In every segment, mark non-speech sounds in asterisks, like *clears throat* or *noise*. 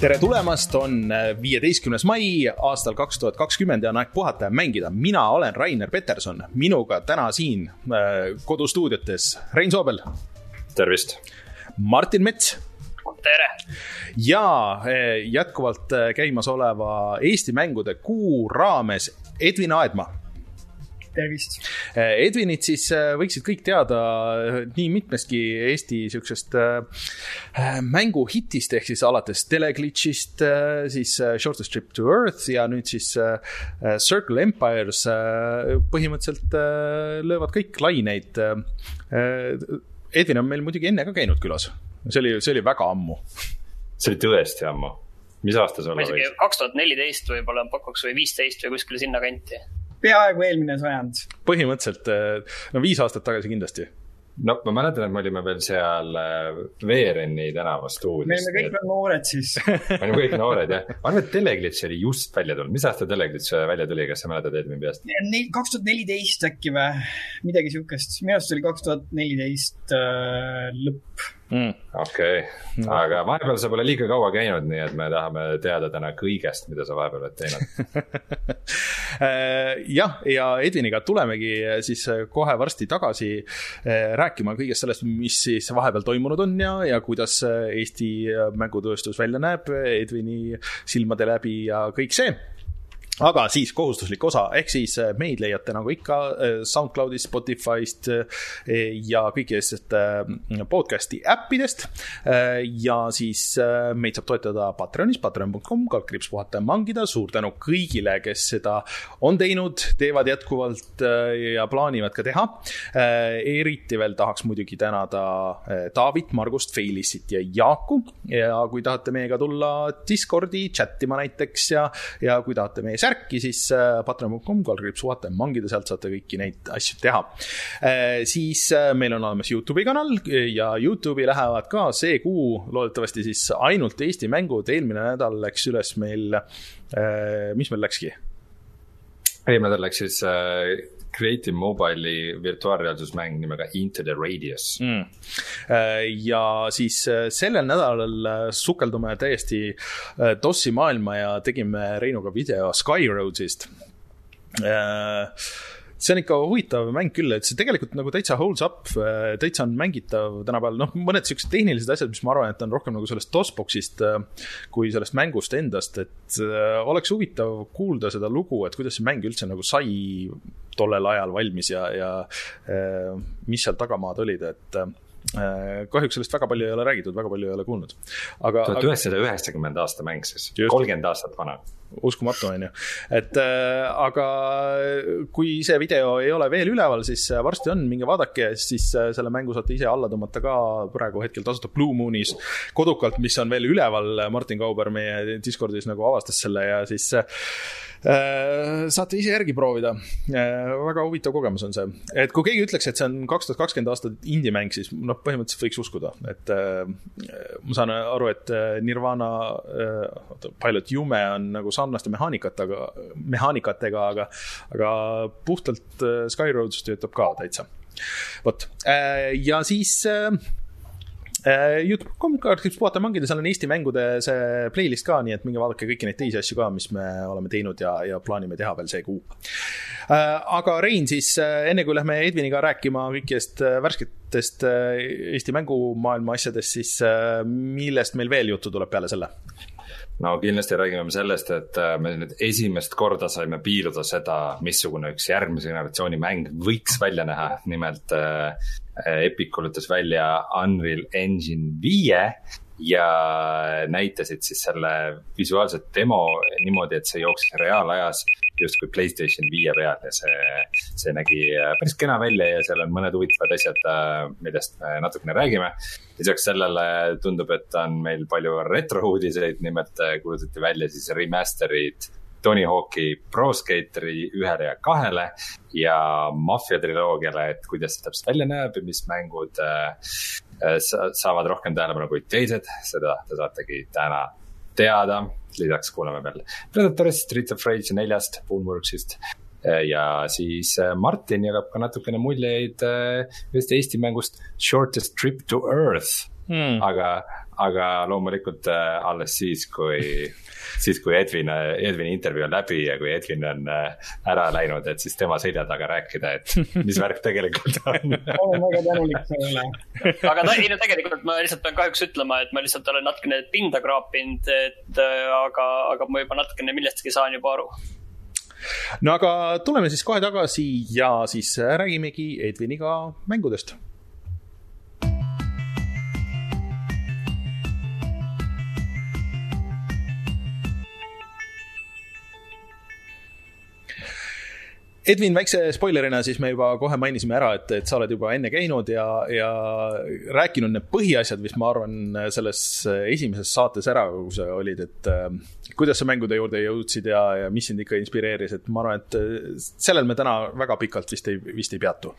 tere tulemast, on viieteistkümnes mai aastal kaks tuhat kakskümmend ja on aeg puhata ja mängida. mina olen Rainer Peterson, minuga täna siin äh, kodustuudiotes Rein Soobel. tervist. Martin Mets. tere. ja äh, jätkuvalt äh, käimasoleva Eesti mängude kuu raames Edvin Aedma tervist! Edvinit siis võiksid kõik teada nii mitmestki Eesti siuksest mänguhitist ehk siis alates Teleglitchist, siis Shortest Trip to Earth ja nüüd siis Circle Empires põhimõtteliselt löövad kõik laineid. Edvin on meil muidugi enne ka käinud külas, see oli, see oli väga ammu. see oli tõesti ammu mis aasta see olla võis? kaks tuhat neliteist võib-olla pakuks või viisteist või kuskile sinnakanti peaaegu eelmine sajand. põhimõtteliselt, eh, no viis aastat tagasi kindlasti no ma mäletan, et me olime veel seal eh, Veereni tänava stuudios. me olime kõik veel noored siis *laughs* me olime kõik noored jah. ma arvan, et Teleglitch oli just välja tulnud, mis aasta Teleglitch välja tuli, kas sa mäletad Edvin peast? kaks tuhat neliteist äkki või, midagi siukest, minu arust oli kaks tuhat neliteist lõpp mm.. okei. Okay., aga vahepeal sa pole liiga kaua käinud, nii et me tahame teada täna kõigest, mida sa vahepeal oled teinud. Äh, *laughs* jah, ja Edviniga tulemegi siis kohe varsti tagasi rääkima kõigest sellest, mis siis vahepeal toimunud on ja, ja kuidas Eesti mängutööstus välja näeb Edvini silmade läbi ja kõik see aga siis kohustuslik osa, ehk siis äh, meid leiate nagu ikka äh, SoundCloudist, Spotify'st äh, ja kõikidest podcast'i äppidest. ja siis meid saab toetada Patreonis, patreon.com, kaldkriips puhata ja mangida. suur tänu kõigile, kes seda on teinud, teevad jätkuvalt ja plaanivad ka teha. eriti veel tahaks muidugi tänada Taavit, Margust, Feilissit ja Jaaku ja kui tahate meiega tulla Discordi chat ima näiteks ja, ja kui tahate meie särki, siis äh, patreon.com, kaldkriips vaata ja mangida, sealt saate kõiki neid asju teha. Äh, siis äh, meil on olemas Youtube'i kanal ja Youtube'i lähevad ka see kuu loodetavasti siis ainult Eesti mängud, eelmine nädal läks üles meil, mis meil läkski? eelmine nädal läks siis Creative Mobile'i virtuaalreaalsusmäng nimega Into the Radius. Mm.. ja siis äh, sellel nädalal äh, sukeldume täiesti DOS-i maailma ja tegime Reinuga video Skyroadsist see on ikka huvitav mäng küll, et see tegelikult nagu täitsa holds up, äh, täitsa on mängitav tänapäeval, noh, mõned siuksed tehnilised asjad, mis ma arvan, et on rohkem nagu sellest DOS-box'ist äh, kui sellest mängust endast, et äh, oleks huvitav kuulda seda lugu, et kuidas see mäng üldse nagu sai tollel ajal valmis ja, ja mis seal tagamaad olid, et kahjuks sellest väga palju ei ole räägitud, väga palju ei ole kuulnud. aga. tuhat üheksasada üheksakümmend aasta mäng siis, kolmkümmend aastat vana uskumatu, on ju. et äh, aga kui see video ei ole veel üleval, siis äh, varsti on, minge vaadake, siis äh, selle mängu saate ise alla tõmmata ka praegu hetkel tasuta Blue Moonis kodukalt, mis on veel üleval. Martin Kauber meie Discordis nagu avastas selle ja siis äh, saate ise järgi proovida äh,. väga huvitav kogemus on see, et kui keegi ütleks, et see on kaks tuhat kakskümmend aastat indie-mäng, siis noh, põhimõtteliselt võiks uskuda, et äh, ma saan aru, et Nirvana äh,, Pilot Jume on nagu sarnaste mehaanikatega, mehaanikatega, aga, aga puhtalt äh, Skyroads töötab ka täitsa. vot, äh, ja siis äh, Youtube.com kaardiks puhata mängida, seal on Eesti mängude see playlist ka, nii et minge vaadake kõiki neid teisi asju ka, mis me oleme teinud ja, ja plaanime teha veel see kuu. aga Rein, siis enne kui lähme Edviniga rääkima kõikidest värsketest Eesti mängumaailma asjadest, siis millest meil veel juttu tuleb peale selle? No kindlasti räägime me sellest, et äh, me nüüd esimest korda saime piiluda seda, missugune üks järgmise generatsiooni mäng võiks välja näha. nimelt äh, Epic kuulutas välja Unreal Engine viie ja näitasid siis selle visuaalset demo niimoodi, et see jooksis reaalajas justkui Playstation viie peal ja see, see nägi äh, päris kena välja ja seal on mõned huvitavad asjad, äh, millest me natukene räägime. lisaks sellele tundub, et on meil palju retrouudiseid, nimelt äh, kuulutati välja siis remaster'id Tony Hawk'i Pro Skateri ühele ja kahele ja Mafia triloogiale, et kuidas see täpselt välja näeb ja mis mängud äh, saavad rohkem tähelepanu kui teised, seda te saategi täna teada. lisaks kuuleme veel Predatorist, Streets of Rage neljast, Boomworksist ja siis äh, Martin jagab ka natukene muljeid äh, ühest Eesti mängust Shortest Trip to Earth hmm.. aga, aga loomulikult alles siis, kui, *laughs* siis kui Edvin, Edvini intervjuu on läbi ja kui Edvin on ära läinud, et siis tema selja taga rääkida, et *laughs* mis värk tegelikult on. *laughs* olen väga tänulik sellele. aga ta, ei no tegelikult ma lihtsalt pean kahjuks ütlema, et ma lihtsalt olen natukene pinda kraapinud, et aga, aga ma juba natukene millestki saan juba aru no aga tuleme siis kohe tagasi ja siis räägimegi Edviniga mängudest Edvin, väikse spoilerina siis me juba kohe mainisime ära, et, et sa oled juba enne käinud ja, ja rääkinud need põhiasjad, mis ma arvan, selles esimeses saates ära, kus sa olid, et äh, kuidas sa mängude juurde jõudsid ja, ja mis sind ikka inspireeris, et ma arvan, et äh, sellel me täna väga pikalt vist ei, vist ei peatu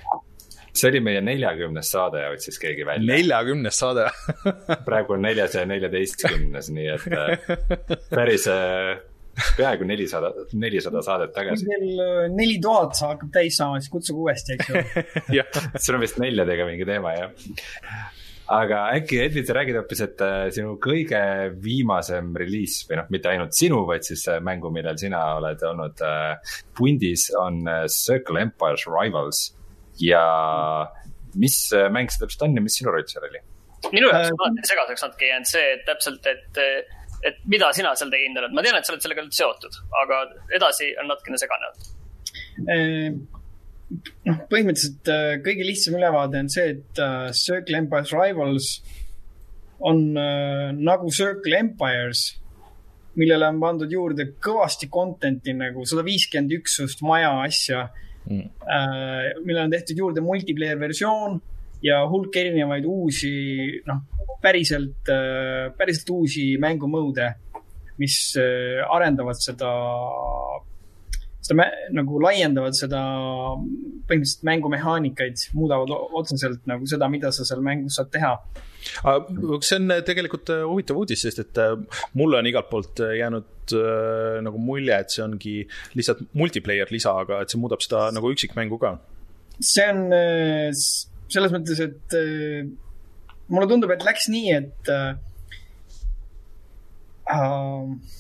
see oli meie neljakümnes saade, otsis keegi välja. neljakümnes saade praegu on neljasaja neljateistkümnes, nii et äh, päris peaaegu nelisada, nelisada saadet tagasi. kui teil äh, neli tuhat hakkab täis saama, siis kutsuge uuesti, eks *laughs* ju sul on vist neljadega mingi teema, jah? aga äkki, Edvin, sa räägid hoopis, et äh, sinu kõige viimasem reliis või noh, mitte ainult sinu, vaid siis äh, mängu, millel sina oled olnud pundis, on Circle Empires Rivals. ja mis mäng see täpselt on ja mis sinu roll seal oli? minu jaoks on alati segaseks natuke jäänud see, et täpselt, et et mida sina seal teinud oled, ma tean, et sa oled sellega nüüd seotud, aga edasi on natukene segane. Olnud. noh, põhimõtteliselt äh, kõige lihtsam ülevaade on see, et uh, Circle Empires Rivals on nagu Circle Empires, millele on pandud juurde kõvasti content'i nagu sada viiskümmend üksust, maja asja. Mm.. Millele on tehtud juurde multiplayer versioon ja hulk erinevaid uusi, noh, päriselt, äh, päriselt uusi mängumõude, mis äh, arendavad seda, seda nagu laiendavad seda põhimõtteliselt mängumehaanikaid, muudavad otseselt nagu seda, mida sa seal mängus saad teha see on tegelikult äh, huvitav uudis, sest et mulle on igalt poolt jäänud nagu mulje, et see ongi lihtsalt multiplayer lisa, aga et see muudab seda nagu üksikmängu ka. see on selles mõttes, et äh, mulle tundub, et läks nii, et äh, äh,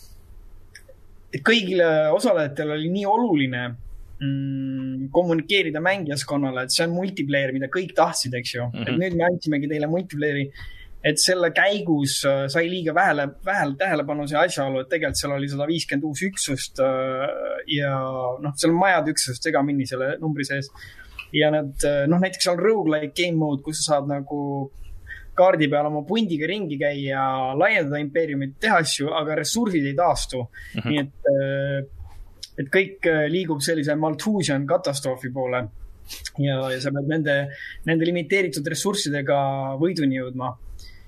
et kõigile osalejatele oli nii oluline mm, kommunikeerida mängijaskonnale, et see on multiplayer, mida kõik tahtsid, eks ju mm. -hmm. et nüüd me andsimegi teile multiplayer'i. et selle käigus äh, sai liiga vähele, vähele tähelepanu see asjaolu, et tegelikult seal oli sada viiskümmend uus üksust äh, ja noh, seal on majade üksused segamini selle numbri sees ja need, eh, noh, näiteks on rogu-like game mode, kus sa saad nagu kaardi peal oma pundiga ringi käia, laiendada impeeriumit, teha asju, aga ressursid ei taastu mm. -hmm. nii et, eh, et kõik eh, liigub sellise Malthusian katastroofi poole. ja, ja sa pead nende, nende limiteeritud ressurssidega võiduni jõudma.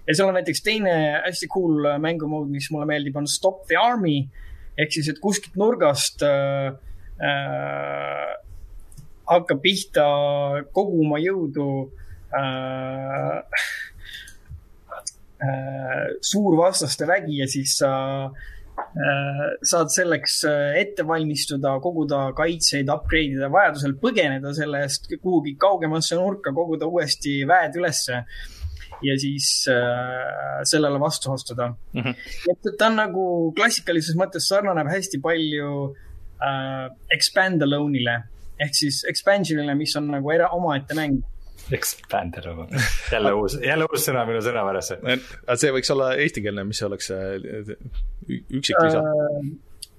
ja seal on näiteks teine hästi cool mängumood, mis mulle meeldib, on Stop the Army ehk siis, et kuskilt nurgast äh, äh, hakkab pihta kogu oma jõudu äh, äh, suurvastaste vägi ja siis sa äh, saad selleks äh, ette valmistuda, koguda kaitseid, upgrade ida, vajadusel põgeneda selle eest kuhugi kaugemasse nurka, koguda uuesti väed ülesse ja siis äh, sellele vastu astuda mm. -hmm. et ta on nagu klassikalises mõttes sarnaneb hästi palju äh, Expand-Alone'ile ehk siis expansion'ile, mis on nagu era-, omaette mäng. Expander, *laughs* jälle uus, jälle uus sõna minu sõnavarasse. aga see võiks olla eestikeelne, mis oleks üksiklisa uh,?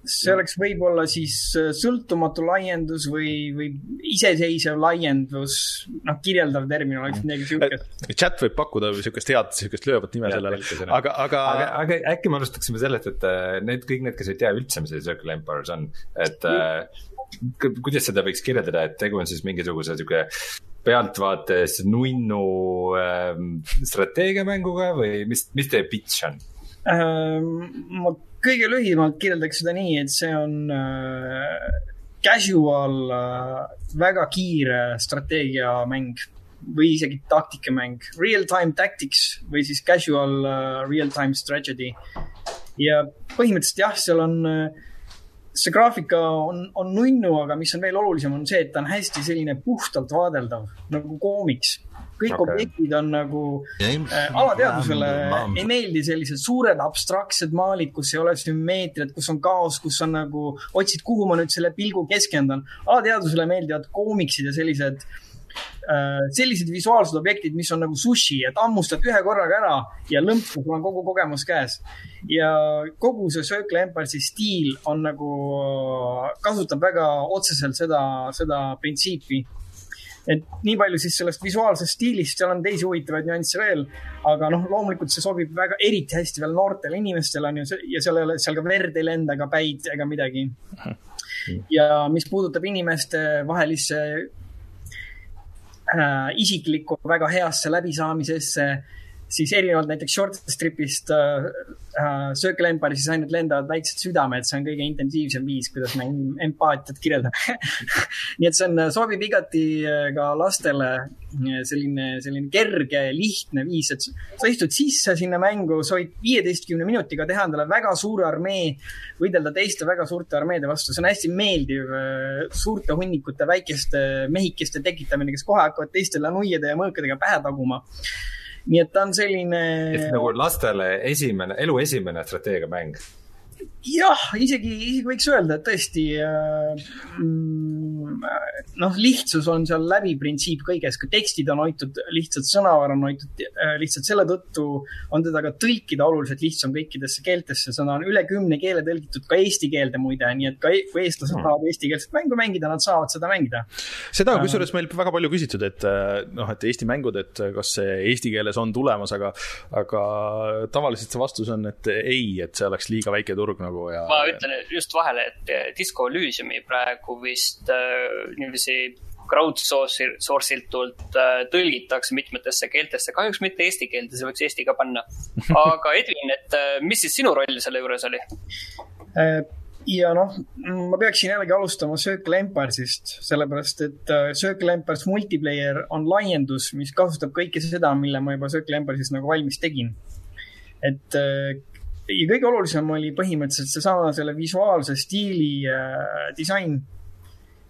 see oleks võib-olla siis äh, sõltumatu laiendus või, või iseseisev laiendus, noh, kirjeldav termin oleks mm. midagi siukest. chat võib pakkuda siukest head, siukest löövat nime sellele, aga, aga. aga, aga äkki me alustaksime sellest, et äh, need kõik need, kes ei tea üldse, mis see Circle Empires on, et mm kuidas seda võiks kirjeldada, et tegu on siis mingisuguse sihuke pealtvaates nunnu ähm, strateegiamänguga või mis, mis teie pitch on ähm,? ma kõige lühimalt kirjeldaks seda nii, et see on äh, casual äh,, väga kiire strateegiamäng või isegi taktikamäng, real-time tactics või siis casual uh, real-time strategy. ja põhimõtteliselt jah, seal on uh, see graafika on, on nunnu, aga mis on veel olulisem, on see, et ta on hästi selline puhtalt vaadeldav nagu koomiks. kõik okay. objektid on nagu äh, alateadvusele ei meeldi sellised suured abstraktsed maalid, kus ei ole sümmeetriat, kus on kaos, kus on nagu, otsid, kuhu ma nüüd selle pilgu keskendan. alateadvusele meeldivad koomiksid ja sellised Äh, sellised visuaalsed objektid, mis on nagu sushi, et hammustad ühe korraga ära ja lõmps, sul on kogu kogemus käes. ja kogu see Circle Empire'i stiil on nagu, kasutab väga otseselt seda, seda printsiipi et nii palju siis sellest visuaalsest stiilist, seal on teisi huvitavaid nüansse veel, aga noh, loomulikult see sobib väga, eriti hästi veel noortele inimestele on ju, ja seal ei ole, seal ka verd ei lenda ega päid ega midagi. ja mis puudutab inimeste vahelisse äh, isiklikku väga heasse läbisaamisesse, siis erinevalt näiteks short strip'ist äh, äh, Circle Empire'is siis ainult lendavad väiksed südamed, see on kõige intensiivsem viis, kuidas me empaatiat kirjeldame. *laughs* Nii et see on, sobib igati äh, ka lastele selline, selline kerge, lihtne viis, et sa istud sisse sinna mängu, sa võid viieteistkümne minutiga teha endale väga suure armee, võidelda teiste väga suurte armeede vastu, see on hästi meeldiv äh, suurte hunnikute väikeste mehikeste tekitamine, kes kohe hakkavad teistele nuiade ja mõõkadega pähe taguma nii et ta on selline. nagu lastele esimene, elu esimene strateegiamäng jah, isegi, isegi võiks öelda, et tõesti äh, mm, noh, lihtsus on seal läbiprintsiip kõiges, ka tekstid on hoitud lihtsalt, sõnavar on hoitud äh, lihtsalt selle tõttu on teda ka tõlkida oluliselt lihtsam kõikidesse keeltesse, seda on üle kümne keele tõlgitud ka eesti keelde muide, nii et ka e-, kui eestlased hmm. tahavad eestikeelset mängu mängida, nad saavad seda mängida. seda on äh. kusjuures meil väga palju küsitud, et noh, et Eesti mängud, et kas see eesti keeles on tulemas, aga, aga tavaliselt see vastus on, et ei, et see oleks liiga väike turg nagu nagu ja. ma ütlen just vahele, et eh, Disco Elysiumi praegu vist äh, niiviisi crowdsource iltult äh, tõlgitakse mitmetesse keeltesse, kahjuks mitte eesti keelde, see võiks eesti ka panna. *laughs* aga Edvin, et äh, mis siis sinu roll selle juures oli? ja noh, ma peaksin jällegi alustama Circle Empires'ist, sellepärast et Circle Empires multiplayer on laiendus, mis kasutab kõike seda, mille ma juba Circle Empires'is nagu valmis tegin. et ja kõige olulisem oli põhimõtteliselt seesama selle visuaalse stiili äh, disain.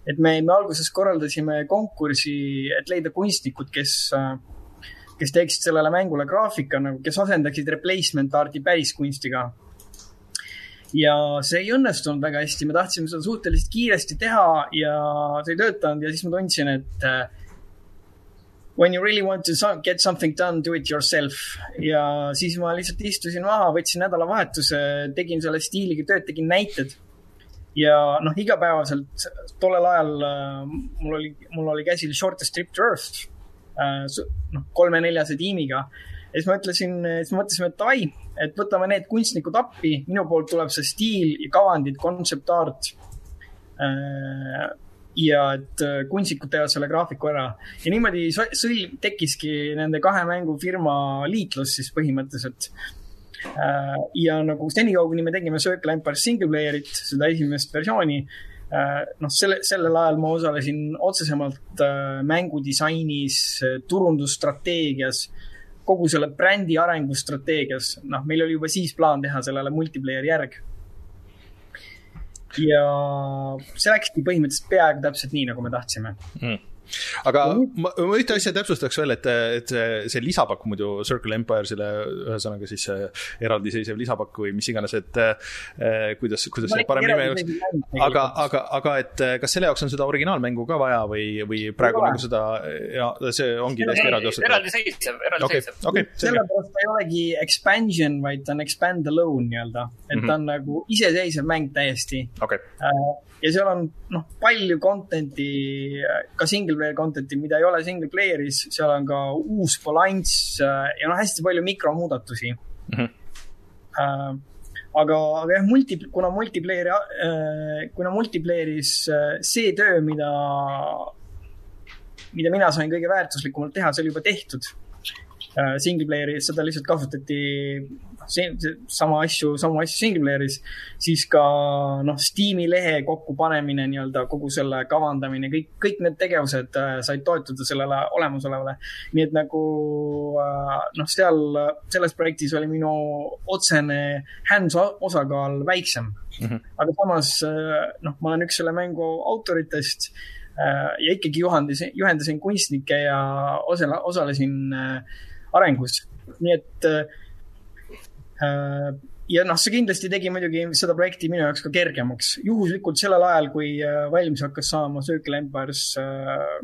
et me, me alguses korraldasime konkursi, et leida kunstnikud, kes äh,, kes teeksid sellele mängule graafika nagu, kes asendaksid replacement art'i päriskunstiga. ja see ei õnnestunud väga hästi, me tahtsime seda suhteliselt kiiresti teha ja see ei töötanud ja siis ma tundsin, et äh, when you really want to get something done, do it yourself. ja siis ma lihtsalt istusin maha, võtsin nädalavahetuse, tegin selle stiiliga tööd, tegin näited. ja noh, igapäevaselt tollel ajal äh, mul oli, mul oli käsil Shortest Trip to Earth äh, noh, kolme-neljase tiimiga. ja siis ma ütlesin, siis me mõtlesime, et davai, et võtame need kunstnikud appi, minu poolt tuleb see stiil ja kavandid, concept art äh, ja et äh, kunstnikud teevad selle graafiku ära. ja niimoodi sõlm tekkiski nende kahe mängufirma liitlus siis põhimõtteliselt. Äh, ja nagu senikaua, kuni me tegime Circle Empire single player'it, seda esimest versiooni, äh, noh, selle, sellel ajal ma osalesin otsesemalt mängudisainis, turundusstrateegias, kogu selle brändi arengustrateegias. noh, meil oli juba siis plaan teha sellele multiplayer järg ja see läkski põhimõtteliselt peaaegu täpselt nii, nagu me tahtsime. Mm aga ma, ma ühte asja täpsustaks veel, et, et see, see lisapakk muidu Circle Empire'ile, ühesõnaga siis eraldiseisev lisapakk või mis iganes, et eh, kuidas, kuidas see parem nimi oleks. aga, aga, aga et kas selle jaoks on seda originaalmängu ka vaja või, või praegu nagu seda ja see ongi täiesti eraldi ostetud? eraldiseisev, eraldiseisev okay,. Okay, sellepärast ta ei olegi expansion, vaid ta on expand alone nii-öelda, et mm -hmm. ta on nagu iseseisev mäng täiesti okay. Uh, ja seal on noh, palju content'i, ka single player content'i, mida ei ole single player'is, seal on ka uus balanss äh, ja noh, hästi palju mikromuudatusi mm. -hmm. Uh, aga, aga jah, multi, kuna multiplayer uh,, kuna multiplayer'is uh, see töö, mida, mida mina sain kõige väärtuslikumalt teha, see oli juba tehtud. Single player'i, seda lihtsalt kasutati see, sama asju, samu asju single player'is, siis ka noh, Steam'i lehe kokkupanemine nii-öelda, kogu selle kavandamine, kõik, kõik need tegevused äh, said toetuda sellele olemasolevale. nii et nagu äh, noh, seal, selles projektis oli minu otsene hands osakaal väiksem mm. -hmm. aga samas äh, noh, ma olen üks selle mängu autoritest äh, ja ikkagi juhendasin, juhendasin kunstnikke ja osale, osalesin äh, arengus. nii et äh, Äh, ja noh, see kindlasti tegi muidugi seda projekti minu jaoks ka kergemaks. juhuslikult sellel ajal, kui äh, valmis hakkas saama Circle Empires äh,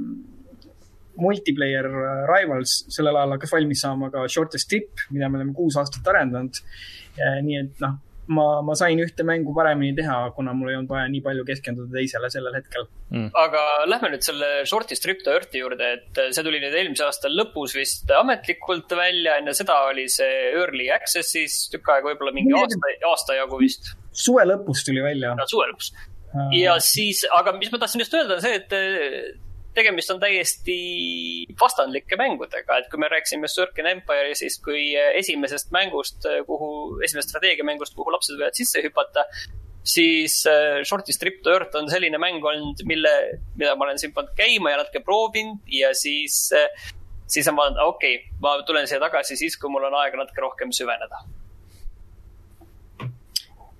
multiplayer Rivals, sellel ajal hakkas valmis saama ka Shortest Trip, mida me oleme kuus aastat arendanud. nii et noh ma, ma sain ühte mängu paremini teha, kuna mul ei olnud vaja nii palju keskenduda teisele sellel hetkel mm.. aga lähme nüüd selle Shorty Strip to Earth'i juurde, et see tuli nüüd eelmise aasta lõpus vist ametlikult välja, enne seda oli see Early Access'is tükk aega, võib-olla mingi aasta, aasta jagu vist. suve lõpus tuli välja. suve lõpus. ja siis, aga mis ma tahtsin just öelda, on see, et tegemist on täiesti vastandlike mängudega, et kui me rääkisime Circle Empire'i siis kui esimesest mängust, kuhu, esimesest strateegiamängust, kuhu lapsed võivad sisse hüpata, siis äh, Shorty Strip to Earth on selline mäng olnud, mille, mida ma olen siin pannud käima ja natuke proovinud ja siis, äh, siis on vaadanud, okei okay,, ma tulen siia tagasi siis, kui mul on aega natuke rohkem süveneda.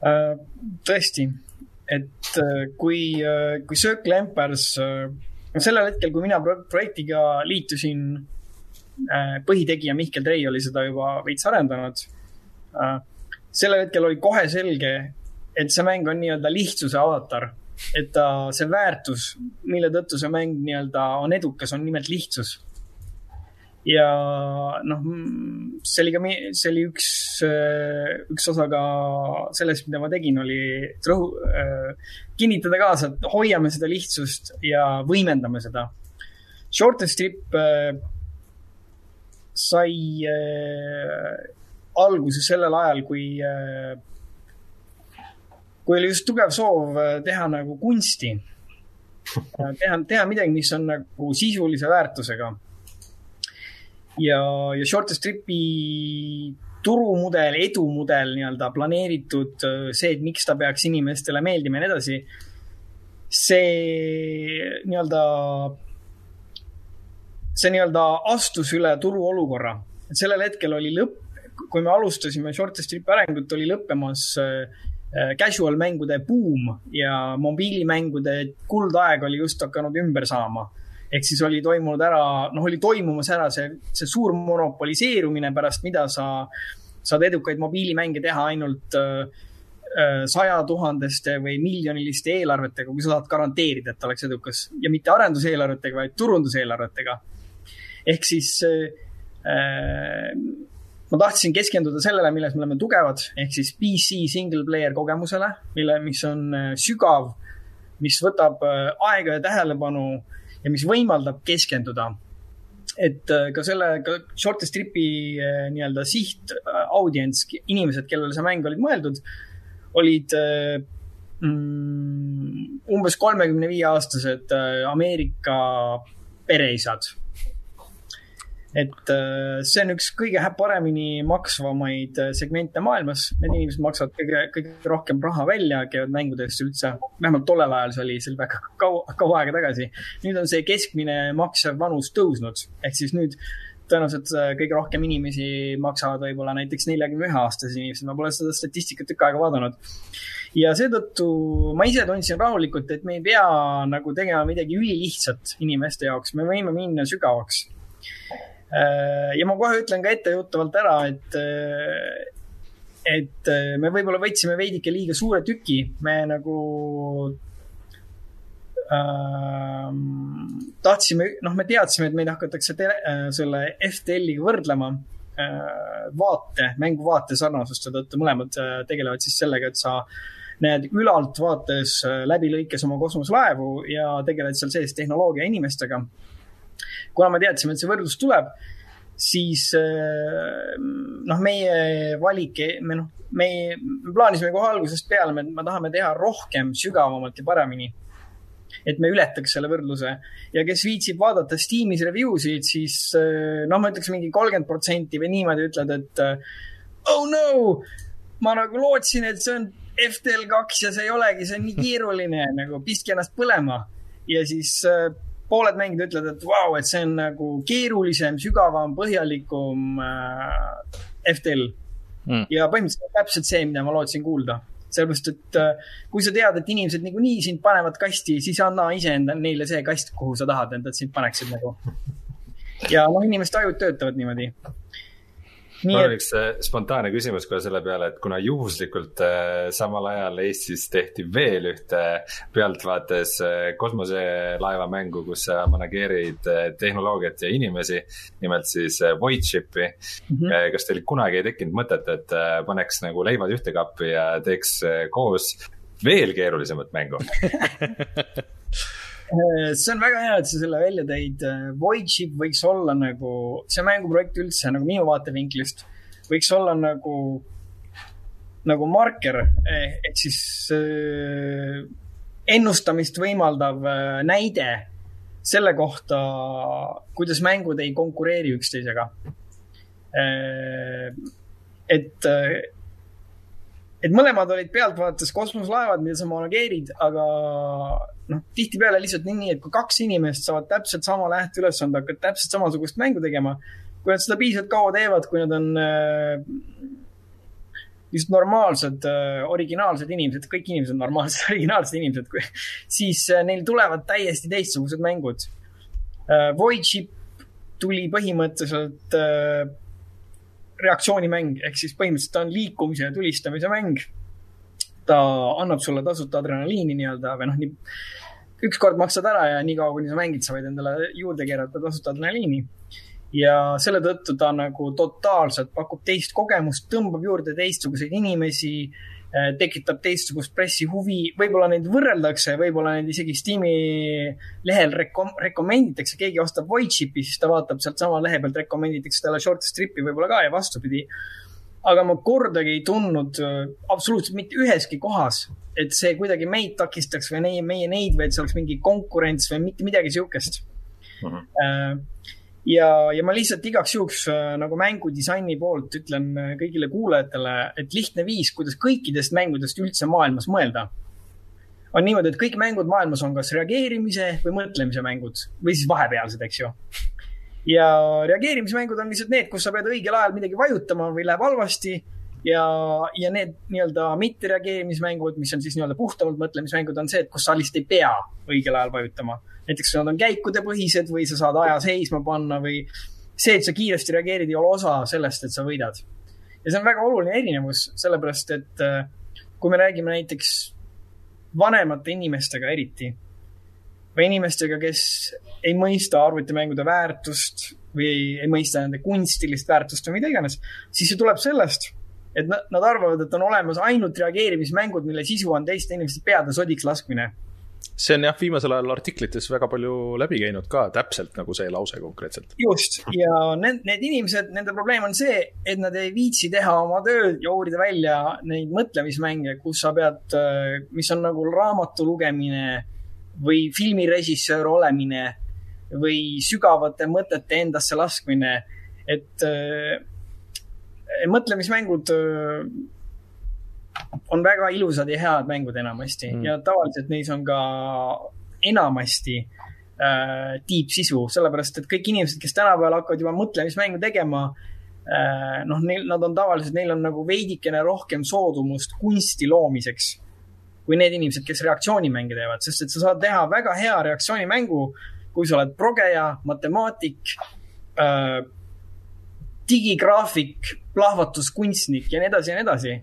Äh, tõesti, et kui, kui Circle Empires no sellel hetkel, kui mina projektiga liitusin, äh, põhitegija Mihkel Trei oli seda juba veits arendanud. Äh, sellel hetkel oli kohe selge, et see mäng on nii-öelda lihtsuse avatar. et ta, see väärtus, mille tõttu see mäng nii-öelda on edukas, on nimelt lihtsus ja noh, see oli ka, see oli üks, üks osa ka sellest, mida ma tegin, oli rõhu äh,, kinnitada kaasa, et hoiame seda lihtsust ja võimendame seda. Shortest Strip äh, sai äh, alguse sellel ajal, kui äh,, kui oli just tugev soov äh, teha nagu kunsti. *laughs* Äh, teha, teha midagi, mis on nagu sisulise väärtusega ja, ja short strip'i turumudel, edumudel nii-öelda planeeritud, see, et miks ta peaks inimestele meeldima ja nii edasi. see nii-öelda, see nii-öelda astus üle turuolukorra, et sellel hetkel oli lõpp, kui me alustasime short strip'i arengut, oli lõppemas äh, casual mängude buum ja mobiilimängude kuldaeg oli just hakanud ümber saama ehk siis oli toimunud ära, noh, oli toimumas ära see, see suur monopoliseerumine, pärast mida sa saad edukaid mobiilimänge teha ainult äh, äh, sajatuhandeste või miljoniliste eelarvetega, kui sa tahad garanteerida, et oleks edukas ja mitte arenduseelarvetega, vaid turunduseelarvetega. ehk siis äh, ma tahtsin keskenduda sellele, milles me oleme tugevad, ehk siis PC single player kogemusele, mille, mis on äh, sügav, mis võtab äh, aega ja tähelepanu äh, ja mis võimaldab keskenduda. et äh, ka selle, ka short strip'i äh, nii-öelda siht äh, audients, inimesed, kellele see mäng olid mõeldud, olid mm, umbes kolmekümne viie aastased Ameerika pereisad et äh, see on üks kõige paremini maksvamaid äh, segmente maailmas. Need inimesed maksavad kõige, kõige rohkem raha välja, käivad mängudesse üldse. vähemalt tollel ajal see oli, see oli väga kaua, kaua aega tagasi. nüüd on see keskmine maksev vanus tõusnud, ehk siis nüüd tõenäoliselt äh, kõige rohkem inimesi maksavad võib-olla näiteks neljakümne ühe aastased inimesed. ma pole seda statistikat tükk aega vaadanud. ja seetõttu ma ise tundsin rahulikult, et me ei pea nagu tegema midagi ülilihtsat inimeste jaoks, me võime minna sügavaks ja ma kohe ütlen ka ettejuttavalt ära, et, äh, et äh, me võib-olla võtsime veidike liiga suure tüki, me nagu äh, tahtsime, noh, me teadsime, et meid hakatakse tele, äh, selle FTL-iga võrdlema äh, vaate, mänguvaate sarnasuste tõttu, mõlemad äh, tegelevad siis sellega, et sa näed ülalt vaates läbi lõikes oma kosmoselaevu ja tegeled seal sees tehnoloogia inimestega kuna me teadsime, et see võrdlus tuleb, siis äh, noh, meie valik, me noh, me, me plaanisime kohe algusest peale, me, me tahame teha rohkem, sügavamalt ja paremini. et me ületaks selle võrdluse. ja kes viitsib vaadata Steamis review sid, siis äh, noh, ma ütleks mingi kolmkümmend protsenti või niimoodi ütled, et äh, oh no, ma nagu lootsin, et see on FTL kaks ja see ei olegi, see on nii keeruline, nagu pistke ennast põlema. ja siis pooled mängijad ütlevad, et vau wow,, et see on nagu keerulisem, sügavam, põhjalikum äh, FTL mm.. ja põhimõtteliselt täpselt see, mida ma lootsin kuulda. Sellepärast, et äh, kui sa tead, et inimesed niikuinii sind panevad kasti, siis anna iseenda neile see kast, kuhu sa tahad, et nad sind paneksid nagu. *laughs* ja noh, inimeste ajud töötavad niimoodi mul on üks äh, spontaanne küsimus kohe selle peale, et kuna juhuslikult äh, samal ajal Eestis tehti veel ühte pealtvaates äh, kosmoselaeva mängu, kus sa manageerid tehnoloogiat ja inimesi, nimelt siis Voidshipi mm. -hmm. kas teil kunagi ei tekkinud mõtet, et paneks nagu leivad ühte kappi ja teeks koos veel keerulisemat mängu *laughs* see on väga hea, et sa selle välja tõid. Äh, Voidship võiks olla nagu, see mänguprojekt üldse nagu minu vaatevinklist võiks olla nagu, nagu marker eh, ehk siis äh, ennustamist võimaldav äh, näide selle kohta, kuidas mängud ei konkureeri üksteisega äh,. et äh, et mõlemad olid pealtvaates kosmoselaevad, mida sa manageerid, aga noh, tihtipeale lihtsalt nii, et kui kaks inimest saavad täpselt sama lähteülesande, hakkavad täpselt samasugust mängu tegema, kui nad seda piisavalt kaua teevad, kui nad on äh, just normaalsed äh,, originaalsed inimesed, kõik inimesed on normaalsed, *laughs* originaalsed inimesed, siis äh, neil tulevad täiesti teistsugused mängud äh,. Void Ship tuli põhimõtteliselt äh, reaktsioonimäng ehk siis põhimõtteliselt ta on liikumise ja tulistamise mäng. ta annab sulle tasuta adrenaliini nii-öelda või noh, nii ükskord maksad ära ja niikaua, kuni sa mängid, sa võid endale juurde keerata tasuta adrenaliini. ja selle tõttu ta nagu totaalselt pakub teist kogemust, tõmbab juurde teistsuguseid inimesi Äh, tekitab teistsugust pressihuvi, võib-olla neid võrreldakse, võib-olla neid isegi Steam'i lehel rekom-, rekomenditakse, keegi ostab Voidshipi, siis ta vaatab sealtsamalt lehe pealt, rekomenditakse talle short strip'i võib-olla ka ja vastupidi. aga ma kordagi ei tundnud äh, absoluutselt mitte üheski kohas, et see kuidagi meid takistaks või meie, meie neid või et see oleks mingi konkurents või mitte midagi sihukest uh. -huh. Uh, ja, ja ma lihtsalt igaks juhuks äh, nagu mängudisaini poolt ütlen äh, kõigile kuulajatele, et lihtne viis, kuidas kõikidest mängudest üldse maailmas mõelda, on niimoodi, et kõik mängud maailmas on kas reageerimise või mõtlemise mängud või siis vahepealsed, eks ju. ja reageerimismängud on lihtsalt need, kus sa pead õigel ajal midagi vajutama või läheb halvasti ja, ja need nii-öelda mittereageerimismängud, mis on siis nii-öelda puhtamalt mõtlemismängud, on see, et kus sa lihtsalt ei pea õigel ajal vajutama näiteks nad on käikudepõhised või sa saad aja seisma panna või see, et sa kiiresti reageerid, ei ole osa sellest, et sa võidad. ja see on väga oluline erinevus, sellepärast et äh, kui me räägime näiteks vanemate inimestega eriti või inimestega, kes ei mõista arvutimängude väärtust või ei, ei mõista nende kunstilist väärtust või mida iganes, siis see tuleb sellest, et nad, nad arvavad, et on olemas ainult reageerimismängud, mille sisu on teiste inimeste peade sodiks laskmine see on jah, viimasel ajal artiklites väga palju läbi käinud ka, täpselt nagu see lause konkreetselt. just, ja need, need inimesed, nende probleem on see, et nad ei viitsi teha oma tööd ja uurida välja neid mõtlemismänge, kus sa pead, äh, mis on nagu raamatu lugemine või filmirežissöör olemine või sügavate mõtete endasse laskmine. et äh, mõtlemismängud on väga ilusad ja head mängud enamasti mm. ja tavaliselt neis on ka enamasti äh, tiibsisu, sellepärast et kõik inimesed, kes tänapäeval hakkavad juba mõtlemismängu tegema äh,, noh, neil, nad on tavaliselt, neil on nagu veidikene rohkem soodumust kunsti loomiseks kui need inimesed, kes reaktsioonimänge teevad, sest et sa saad teha väga hea reaktsioonimängu, kui sa oled progeja, matemaatik äh,, digigraafik, plahvatuskunstnik ja nii edasi ja nii edasi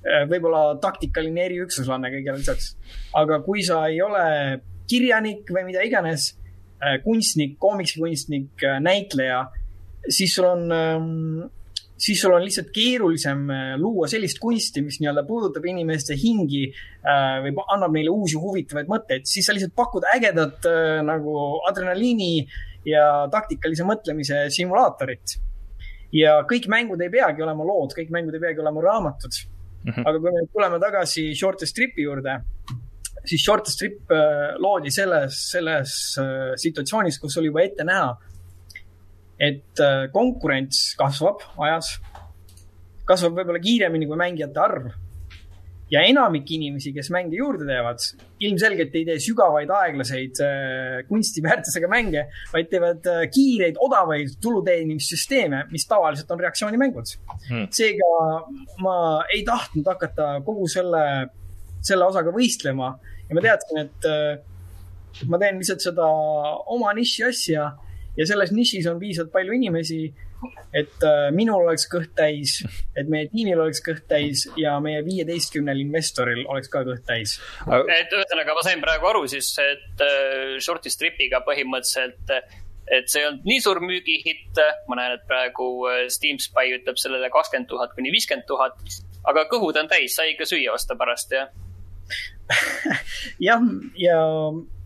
Äh, võib-olla taktikaline eriüksuslane kõigele lisaks. aga kui sa ei ole kirjanik või mida iganes, äh, kunstnik, koomiksikunstnik, äh, näitleja, siis sul on, ähm, siis sul on lihtsalt keerulisem luua sellist kunsti, mis nii-öelda puudutab inimeste hingi või annab neile uusi huvitavaid mõtteid, siis sa lihtsalt pakud ägedat nagu adrenaliini ja taktikalise mõtlemise simulaatorit. Ja kõik mängud ei peagi olema lood, kõik mängud ei peagi olema raamatud. Mm -hmm. aga kui me tuleme tagasi short stripi juurde, siis short strip äh, loodi selles, selles äh, situatsioonis, kus oli juba ette näha, et äh, konkurents kasvab ajas, kasvab võib-olla kiiremini kui mängijate arv ja enamik inimesi, kes mänge juurde teevad, ilmselgelt ei tee sügavaid, aeglaseid äh, kunstiväärtusega mänge, vaid teevad äh, kiireid, odavaid tuluteenimissüsteeme, mis tavaliselt on reaktsioonimängud. Hmm.. seega ma ei tahtnud hakata kogu selle, selle osaga võistlema ja ma teadsin, et äh, ma teen lihtsalt seda oma niši asja ja selles nišis on piisavalt palju inimesi et äh, minul oleks kõht täis, et meie tiimil oleks kõht täis ja meie viieteistkümnel investoril oleks ka kõht täis. et ühesõnaga, ma sain praegu aru siis, et äh, short'i stripiga põhimõtteliselt, et see ei olnud nii suur müügihitt. ma näen, et praegu äh, Steam Spy ütleb sellele kakskümmend tuhat kuni viiskümmend tuhat, aga kõhud on täis, sai ikka süüa osta pärast, jah? *laughs* jah, ja Eh,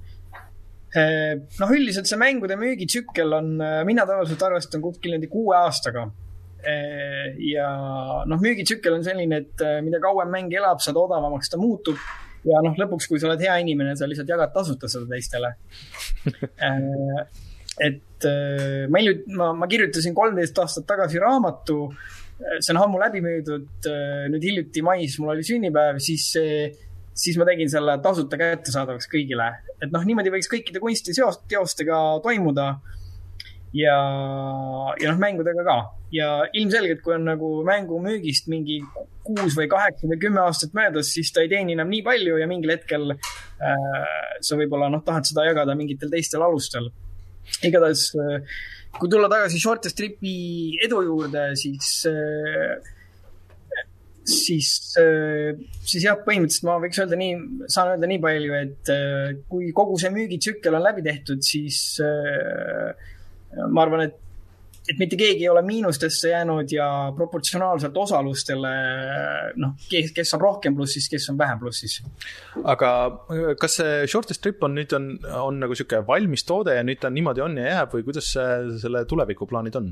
noh, üldiselt see mängude müügitsükkel on, eh, mina tavaliselt arvestan kuskil niimoodi kuue aastaga. Eh, ja noh, müügitsükkel on selline, et mida kauem mäng elab, seda odavamaks ta muutub. ja noh, lõpuks, kui sa oled hea inimene, sa lihtsalt jagad tasuta seda teistele et ma hiljuti, ma, ma kirjutasin kolmteist aastat tagasi raamatu. see on ammu läbi müüdud. nüüd hiljuti mais mul oli sünnipäev, siis see siis ma tegin selle tasuta kättesaadavaks kõigile. et noh, niimoodi võiks kõikide kunstiteostega toimuda. ja, ja noh, mängudega ka. ja ilmselgelt, kui on nagu mängu müügist mingi kuus või kaheksa või kümme aastat möödas, siis ta ei teeni enam nii palju ja mingil hetkel äh, sa võib-olla noh, tahad seda jagada mingitel teistel alustel. igatahes äh, kui tulla tagasi short stripi edu juurde, siis äh, siis, äh, siis jah, põhimõtteliselt ma võiks öelda nii, saan öelda nii palju, et äh, kui kogu see müügitsükkel on läbi tehtud, siis äh, ma arvan, et et mitte keegi ei ole miinustesse jäänud ja proportsionaalselt osalustele, noh, kes, kes on rohkem plussis, kes on vähem plussis. aga kas see shortest trip on nüüd on, on nagu sihuke valmis toode ja nüüd ta niimoodi on ja jääb või kuidas selle tulevikuplaanid on?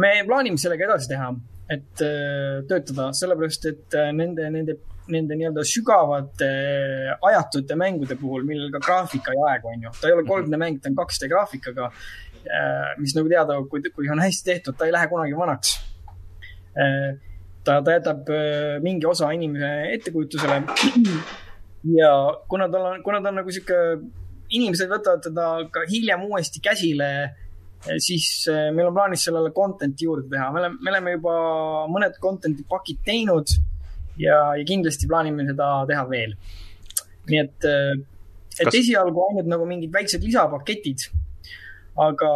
me plaanime sellega edasi teha et äh, töötada, sellepärast et äh, nende, nende, nende nii-öelda sügavate äh, ajatute mängude puhul, millel ka graafika ei aegu, on ju. ta ei ole 3D mhm. mäng, ta on 2D graafikaga, mis nagu teada, kui, kui on hästi tehtud, ta ei lähe kunagi vanaks. ta, ta jätab mingi osa inimese ettekujutusele. ja kuna tal on, kuna ta on nagu sihuke, inimesed võtavad teda ka hiljem uuesti käsile siis eh, meil on plaanis sellele content'i juurde teha, me oleme, me oleme juba mõned content'i pakid teinud ja, ja kindlasti plaanime seda teha veel. nii et, eh, et Kas... esialgu ainult nagu mingid väiksed lisapaketid. aga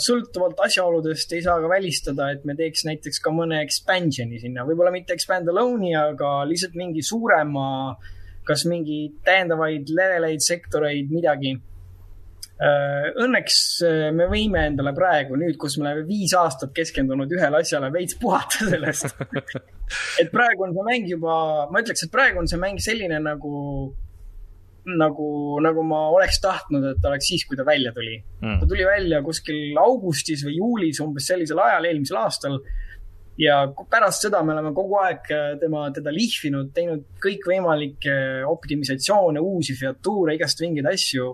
sõltuvalt asjaoludest ei saa ka välistada, et me teeks näiteks ka mõne expansion'i sinna, võib-olla mitte expand alone'i, aga lihtsalt mingi suurema, kas mingi täiendavaid leveleid, sektoreid, midagi Äh, õnneks äh, me võime endale praegu, nüüd, kus me oleme viis aastat keskendunud ühele asjale, veits puhata *laughs* sellest. Et praegu on see mäng juba, ma ütleks, et praegu on see mäng selline nagu, nagu, nagu ma oleks tahtnud, et oleks siis, kui ta välja tuli. Mm.. ta tuli välja kuskil augustis või juulis, umbes sellisel ajal, eelmisel aastal. Ja pärast seda me oleme kogu aeg äh, tema, teda lihvinud, teinud kõikvõimalikke optimisatsioone, uusi featuure, igast mingeid asju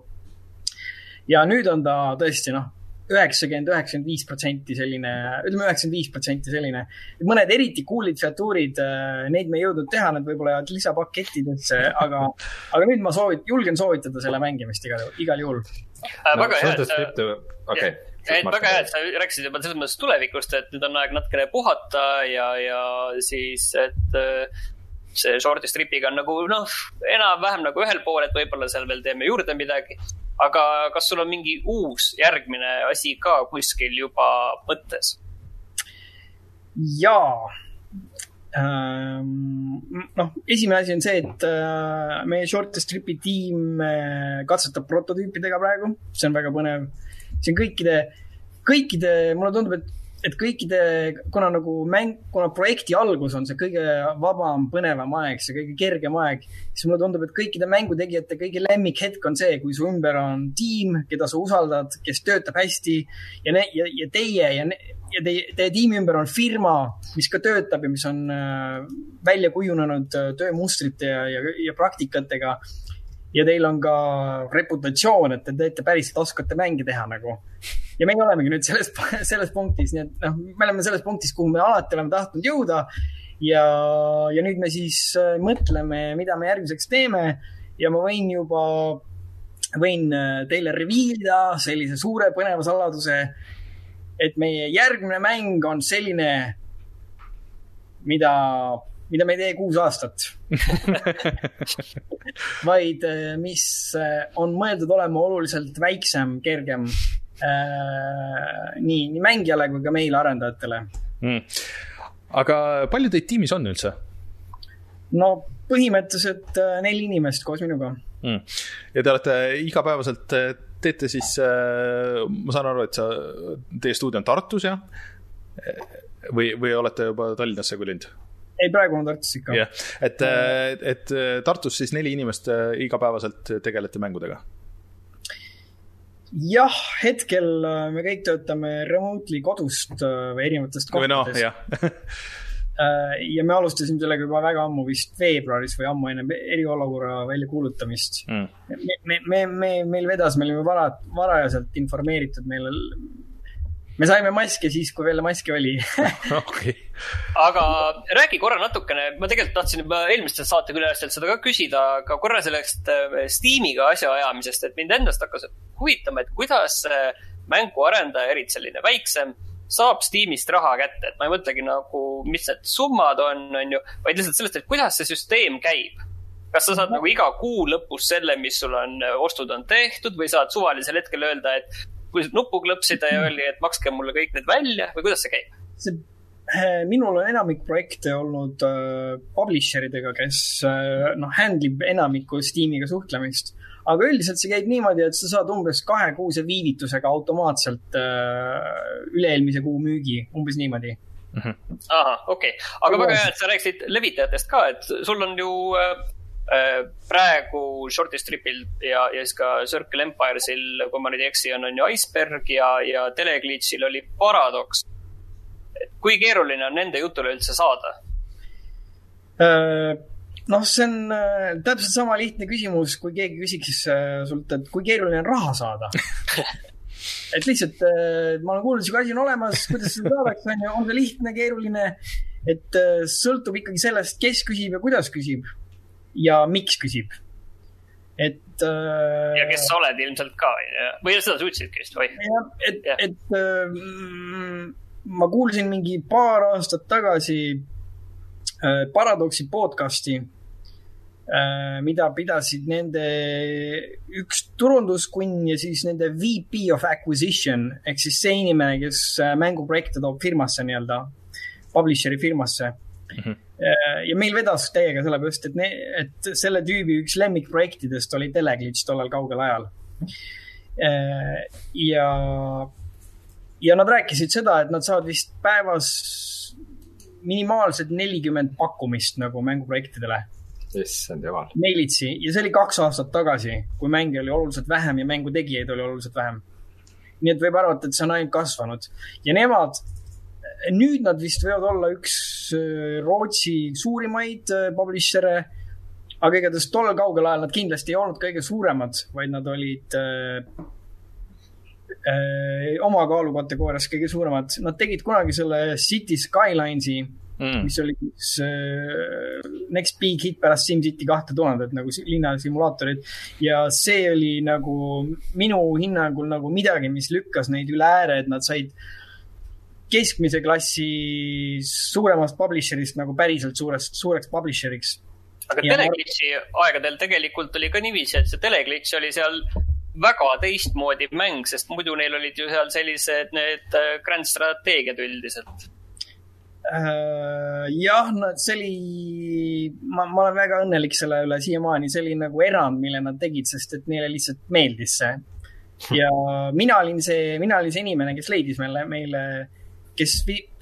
ja nüüd on ta tõesti noh, üheksakümmend, üheksakümmend viis protsenti selline, ütleme üheksakümmend viis protsenti selline. mõned eriti cool'id featuurid, äh, neid me ei jõudnud teha, need võib-olla jäävad lisapakettidesse, aga, aga nüüd ma soovit-, julgen soovitada selle mängimist igal, igal juhul äh,. väga hea, et okei et väga hea, et sa rääkisid juba selles mõttes tulevikust, et nüüd on aeg natukene puhata ja, ja siis, et äh, see short'i stripiga on nagu noh, enam-vähem nagu ühel pool, et võib-olla seal veel teeme juurde midagi aga kas sul on mingi uus järgmine asi ka kuskil juba mõttes? jaa ähm,. noh, esimene asi on see, et äh, meie short strip'i tiim äh, katsetab prototüüpidega praegu, see on väga põnev. see on kõikide, kõikide, mulle tundub, et et kõikide, kuna nagu mäng, kuna projekti algus on see kõige vabam, põnevam aeg, see kõige kergem aeg, siis mulle tundub, et kõikide mängutegijate kõige lemmikhetk on see, kui su ümber on tiim, keda sa usaldad, kes töötab hästi ja, ja, ja teie ja, ja teie, teie tiimi ümber on firma, mis ka töötab ja mis on äh, välja kujunenud äh, töömustrite ja, ja, ja praktikatega ja teil on ka reputatsioon, et te teete päriselt, oskate mänge teha nagu. ja meie olemegi nüüd selles, *laughs* selles punktis, nii et noh, me oleme selles punktis, kuhu me alati oleme tahtnud jõuda. ja, ja nüüd me siis äh, mõtleme, mida me järgmiseks teeme ja ma võin juba, võin äh, teile reviilida sellise suure põneva saladuse, et meie järgmine mäng on selline, mida mida me ei tee kuus aastat *laughs* vaid äh, mis äh, on mõeldud olema oluliselt väiksem, kergem äh, nii, nii mängijale kui ka meile, arendajatele mm.. aga palju teid tiimis on üldse? no põhimõtteliselt äh, neli inimest koos minuga mm.. ja te olete igapäevaselt, teete siis äh,, ma saan aru, et sa, teie stuudio on Tartus, jah? või, või olete juba Tallinnasse kolinud? Ei, praegu on Tartus ikka. jah, et, äh, et Tartus siis neli inimest äh, igapäevaselt tegelete mängudega? jah, hetkel äh, me kõik töötame remotely kodust või erinevatest kohtadest. No, *laughs* ja me alustasime sellega juba väga ammu, vist veebruaris või ammu enne eriolukorra väljakuulutamist mm.. me, me, me, me, meil vedas, me olime vara, varajaselt informeeritud, meil me saime maske siis, kui veel maske oli. *laughs* Okay. aga räägi korra natukene, ma tegelikult tahtsin juba eelmistel saatekülalistel seda ka küsida, aga korra sellest äh, Steamiga asjaajamisest, et mind endast hakkas huvitama, et kuidas mänguarendaja, eriti selline väiksem, saab Steamist raha kätte, et ma ei mõtlegi nagu, mis need summad on, on ju, vaid lihtsalt sellest, et kuidas see süsteem käib. Kas sa saad nagu iga kuu lõpus selle, mis sul on, ostud on tehtud või saad suvalisel hetkel öelda, et kui nupu klõpsida ja öeldi, et makske mulle kõik need välja või kuidas see käib? see, eh, minul on enamik projekte olnud uh, publisher idega, kes uh, noh, handle ib enamikku Steamiga suhtlemist. aga üldiselt see käib niimoodi, et sa saad umbes kahekuuse viivitusega automaatselt uh, üle-eelmise kuu müügi, umbes niimoodi mm. -hmm. ahah, okei okay., aga väga hea, et sa rääkisid levitajatest ka, et sul on ju Äh, praegu Shorty Stripil ja, ja siis ka Circle Empiresil, kui ma nüüd ei eksi, on, on ju Iceberg ja, ja Teleglitchil oli Paradox. kui keeruline on nende jutule üldse saada? Äh, noh, see on äh, täpselt sama lihtne küsimus, kui keegi küsiks sult, et kui keeruline on raha saada *laughs* et lihtsalt ma olen kuulnud, sihuke asi on olemas, kuidas seda saadakse, on ju, on see lihtne, keeruline. et sõltub ikkagi sellest, kes küsib ja kuidas küsib ja miks küsib. et äh,. ja kes sa oled ilmselt ka, või seda sa ütlesidki vist või? jah, et, et äh, ma kuulsin mingi paar aastat tagasi äh, Paradoksi podcast'i äh,, mida pidasid nende üks turunduskunn ja siis nende VP of acquisition ehk siis see inimene, kes äh, mänguprojekte toob firmasse nii-öelda, publisher'i firmasse mm. -hmm ja meil vedas täiega sellepärast, et, et selle tüübi üks lemmikprojektidest oli Teleglitch tollel kaugel ajal. Äh, ja, ja nad rääkisid seda, et nad saavad vist päevas minimaalselt nelikümmend pakkumist nagu mänguprojektidele. issand jumal. Mailitsi ja see oli kaks aastat tagasi, kui mänge oli oluliselt vähem ja mängu tegijaid oli oluliselt vähem. nii et võib arvata, et see on ainult kasvanud ja nemad nüüd nad vist võivad olla üks äh, Rootsi suurimaid äh, publisher'e. aga igatahes tol kaugel ajal nad kindlasti ei olnud kõige suuremad, vaid nad olid äh, äh, oma kaalukategoorias kõige suuremad. Nad tegid kunagi selle City Skylines'i mm., mis oli üks äh, next big hit pärast SimCity kahte tuhandet nagu linnasimulaatorid. ja see oli nagu minu hinnangul nagu midagi, mis lükkas neid üle ääre, et nad said äh, keskmise klassi suuremast publisher'ist nagu päriselt suurest, suureks publisher'iks. aga ja Teleglitchi ma... aegadel tegelikult oli ka niiviisi, et see Teleglitch oli seal väga teistmoodi mäng, sest muidu neil olid ju seal sellised need äh, grand strateegiad üldiselt uh,. jah, no see oli, ma, ma olen väga õnnelik selle üle siiamaani, see oli nagu erand, mille nad tegid, sest et neile lihtsalt meeldis see. ja mina olin see, mina olin see inimene, kes leidis meile, meile kes,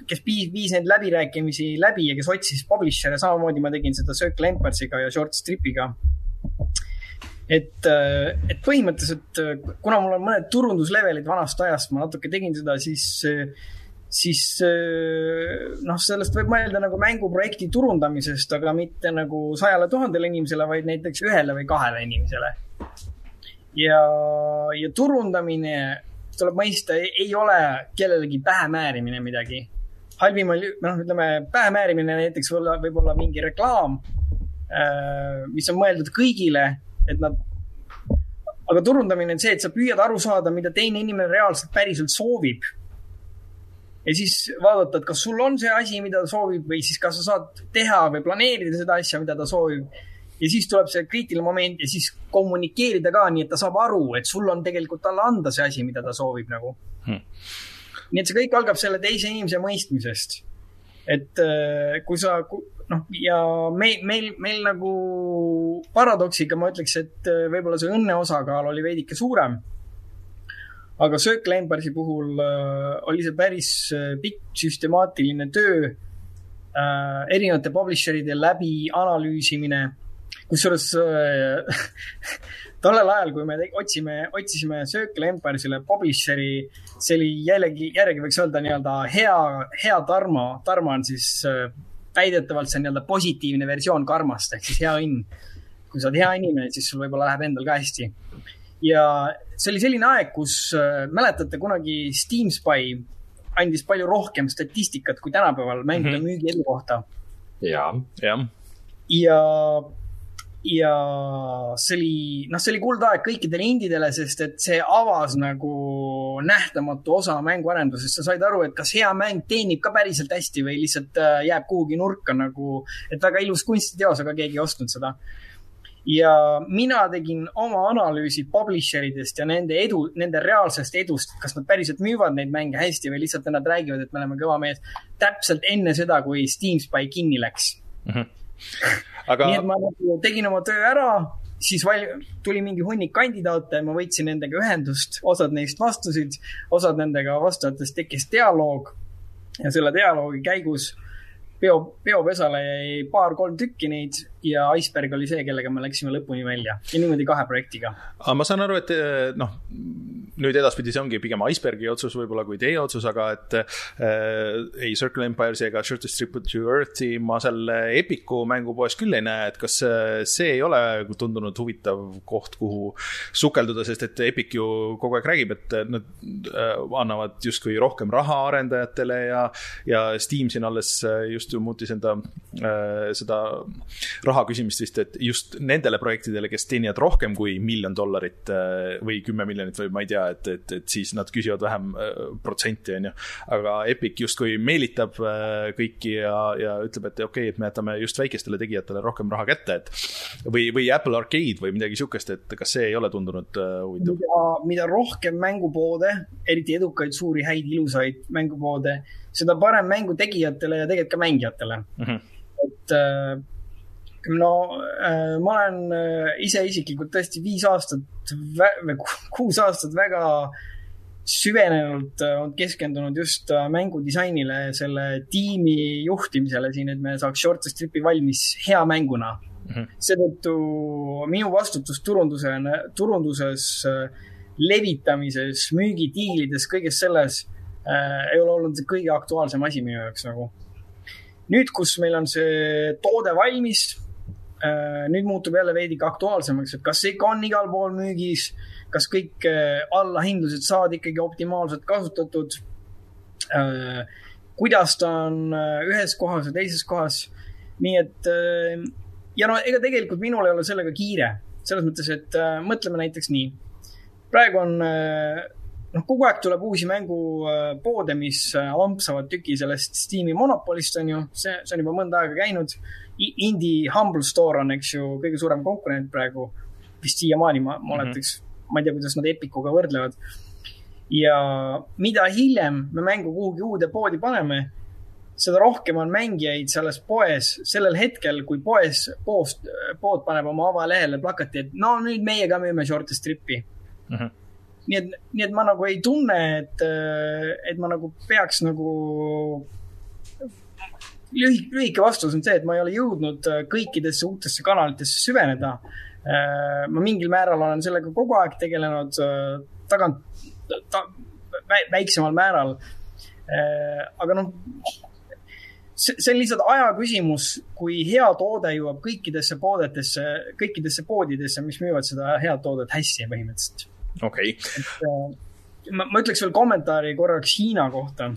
kes viis, viis neid läbirääkimisi läbi ja kes otsis publisher'e, samamoodi ma tegin seda Circle Empires'iga ja Short Stripiga. et, äh, et põhimõtteliselt, äh, kuna mul on mõned turunduslevelid vanast ajast, ma natuke tegin seda, siis siis noh, sellest võib mõelda nagu mänguprojekti turundamisest, aga mitte nagu sajale tuhandele inimesele, vaid näiteks ühele või kahele inimesele ja, ja turundamine, tuleb mõista, ei ole kellelegi pähe määrimine midagi. halvimal, noh, ütleme pähe määrimine näiteks võib olla, võib olla mingi reklaam, äh, mis on mõeldud kõigile, et nad aga turundamine on see, et sa püüad aru saada, mida teine inimene reaalselt päriselt soovib. ja siis vaadata, et kas sul on see asi, mida ta soovib või siis kas sa saad teha või planeerida seda asja, mida ta soovib. Ja siis tuleb see kriitiline moment ja siis kommunikeerida ka nii, et ta saab aru, et sul on tegelikult talle anda see asi, mida ta soovib nagu hmm.. nii et see kõik algab selle teise inimese mõistmisest. et äh, kui sa, noh, ja meil, meil, meil nagu paradoksiga ma ütleks, et äh, võib-olla see õnne osakaal oli veidike suurem. aga Circle Embassy puhul äh, oli see päris pikk süstemaatiline töö äh,, erinevate publisher'ide läbi analüüsimine. Kusjuures äh, *laughs* tollel ajal, kui me otsime, otsisime Circle Empire'ile publisher'i, see oli jällegi, jällegi võiks öelda nii-öelda hea, hea Tarmo. Tarmo on siis äh, väidetavalt see nii-öelda positiivne versioon karmast ehk siis hea õnn. kui sa oled hea inimene, siis sul võib-olla läheb endal ka hästi. ja see oli selline aeg, kus äh, mäletate kunagi Steam Spy andis palju rohkem statistikat kui tänapäeval mängude mm -hmm. müügiedu kohta. ja, jah. ja ja see oli, noh, see oli kuldaeg kõikidele indidele, sest et see avas nagu nähtamatu osa mänguarendusest. sa said aru, et kas hea mäng teenib ka päriselt hästi või lihtsalt äh, jääb kuhugi nurka nagu, et väga ilus kunstiteos, aga keegi ei ostnud seda. ja mina tegin oma analüüsi publisher idest ja nende edu, nende reaalsest edust, kas nad päriselt müüvad neid mänge hästi või lihtsalt nad räägivad, et me oleme kõva mees. täpselt enne seda, kui Steam Spy kinni läks mm. -hmm aga. nii et ma nagu tegin oma töö ära, siis val-, tuli mingi hunnik kandidaate, ma võtsin nendega ühendust, osad neist vastusid, osad nendega vastajatest tekkis dialoog. ja selle dialoogi käigus peo, peopesale jäi paar-kolm tükki neid ja Iceberg oli see, kellega me läksime lõpuni välja ja niimoodi kahe projektiga. aga ma saan aru, et eh, noh, nüüd edaspidi see ongi pigem Icebergi otsus võib-olla kui teie otsus, aga et äh, ei Circle Empires ega Shortest Trip to Earth'i ma seal Epiku mängupoes küll ei näe, et kas see ei ole tundunud huvitav koht, kuhu sukelduda, sest et Epic ju kogu aeg räägib, et nad äh, annavad justkui rohkem raha arendajatele ja, ja Steam siin alles just ju muutis enda äh, seda raha küsimist vist, et just nendele projektidele, kes teenivad rohkem kui miljon dollarit äh, või kümme miljonit või ma ei tea, et, et, et siis nad küsivad vähem äh, protsenti, on ju. aga Epic justkui meelitab äh, kõiki ja, ja ütleb, et okei okay,, et me jätame just väikestele tegijatele rohkem raha kätte, et või, või Apple Arcade või midagi sihukest, et kas see ei ole tundunud huvitav? mida, mida rohkem mängupoode, eriti edukaid, suuri, häid, ilusaid mängupoode, seda parem mängu tegijatele ja tegelikult ka mängijatele mm. -hmm. et äh, no äh, ma olen äh, ise isiklikult tõesti viis aastat või kuus aastat väga süvenenult äh, on keskendunud just mängudisainile, selle tiimi juhtimisele siin, et me saaks Short Stripi valmis hea mänguna mm -hmm.. seetõttu minu vastutus turunduse, turunduses, levitamises, müügidiilides, kõiges selles äh, ei ole olnud kõige aktuaalsem asi minu jaoks nagu. nüüd, kus meil on see toode valmis nüüd muutub jälle veidike aktuaalsemaks, et kas see ikka on igal pool müügis, kas kõik äh, allahindlused saavad ikkagi optimaalselt kasutatud. Äh, kuidas ta on ühes kohas ja teises kohas. nii et ja no ega tegelikult minul ei ole sellega kiire, selles mõttes, et mõtleme näiteks nii. praegu on noh, kogu aeg tuleb uusi mängupoode, mis ampsavad tüki sellest Steam'i monopolist, on ju, see, see on juba mõnda aega käinud Indie Humble Store on, eks ju, kõige suurem konkurent praegu. vist siiamaani ma, ma mm -hmm. ma ei tea, kuidas nad Epicuga võrdlevad. ja mida hiljem me mängu kuhugi uude poodi paneme, seda rohkem on mängijaid selles poes sellel hetkel, kui poes, poest, pood paneb oma avalehele plakati, et no nüüd meie ka müüme short strip'i mm. -hmm nii et, nii et ma nagu ei tunne, et, et ma nagu peaks nagu lühike, lühike vastus on see, et ma ei ole jõudnud kõikidesse uutesse kanalitesse süveneda. Ma mingil määral olen sellega kogu aeg tegelenud tagant ta,, väiksemal määral. aga noh, see on lihtsalt aja küsimus, kui hea toode jõuab kõikidesse poodetesse, kõikidesse poodidesse, mis müüvad seda head toodet hästi põhimõtteliselt. Okei okay.. ma, ma ütleks veel kommentaari korraks Hiina kohta.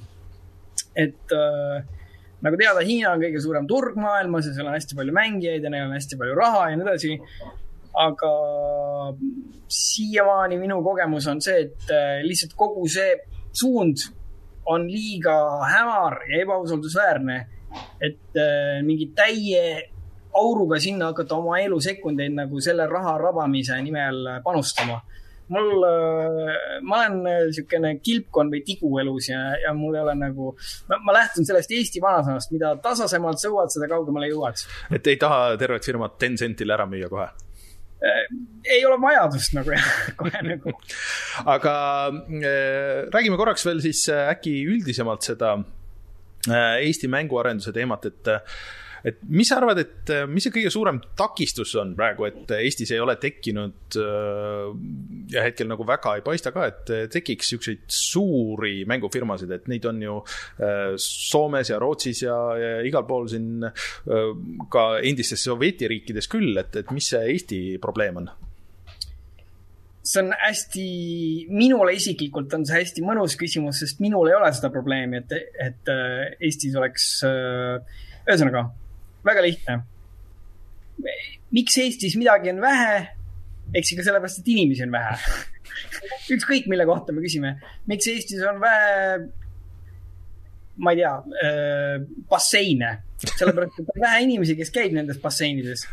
et äh, nagu teada, Hiina on kõige suurem turg maailmas ja seal on hästi palju mängijaid ja neil on hästi palju raha ja nii edasi. aga siiamaani minu kogemus on see, et äh, lihtsalt kogu see suund on liiga hämar ja ebausaldusväärne, et äh, mingi täie auruga sinna hakata oma elusekundeid nagu selle raha rabamise nimel panustama. Mul, äh, ma olen niisugune kilpkonn või tigu elus ja, ja mul ei ole nagu, ma lähtun sellest Eesti vanasanast, mida tasasemalt sõuad, seda kaugemale jõuad. et ei taha tervet firmat Tencentile ära müüa kohe? ei ole vajadust nagu *laughs* kohe nagu. aga äh, räägime korraks veel siis äh, äkki üldisemalt seda äh, Eesti mänguarenduse teemat, et et mis sa arvad, et mis see kõige suurem takistus on praegu, et Eestis ei ole tekkinud ja hetkel nagu väga ei paista ka, et tekiks siukseid suuri mängufirmasid, et neid on ju Soomes ja Rootsis ja, ja igal pool siin ka endistes sovjetiriikides küll, et, et mis see Eesti probleem on? see on hästi, minule isiklikult on see hästi mõnus küsimus, sest minul ei ole seda probleemi, et, et Eestis oleks, ühesõnaga väga lihtne. miks Eestis midagi on vähe? eks ikka sellepärast, et inimesi on vähe *laughs* ükskõik, mille kohta me küsime. miks Eestis on vähe, ma ei tea äh,, basseine? sellepärast, et on vähe inimesi, kes käib nendes basseinides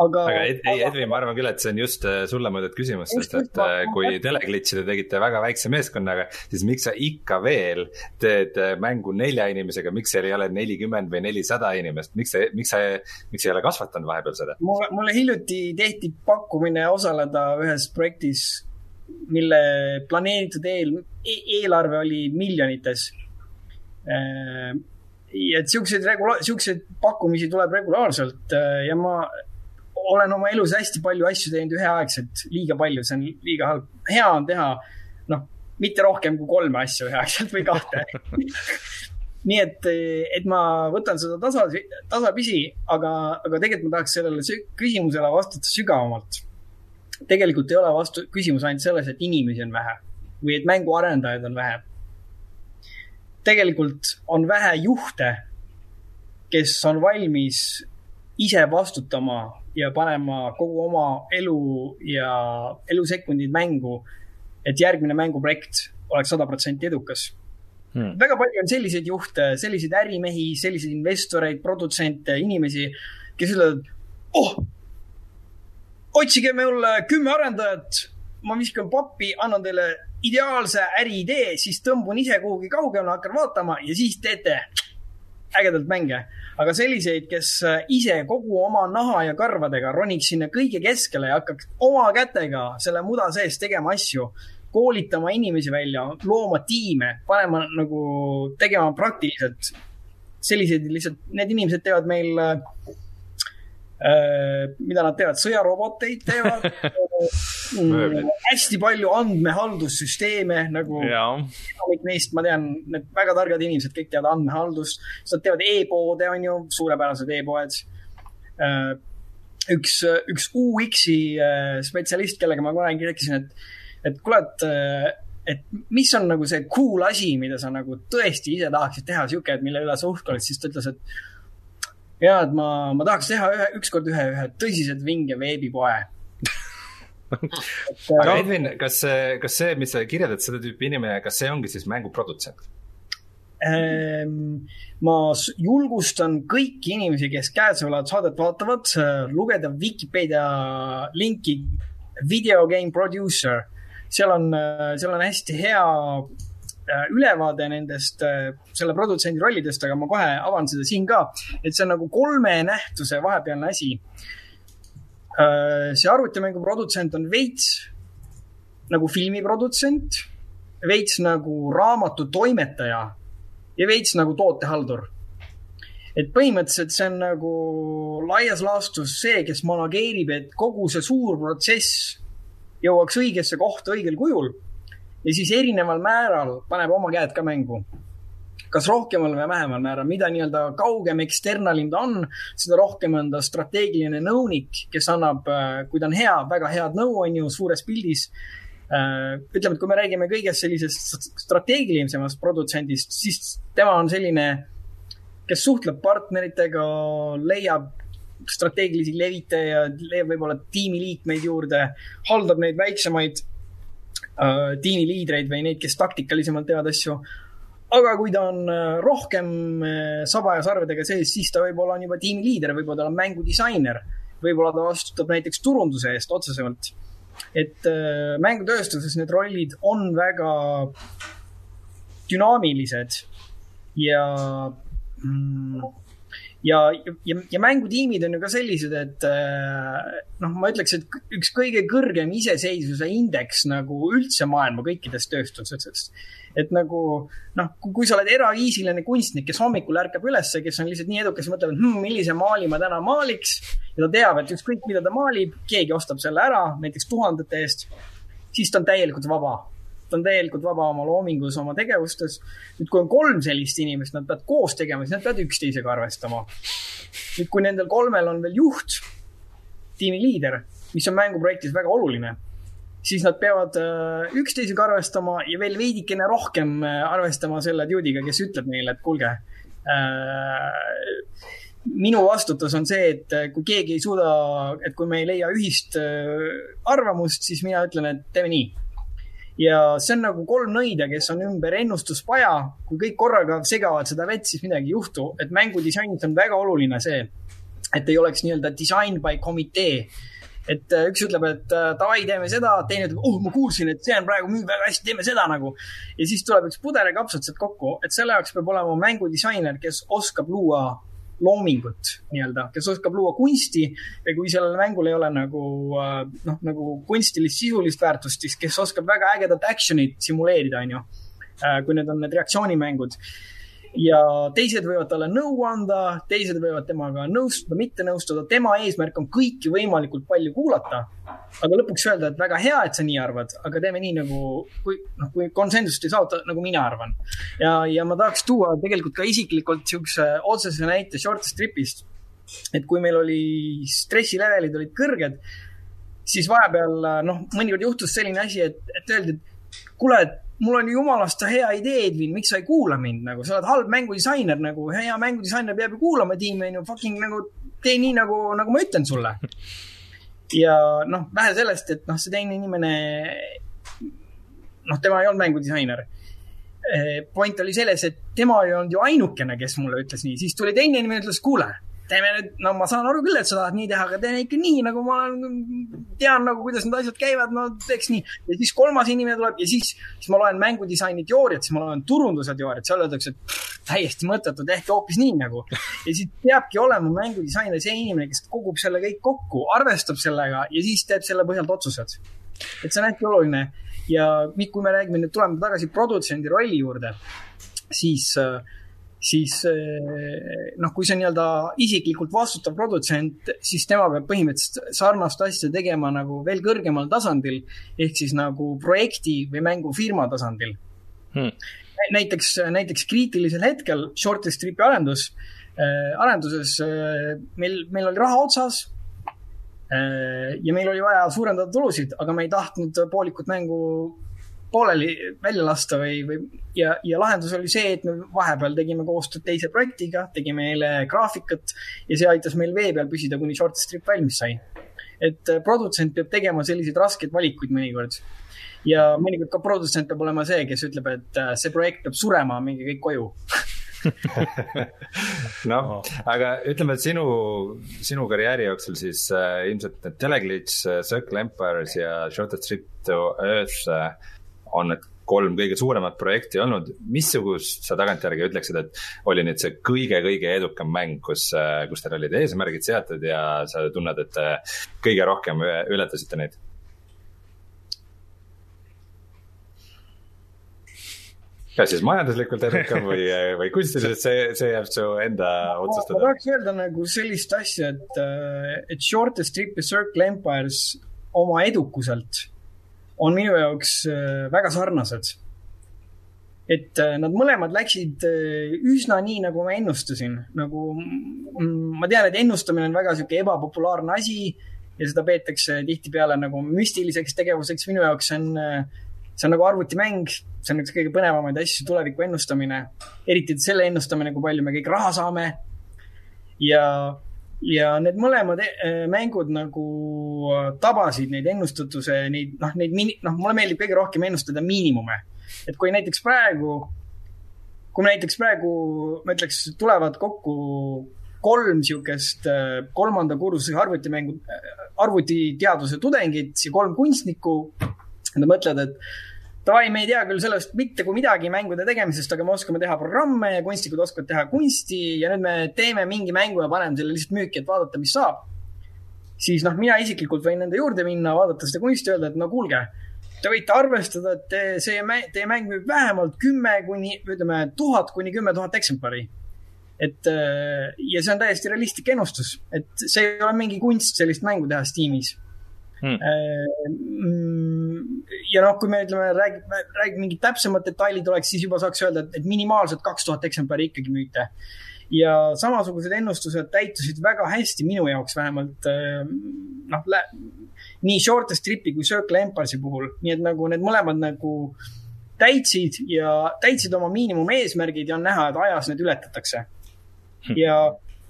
aga, aga Ed, ei, Edvin, ma arvan küll, et see on just äh, sulle mõeldud küsimus, sest et äh, kui Teleglitchi te tegite väga väikse meeskonnaga, siis miks sa ikka veel teed äh, mängu nelja inimesega, miks seal ei ole nelikümmend või nelisada inimest, miks see, miks sa, miks ei ole kasvatanud vahepeal seda? mulle, mulle hiljuti tehti pakkumine osaleda ühes projektis, mille planeeritud eel, e-, eelarve oli miljonites. Ja et siukseid regula-, siukseid pakkumisi tuleb regulaarselt ja ma olen oma elus hästi palju asju teinud üheaegselt, liiga palju, see on liiga halb. hea on teha, noh, mitte rohkem kui kolme asja üheaegselt või kahte *laughs* nii et, et ma võtan seda tasa, tasapisi, aga, aga tegelikult ma tahaks sellele küsimusele vastata sügavamalt. tegelikult ei ole vastu, küsimus ainult selles, et inimesi on vähe või et mänguarendajaid on vähe. tegelikult on vähe juhte, kes on valmis ise vastutama ja panema kogu oma elu ja elusekundid mängu, et järgmine mänguprojekt oleks sada protsenti edukas. Hmm.. väga palju on selliseid juhte, selliseid ärimehi, selliseid investoreid, produtsente, inimesi, kes ütlevad, oh, otsige mulle kümme arendajat, ma viskan pappi, annan teile ideaalse äriidee, siis tõmbun ise kuhugi kaugemale, hakkan vaatama ja siis teete ägedalt mänge. Aga selliseid, kes äh, ise kogu oma naha ja karvadega roniks sinna kõige keskele ja hakkaks oma kätega selle muda sees tegema asju, koolitama inimesi välja, looma tiime, panema nagu tegema praktiliselt selliseid lihtsalt, need inimesed teevad meil Äh, mida nad teevad, sõjaroboteid teevad. *laughs* Mm, hästi palju andmehaldussüsteeme nagu enamik neist, ma tean, need väga targad inimesed kõik teavad andmehaldust, siis nad teevad e-poode, on ju, suurepärased e-poed. Äh, üks, üks UX-i äh, spetsialist, kellega ma kunagi rääkisin, et, et kuule, et et mis on nagu see cool asi, mida sa nagu tõesti ise tahaksid teha, sihuke, et mille üle sa uhke oled, siis ta ütles, et ja, et ma, ma tahaks teha ühe, ükskord ühe, ühe tõsiselt vinge veebipoe *laughs* aga Edvin, kas, kas see, mis sa kirjeldad, seda tüüpi inimene, kas see ongi siis mänguprodutsent? Ehm, ma julgustan kõiki inimesi, kes käesolevat saadet vaatavad, lugeda Vikipeedia linki video game producer. seal on, seal on hästi hea Äh, ülevaade nendest, äh, selle produtsendi rollidest, aga ma kohe avan seda siin ka. et see on nagu kolme nähtuse vahepealne asi. Äh, see arvutimängu produtsent on veits nagu filmiprodutsent, veits nagu raamatu toimetaja ja veits nagu tootehaldur et põhimõtteliselt see on nagu laias laastus see, kes manageerib, et kogu see suur protsess jõuaks õigesse kohta õigel kujul ja siis erineval määral paneb oma käed ka mängu. kas rohkemal või vähemal määral, mida nii-öelda kaugem externalim ta on, seda rohkem on ta strateegiline nõunik, kes annab, äh, kui ta on hea, väga head nõu, on ju, suures pildis. Äh, ütleme, et kui me räägime kõigest sellisest strateegilisemast produtsendist, siis tema on selline, kes suhtleb partneritega, leiab strateegilisi levitajaid, leiab võib-olla tiimiliikmeid juurde, haldab neid väiksemaid uh, tiimiliidreid või neid, kes taktikalisemalt teevad asju aga kui ta on äh, rohkem äh, saba ja sarvedega sees, siis ta võib-olla on juba tiimiliider, võib-olla ta on mängudisainer, võib-olla ta vastutab näiteks turunduse eest otsesemalt. et äh, mängutööstuses need rollid on väga dünaamilised ja mm, ja, ja, ja mängutiimid on ju ka sellised, et noh, ma ütleks, et üks kõige kõrgem iseseisvuse indeks nagu üldse maailma kõikides tööstustes et nagu noh, kui sa oled eraviisiline kunstnik, kes hommikul ärkab ülesse, kes on lihtsalt nii edukas, mõtleb, et hm, millise maali ma täna maaliks. ja ta teab, et ükskõik, mida ta maalib, keegi ostab selle ära, näiteks tuhandete eest. siis ta on täielikult vaba. Ta on täielikult vaba oma loomingus, oma tegevustes. nüüd, kui on kolm sellist inimest, nad peavad koos tegema, siis nad peavad üksteisega arvestama. nüüd, kui nendel kolmel on veel juht, tiimiliider, mis on mänguprojektis väga oluline siis nad peavad äh, üksteisega arvestama ja veel veidikene rohkem äh, arvestama selle dude'iga, kes ütleb neile, et kuulge äh, minu vastutus on see, et kui keegi ei suuda, et kui me ei leia ühist arvamust, siis mina ütlen, et teeme nii. Ja see on nagu kolm nõida, kes on ümber ennustuspaja. kui kõik korraga segavad seda vett, siis midagi ei juhtu. et mängudisainis on väga oluline see, et ei oleks nii-öelda design by komitee et äh, üks ütleb, et äh, davai, teeme seda, teine ütleb, oh, ma kuulsin, et see on praegu müüb väga hästi, teeme seda nagu. ja siis tuleb üks puder ja kapsad sealt kokku, et selle jaoks peab olema mängudisainer, kes oskab luua loomingut nii-öelda, kes oskab luua kunsti ja kui sellel mängul ei ole nagu äh, noh, nagu kunstilist sisulist väärtust, siis kes oskab väga ägedat action'it simuleerida, onju. kui need on need reaktsioonimängud ja teised võivad talle nõu anda, teised võivad temaga nõustuda, mitte nõustuda. tema eesmärk on kõiki võimalikult palju kuulata. aga lõpuks öelda, et väga hea, et sa nii arvad, aga teeme nii nagu, kui noh, kui konsensust ei saavuta, nagu mina arvan. ja, ja ma tahaks tuua tegelikult ka isiklikult siukse otsese näite short strip'ist. et kui meil oli stressilevelid olid kõrged, siis vahepeal noh, mõnikord juhtus selline asi, et, et öeldi, et kuule, et mul on jumalast hea idee, Edvin, miks sa ei kuula mind nagu, sa oled halb mängudisainer nagu, hea mängudisainer peab ju kuulama tiimi, on ju, fucking nagu tee nii nagu, nagu ma ütlen sulle. ja noh, vähe sellest, et noh, see teine inimene, noh, tema ei olnud mängudisainer. Eh, point oli selles, et tema ei olnud ju ainukene, kes mulle ütles nii, siis tuli teine inimene, ütles, kuule teeme nüüd, no ma saan aru küll, et sa tahad nii teha, aga tee ikka nii, nagu ma olen, tean nagu, kuidas need asjad käivad, no teeks nii. ja siis kolmas inimene tuleb ja siis, siis ma loen mängudisaini teooriat, siis ma loen turunduse teooriat, seal öeldakse, et pff, täiesti mõttetu, tehke hoopis nii nagu. ja siis peabki olema mängudisainer see inimene, kes kogub selle kõik kokku, arvestab sellega ja siis teeb selle põhjalt otsused. et see on hästi oluline ja kui me räägime nüüd, tuleme tagasi produtsendi rolli juurde, siis äh, siis eh, noh, kui see nii-öelda isiklikult vastutav produtsent, siis tema peab põhimõtteliselt sarnast asja tegema nagu veel kõrgemal tasandil ehk siis nagu projekti või mängufirma tasandil. Hmm.. näiteks, näiteks kriitilisel hetkel Shorty Stripi arendus äh,, arenduses äh, meil, meil oli raha otsas äh, ja meil oli vaja suurendada tulusid, aga me ei tahtnud poolikut mängu pooleli välja lasta või, või ja, ja lahendus oli see, et me vahepeal tegime koostööd teise projektiga, tegime neile graafikat ja see aitas meil vee peal püsida, kuni short strip valmis sai. et äh, produtsent peab tegema selliseid raskeid valikuid mõnikord. ja mõnikord ka produtsent peab olema see, kes ütleb, et äh, see projekt peab surema, minge kõik koju *laughs* noh, aga ütleme, et sinu, sinu karjääri jooksul siis äh, ilmselt need Teleglitch, äh, Circle Empires ja Shortest Trip to Earth äh, on need kolm kõige suuremat projekti olnud, missugust sa tagantjärgi ütleksid, et oli nüüd see kõige-kõige edukam mäng, kus, kus teil olid eesmärgid seatud ja sa tunned, et kõige rohkem ületasite neid? kas siis majanduslikult edukam või, või kunstiliselt, see, see jääb su enda otsustada? ma tahaks öelda nagu sellist asja, et, et Shortest Trip ja Circle Empires oma edukuselt on minu jaoks äh, väga sarnased. et äh, nad mõlemad läksid äh, üsna nii, nagu ma ennustasin, nagu mm, ma tean, et ennustamine on väga sihuke ebapopulaarne asi ja seda peetakse tihtipeale nagu müstiliseks tegevuseks. minu jaoks on, see on nagu arvutimäng, see on üks kõige põnevamaid asju, tuleviku ennustamine. eriti selle ennustamine, kui palju me kõik raha saame. ja, ja need mõlemad mängud nagu tabasid neid ennustatuse, neid, noh, neid, noh, mulle meeldib kõige rohkem ennustada miinimume et kui näiteks praegu, kui näiteks praegu, ma ütleks, tulevad kokku kolm niisugust äh, kolmanda kursuse arvutimängu, äh, arvutiteaduse tudengit ja kolm kunstnikku. Nad mõtlevad, et davai, me ei tea küll sellest mitte kui midagi mängude tegemisest, aga me oskame teha programme ja kunstnikud oskavad teha kunsti ja nüüd me teeme mingi mängu ja paneme selle lihtsalt müüki, et vaadata, mis saab. siis noh, mina isiklikult võin nende juurde minna, vaadata seda kunsti, öelda, et no kuulge te võite arvestada, et see, teie mäng müüb vähemalt kümme kuni, ütleme, tuhat kuni kümme tuhat eksemplari. et äh, ja see on täiesti realistlik ennustus, et see ei ole mingi kunst sellist mängu teha Steamis hmm. Ja noh, kui me ütleme, räägime, räägime mingid täpsemad detailid oleks, siis juba saaks öelda, et minimaalselt kaks tuhat eksemplari ikkagi müüte. ja samasugused ennustused täitusid väga hästi minu jaoks vähemalt äh, noh, nii Short Stripi kui Circle Empire'i puhul, nii et nagu need mõlemad nagu täitsid ja täitsid oma miinimumeesmärgid ja on näha, et ajas need ületatakse. Hm. ja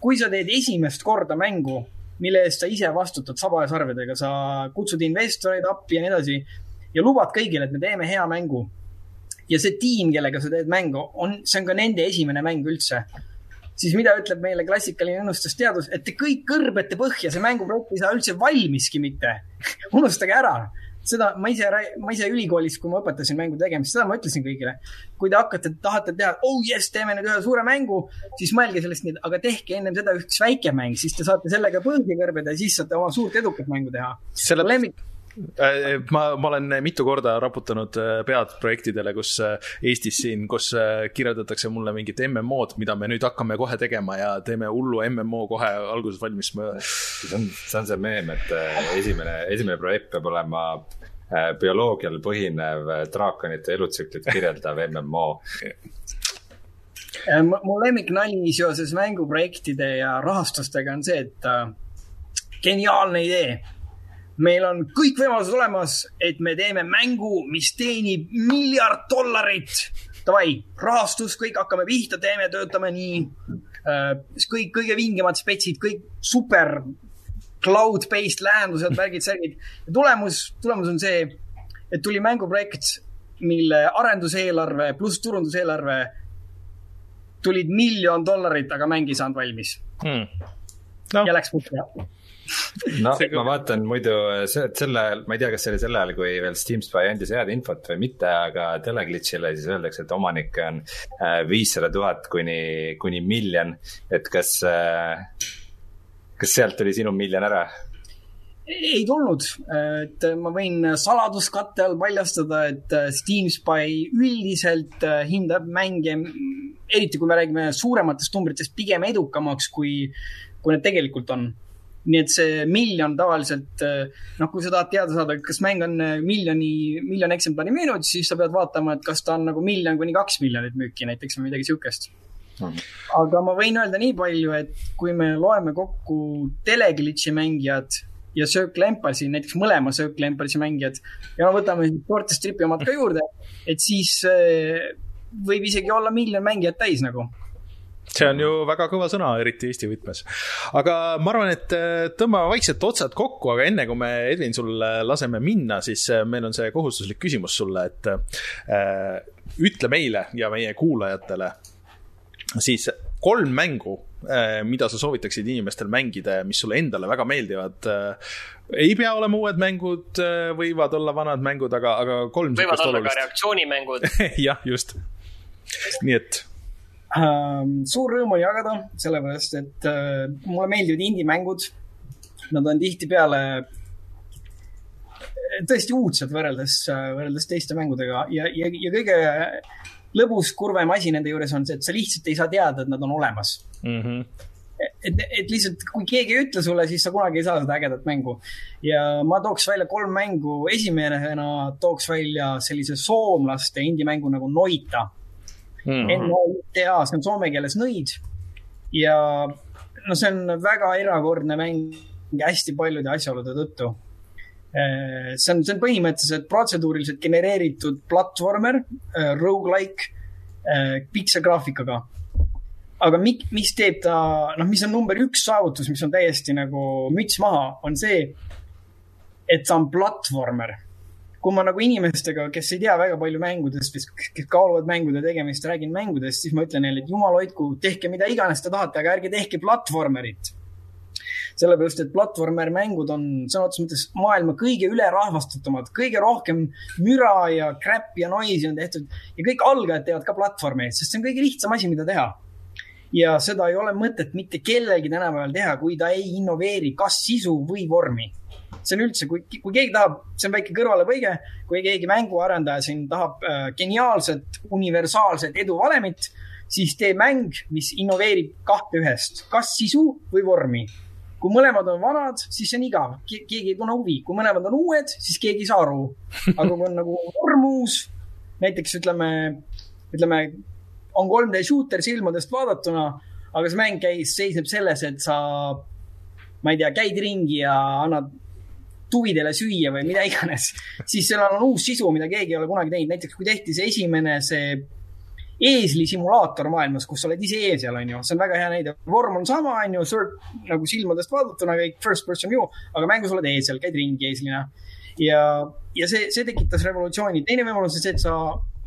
kui sa teed esimest korda mängu, mille eest sa ise vastutad saba ja sarvedega, sa kutsud investoreid appi ja nii edasi ja lubad kõigile, et me teeme hea mängu. ja see tiim, kellega sa teed mängu, on, see on ka nende esimene mäng üldse siis mida ütleb meile klassikaline ennustusteadus, et te kõik kõrbete põhja, see mänguprojekt ei saa üldse valmiski mitte *laughs* unustage ära seda ma ise, ma ise ülikoolis, kui ma õpetasin mängu tegemist, seda ma ütlesin kõigile. kui te hakkate, tahate teha, oh jess, teeme nüüd ühe suure mängu, siis mõelge sellest nii, aga tehke ennem seda üks väike mäng, siis te saate sellega põhja kõrbeda ja siis saate oma suurt edukat mängu teha selle.... Äh, ma, ma olen mitu korda raputanud äh, pead projektidele, kus äh, Eestis siin, kus kirjeldatakse mulle mingit MMO-d, mida me nüüd hakkame kohe tegema ja teeme hullu MMO kohe alguses valmis. see on, see on see meem, et esimene, esimene projekt peab olema bioloogial põhinev draakonite elutsüklit kirjeldav MMO mu lemmiknali seoses mänguprojektide ja rahastustega on see, et geniaalne idee meil on kõik võimalused olemas, et me teeme mängu, mis teenib miljard dollarit. Davai, rahastus, kõik hakkame pihta, teeme, töötame nii äh,. kõik kõige vingemad spetsid, kõik super cloud-based lahendused, värgid, särgid. tulemus, tulemus on see, et tuli mänguprojekt, mille arenduseelarve pluss turunduseelarve tulid miljon dollarit, aga mäng ei saanud valmis hmm.. No. ja läks muutma no see, ma vaatan muidu selle ajal, ma ei tea, kas see oli sel ajal, kui veel Steam Spy andis head infot või mitte, aga Teleglitch'ile siis öeldakse, et omanikke on äh, viissada tuhat kuni, kuni miljon. et kas, äh, kas sealt tuli sinu miljon ära? ei tulnud, et ma võin saladuskatte all paljastada, et äh, Steam Spy üldiselt hindab mänge, eriti kui me räägime suurematest numbritest, pigem edukamaks, kui, kui need tegelikult on nii et see miljon tavaliselt, eh, noh, kui sa tahad teada saada, kas mäng on eh, miljoni, miljon eksemplari müünud, siis sa pead vaatama, et kas ta on nagu miljon kuni kaks miljonit müüki näiteks või midagi sihukest mm.. aga ma võin öelda nii palju, et kui me loeme kokku teleglitši mängijad ja Circle Empire'i, näiteks mõlema Circle Empire'i mängijad ja no võtame Forte Stripi omad ka juurde, et siis eh, võib isegi olla miljon mängijat täis nagu see on ju väga kõva sõna, eriti Eesti võtmes. aga ma arvan, et äh, tõmbame vaikselt otsad kokku, aga enne kui me, Edvin, sulle laseme minna, siis äh, meil on see kohustuslik küsimus sulle, et äh, ütle meile ja meie kuulajatele siis kolm mängu mida sa soovitaksid inimestel mängida ja mis sulle endale väga meeldivad ei pea olema uued mängud võivad olla vanad mängud, aga, aga kolm. võivad olla olulist. ka reaktsioonimängud *laughs* jah, just. nii et. Suur rõõm on jagada, sellepärast et äh, mulle meeldivad indie-mängud. Nad on tihtipeale äh, tõesti uudsed võrreldes, äh, võrreldes teiste mängudega ja, ja, ja kõige lõbus, kurvem asi nende juures on see, et sa lihtsalt ei saa teada, et nad on olemas mm. -hmm et, et lihtsalt, kui keegi ei ütle sulle, siis sa kunagi ei saa seda ägedat mängu. ja ma tooks välja kolm mängu. esimesena tooks välja sellise soomlaste indie-mängu nagu Noita mm. -hmm. NOITA, see on soome keeles nõid. ja no see on väga erakordne mäng hästi paljude asjaolude tõttu. Äh, see on, see on põhimõtteliselt protseduuriliselt genereeritud platvormer, äh, rogu-like, pikselgraafikaga aga mik-, mis teeb ta, noh, mis on number üks saavutus, mis on täiesti nagu müts maha, on see, et ta on platvormer. Kui ma nagu inimestega, kes ei tea väga palju mängudest, kes kaaluvad mängude tegemist, räägin mängudest, siis ma ütlen neile, et jumal hoidku, tehke mida iganes te tahate, aga ärge tehke platvormerit sellepärast, et platvormer-mängud on sõna otseses mõttes maailma kõige ülerahvastatumad, kõige rohkem müra ja crap'i ja noise'i on tehtud ja kõik algajad teevad ka platvormeid, sest see on kõige lihtsam asi, mida teha ja seda ei ole mõtet mitte kellelgi tänapäeval teha, kui ta ei innoveeri kas sisu või vormi. See on üldse, kui, kui keegi tahab, see on väike kõrvalepõige, kui keegi mänguarendaja siin tahab äh, geniaalset, universaalset eduvalemit, siis tee mäng, mis innoveerib kahte ühest, kas sisu või vormi. Kui mõlemad on vanad, siis see on igav, keegi ei tunne huvi, kui mõlemad on uued, siis keegi ei saa aru. *laughs* aga kui on nagu vorm uus, näiteks ütleme, ütleme on 3D shooter silmadest vaadatuna, aga see mäng käis, seisneb selles, et sa, ma ei tea, käid ringi ja annad tuvidele süüa või mida iganes, siis seal on uus sisu, mida keegi ei ole kunagi teinud. näiteks kui tehti see esimene, see eesli simulaator maailmas, kus sa oled ise eesel, on ju, see on väga hea näide. vorm on sama, on ju, nagu silmadest vaadatuna kõik first person view, aga mängus oled eesel, käid ringi eeslina. ja, ja see, see tekitas revolutsiooni. teine võimalus on see, et sa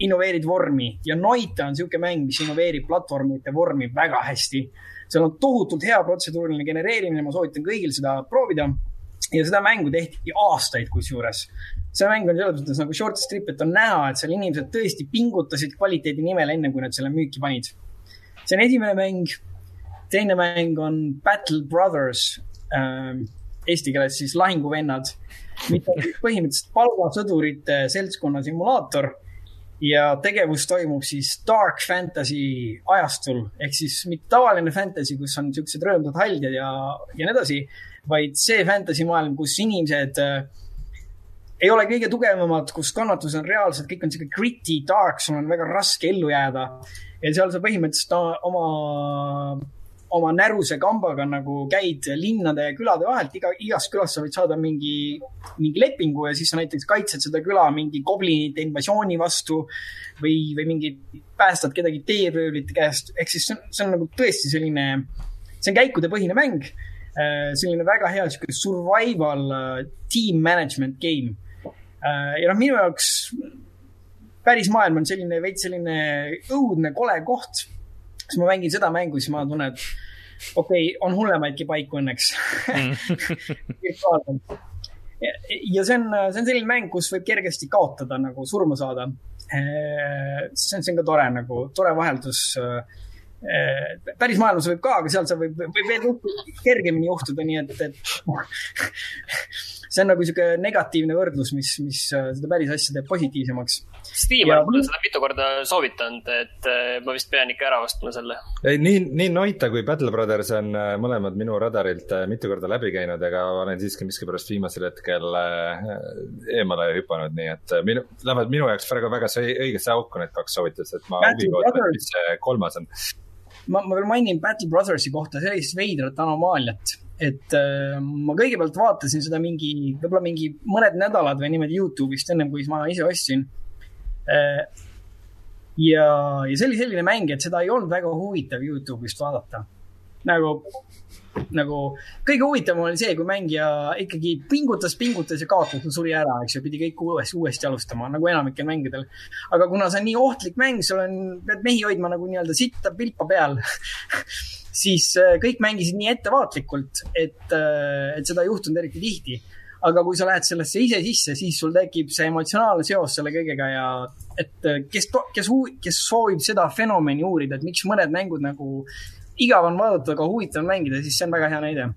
innoveerid vormi ja Noita on niisugune mäng, mis innoveerib platvormide vormi väga hästi. seal on tohutult hea protseduuriline genereerimine, ma soovitan kõigil seda proovida. Ja seda mängu tehti aastaid kusjuures. see mäng on selles mõttes nagu short strip, et on näha, et seal inimesed tõesti pingutasid kvaliteedi nimel, enne kui nad selle müüki panid. see on esimene mäng. teine mäng on Battle Brothers äh,, eesti keeles siis lahinguvennad, mis on põhimõtteliselt palgasõdurite seltskonna simulaator ja tegevus toimub siis dark fantasy ajastul ehk siis mitte tavaline fantasy, kus on niisugused rõõmsad haldjad ja, ja nii edasi, vaid see fantasy maailm, kus inimesed äh, ei ole kõige tugevamad, kus kannatus on reaalselt, kõik on sihuke gritty, dark, sul on väga raske ellu jääda. ja seal sa põhimõtteliselt oma oma näruse kambaga nagu käid linnade ja külade vahelt, iga, igas külas sa võid saada mingi, mingi lepingu ja siis sa näiteks kaitsed seda küla mingi goblinite invasiooni vastu või, või mingi päästad kedagi teeröövlite käest. ehk siis see on, see on nagu tõesti selline, see on käikudepõhine mäng. Äh, selline väga hea sihuke survival äh, team management game. Äh, ja noh, minu jaoks päris maailm on selline veits selline õudne, kole koht siis ma mängin seda mängu, siis ma tunnen, et okei okay,, on hullemaidki paiku õnneks *laughs* virtuaalselt ja, see on, see on selline mäng, kus võib kergesti kaotada, nagu surma saada. See on, see on ka tore nagu, tore vaheldus. Äh, päris maailmas võib ka, aga seal see võib, võib veel kergemini juhtuda, nii et, et *laughs* see on nagu sihuke negatiivne võrdlus, mis, mis äh, seda päris asja teeb positiivsemaks. Steam on mulle seda mitu korda soovitanud, et äh, ma vist pean ikka ära ostma selle. ei, nii, nii Noita kui Battle Brothers on äh, mõlemad minu radarilt mitu korda läbi käinud, aga olen siiski miskipärast viimasel hetkel eemale hüpanud, nii et minu, lähevad minu jaoks praegu väga õigesse auku need kaks soovitust, et ma huviga ootan, mis see kolmas on ma, ma veel mainin Battle Brothersi kohta sellist veidrat anomaaliat, et äh, ma kõigepealt vaatasin seda mingi, võib-olla mingi mõned nädalad või niimoodi Youtube'ist ennem kui ma ise ostsin äh,. ja, ja see oli selline mäng, et seda ei olnud väga huvitav Youtube'ist vaadata. nagu nagu kõige huvitavam oli see, kui mängija ikkagi pingutas, pingutas ja kaotas suri ära, eks ju, pidi kõik uuesti, uuesti alustama, nagu enamikel mängudel. aga kuna see on nii ohtlik mäng, sul on, pead mehi hoidma nagu nii-öelda sitta pilpa peal *laughs* siis äh, kõik mängisid nii ettevaatlikult, et, äh, et seda ei juhtunud eriti tihti aga kui sa lähed sellesse ise sisse, siis sul tekib see emotsionaalne seos selle kõigega ja et äh, kes, kes, kes soovib seda fenomeni uurida, et miks mõned mängud nagu igav on vaadata, aga huvitav on mängida, siis see on väga hea näide.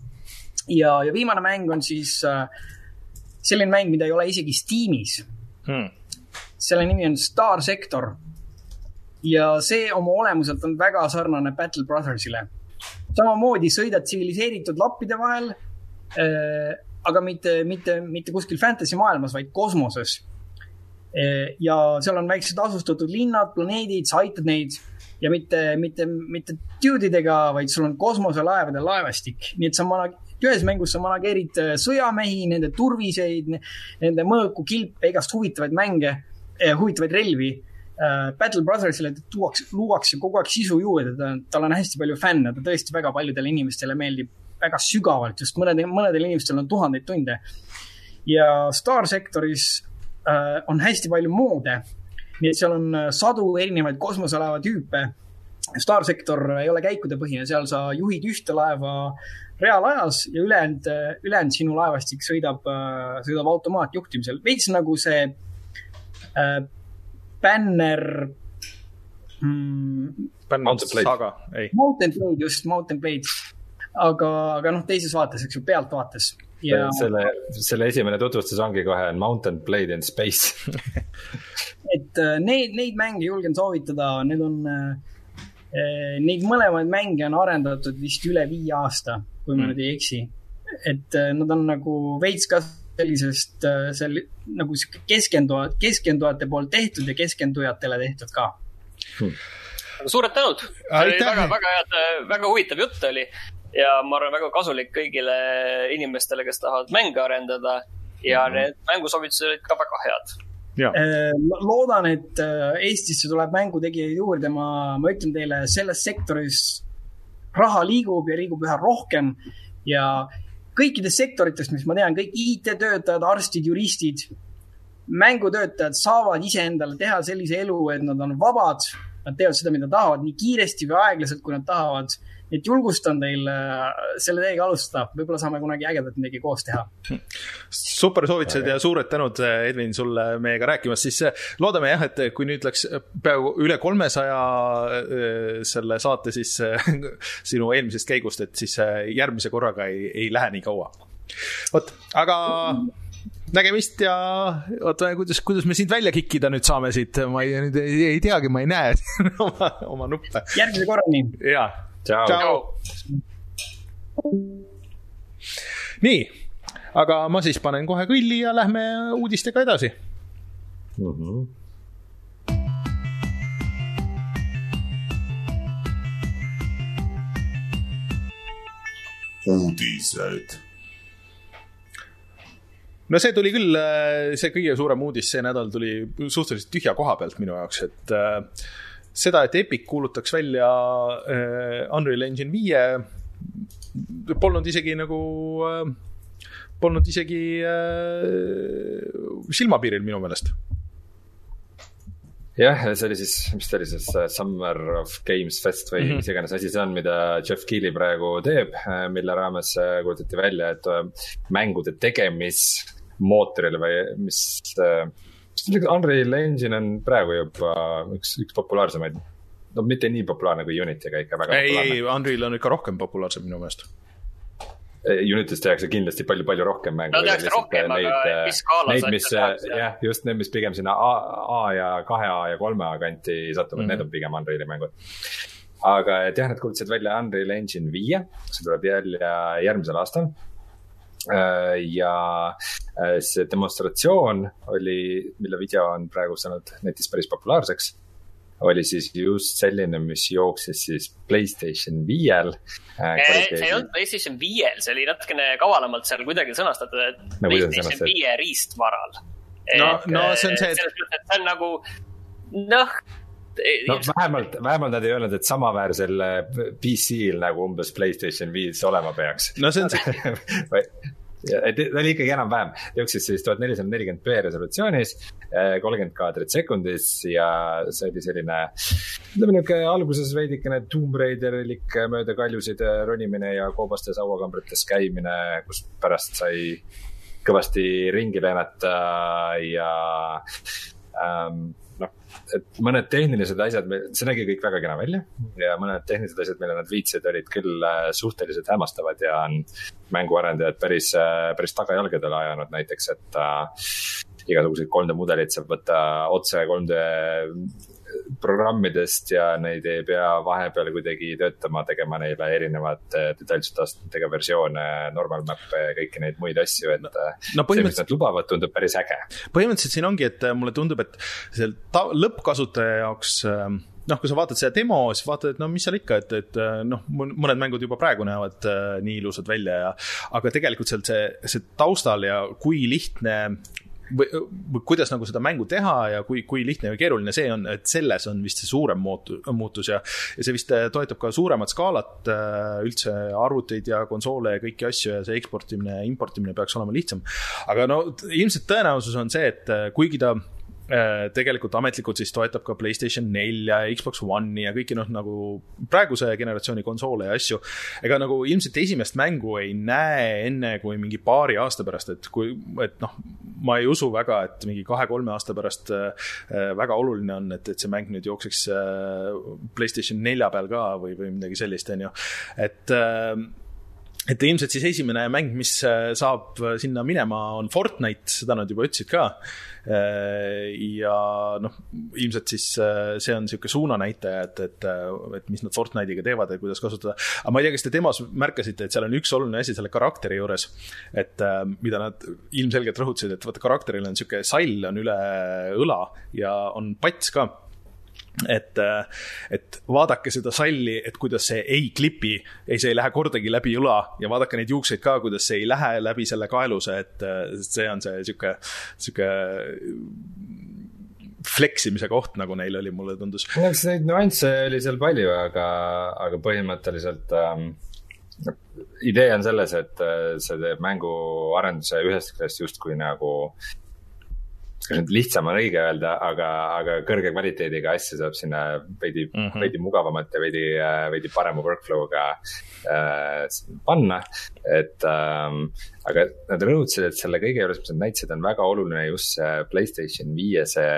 ja, ja viimane mäng on siis äh, selline mäng, mida ei ole isegi Steamis hmm.. selle nimi on Star Sector. ja see oma olemuselt on väga sarnane Battle Brothersile. samamoodi sõidad tsiviliseeritud lappide vahel äh,, aga mitte, mitte, mitte kuskil fantasy maailmas, vaid kosmoses ja seal on väiksed asustatud linnad, planeedid, sa aitad neid ja mitte, mitte, mitte dude'idega, vaid sul on kosmoselaevade laevastik, nii et sa mana-, ühes mängus sa manageerid äh, sõjamehi, nende turviseid, nende mõõku, kilpe, igast huvitavaid mänge, huvitavaid relvi. Äh, Battle Brothersile tuuakse, luuakse kogu aeg sisu juurde, ta, tal on hästi palju fänne, ta tõesti väga paljudele inimestele meeldib väga sügavalt, just mõnedel, mõnedel inimestel on tuhandeid tunde. ja Star sektoris äh, on hästi palju moode nii et seal on äh, sadu erinevaid kosmoselaeva tüüpe. Star sektor ei ole käikudepõhine, seal sa juhid ühte laeva reaalajas ja ülejäänud, äh, ülejäänud sinu laevastik sõidab, äh, sõidab automaatjuhtimisel. veits nagu see äh, Banner mm,. Mountain Blade. ei. Mountain Blade, just, Mountain Blade. aga, aga noh, teises vaates, eks ju, pealtvaates ja.... selle, selle esimene tutvustus ongi kohe Mountain Blade in Space. *laughs* Et äh, neid, neid mänge julgen soovitada, need on, äh, äh, neid mõlemaid mänge on arendatud vist üle viie aasta, kui ma mm. nüüd ei eksi. et nad on nagu veits ka sellisest, sel-, nagu sihuke keskenduvad, keskendujate poolt tehtud ja keskendujatele tehtud ka. Hmm.. suured tänud. väga, väga head, väga huvitav jutt oli ja ma arvan, väga kasulik kõigile inimestele, kes tahavad mänge arendada. Ja mm -hmm. need mängusoovitused olid ka väga head. Äh, loodan, et äh, Eestisse tuleb mängutegijaid juurde, ma, ma ütlen teile, selles sektoris raha liigub ja liigub üha rohkem. Ja kõikidest sektoritest, mis ma tean, kõik IT-töötajad, arstid, juristid, mängutöötajad saavad iseendale teha sellise elu, et nad on vabad, nad teevad seda, mida tahavad, nii kiiresti või aeglaselt, kui nad tahavad et julgustan teil äh, selle teega alustada, võib-olla saame kunagi ägedat midagi koos teha. super soovitused ja suured tänud, äh, Edvin, sulle meiega rääkimast, siis äh, loodame jah, et kui nüüd läks peaaegu üle kolmesaja selle saate siis *laughs* sinu eelmisest käigust, et siis järgmise korraga ei, ei lähe nii kaua. vot, aga nägemist ja oota, kuidas, kuidas me sind välja kikkida nüüd saame siit, ma ei, nüüd ei, ei teagi, ma ei näe *laughs* oma, oma nuppe. järgmise korrani. jaa tšau. nii, aga ma siis panen kohe kõlli ja lähme uudistega edasi mm. -hmm. uudised. no see tuli küll, see kõige suurem uudis see nädal tuli suhteliselt tühja koha pealt minu jaoks, et äh, seda, et Epic kuulutaks välja äh, Unreal Engine viie, polnud isegi nagu äh,, polnud isegi äh, silmapiiril minu meelest jah, see oli siis, mis ta oli siis, Summer of Games Fest või mm -hmm. mis iganes asi see on, mida Jeff Keighley praegu teeb, äh, mille raames äh, kuulutati välja, et äh, mängude tegemismootoril või mis Unreal Engine on praegu juba üks, üks populaarsemaid, no mitte nii populaarne kui Unity, aga ikka väga ei, populaarne. ei, Unreal on ikka rohkem populaarsem minu meelest. Unity's tehakse kindlasti palju-palju rohkem mänge. no tehakse rohkem, aga äh, mis skaalas neid, mis, jah, just need, mis pigem sinna A, A ja kahe A ja kolme A kanti satuvad mm, -hmm. need on pigem Unreali mängud aga et jah, nad kuulutasid välja Unreal Engine viie, see tuleb jälle järgmisel aastal Äh, ja äh, see demonstratsioon oli, mille video on praegu saanud netis päris populaarseks oli siis just selline, mis jooksis siis Playstation viiel äh,. see ei olnud Playstation viiel, see oli natukene kavalamalt seal kuidagi sõnastatud, et no, Playstation viie riistvaral. no, no see on see, et. see on nagu, noh no vähemalt, vähemalt nad ei öelnud, et samaväärsel PC-l nagu umbes Playstation viis olema peaks. no see on see *laughs* et ta oli ikkagi enam-vähem, jooksis siis tuhat nelisada nelikümmend B resolutsioonis, eh, kolmkümmend kaadrit sekundis ja see oli selline. ütleme nihuke alguses veidikene Tomb Raiderik mööda kaljusid ronimine ja koobastes hauakambrites käimine, kus pärast sai kõvasti ringi lennata ja ähm, noh, et mõned tehnilised asjad, see nägi kõik väga kena välja ja mõned tehnilised asjad, mille nad viitsid, olid küll äh, suhteliselt hämmastavad ja on mänguarendajad päris, äh, päris tagajalgadele ajanud, näiteks, et äh, igasuguseid 3D mudeleid saab võtta otse 3D programmidest ja neid ei pea vahepeal kuidagi töötama, tegema neile erinevat detailsusastmetega versioone, normal map'e ja kõiki neid muid asju, et no, see, mis nad lubavad, tundub päris äge. põhimõtteliselt siin ongi, et mulle tundub, et see lõppkasutaja jaoks noh, kui sa vaatad seda demo, siis vaatad, et no mis seal ikka, et, et noh, mõned mängud juba praegu näevad nii ilusad välja ja. aga tegelikult seal see, see taustal ja kui lihtne või, kuidas nagu seda mängu teha ja kui, kui lihtne või keeruline see on, et selles on vist see suurem muutu-, muutus ja. ja see vist äh, toetab ka suuremat skaalat äh, üldse arvuteid ja konsoole ja kõiki asju ja see eksportimine ja importimine peaks olema lihtsam. aga no ilmselt tõenäosus on see, et kuigi ta Äh, tegelikult ametlikult siis toetab ka Playstation nelja ja Xbox One'i ja kõiki noh, nagu praeguse generatsiooni konsoole ja asju. ega nagu ilmselt esimest mängu ei näe enne kui mingi paari aasta pärast, et kui, et noh, ma ei usu väga, et mingi kahe-kolme aasta pärast äh, väga oluline on, et, et see mäng nüüd jookseks äh, Playstation nelja peal ka või, või midagi sellist, on ju, et äh, et ilmselt siis esimene mäng, mis äh, saab äh, sinna minema, on Fortnite, seda nad juba ütlesid ka. Äh, ja noh, ilmselt siis see on niisugune suunanäitaja, et, et, et mis nad Fortnite'iga teevad ja kuidas kasutada. aga ma ei tea, kas te demos märkasite, et seal on üks oluline asi selle karakteri juures, et mida nad ilmselgelt rõhutasid, et vaata karakteril on niisugune sall on üle õla ja on pats ka et, äh, et vaadake seda salli, et kuidas see ei klipi, ei, see ei lähe kordagi läbi õla ja vaadake neid juukseid ka, kuidas see ei lähe läbi selle kaeluse, et äh, see on see sihuke, sihuke fleksimise koht, nagu neil oli, mulle tundus. eks neid nüansse oli seal palju, aga, aga põhimõtteliselt ähm, idee on selles, et äh, see teeb mänguarenduse ühest küljest justkui nagu kas nüüd lihtsam on õige öelda, aga, aga kõrge kvaliteediga asju saab sinna veidi mm, -hmm. veidi mugavamat ja veidi, veidi parema workflow'ga äh, panna. et ähm, aga nad rõhutasid, et selle kõige juures, mis nad näitasid, on väga oluline just see Playstation viie see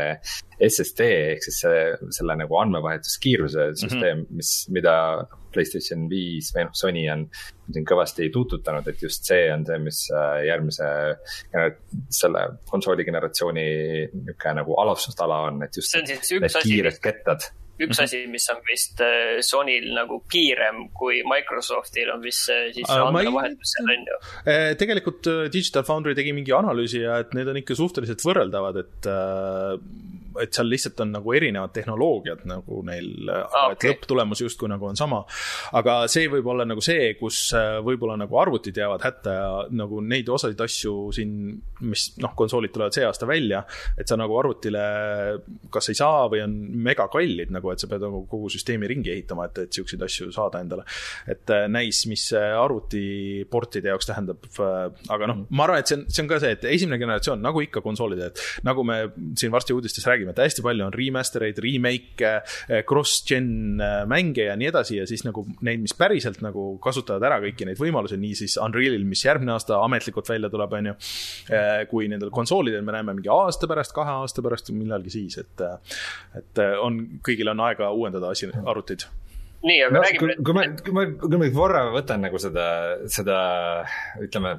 SSD ehk siis see, selle nagu andmevahetuskiiruse süsteem mm, -hmm. mis, mida Playstation viis või noh, Sony on siin kõvasti tuututanud, et just see on see, mis äh, järgmise, selle konsooli generatsiooni niisugune nagu alustusala on, et just need kiired kettad üks mm -hmm. asi, mis on vist äh, Sonyl nagu kiirem kui Microsoftil on vist see siis andmevahetus seal on ju. Äh, tegelikult Digital Foundry tegi mingi analüüsi ja et need on ikka suhteliselt võrreldavad, et et seal lihtsalt on nagu erinevad tehnoloogiad nagu neil ah,, okay. et lõpptulemus justkui nagu on sama. aga see võib olla nagu see, kus äh, võib-olla nagu arvutid jäävad hätta ja nagu neid osasid asju siin, mis noh, konsoolid tulevad see aasta välja, et sa nagu arvutile kas ei saa või on megakallid nagu, et sa pead nagu kogu süsteemi ringi ehitama, et, et siukseid asju saada endale. et äh, näis, mis arvutiportide jaoks tähendab, äh, aga noh, ma arvan, et see on, see on ka see, et esimene generatsioon, nagu ikka konsoolide, et nagu me siin varsti uudistes räägime, räägime, et hästi palju on remaster eid, remake'e, eh, cross-gen eh, mänge ja nii edasi ja siis nagu neid, mis päriselt nagu kasutavad ära kõiki neid võimalusi, nii siis Unrealil, mis järgmine aasta ametlikult välja tuleb, on ju. Eh, kui nendel konsoolidel me näeme mingi aasta pärast, kahe aasta pärast, millalgi siis, et, et on, kõigil on aega uuendada asi, arvuteid nii, aga no, räägime. kui ma, kui ma, kui ma korra võtan nagu seda, seda, ütleme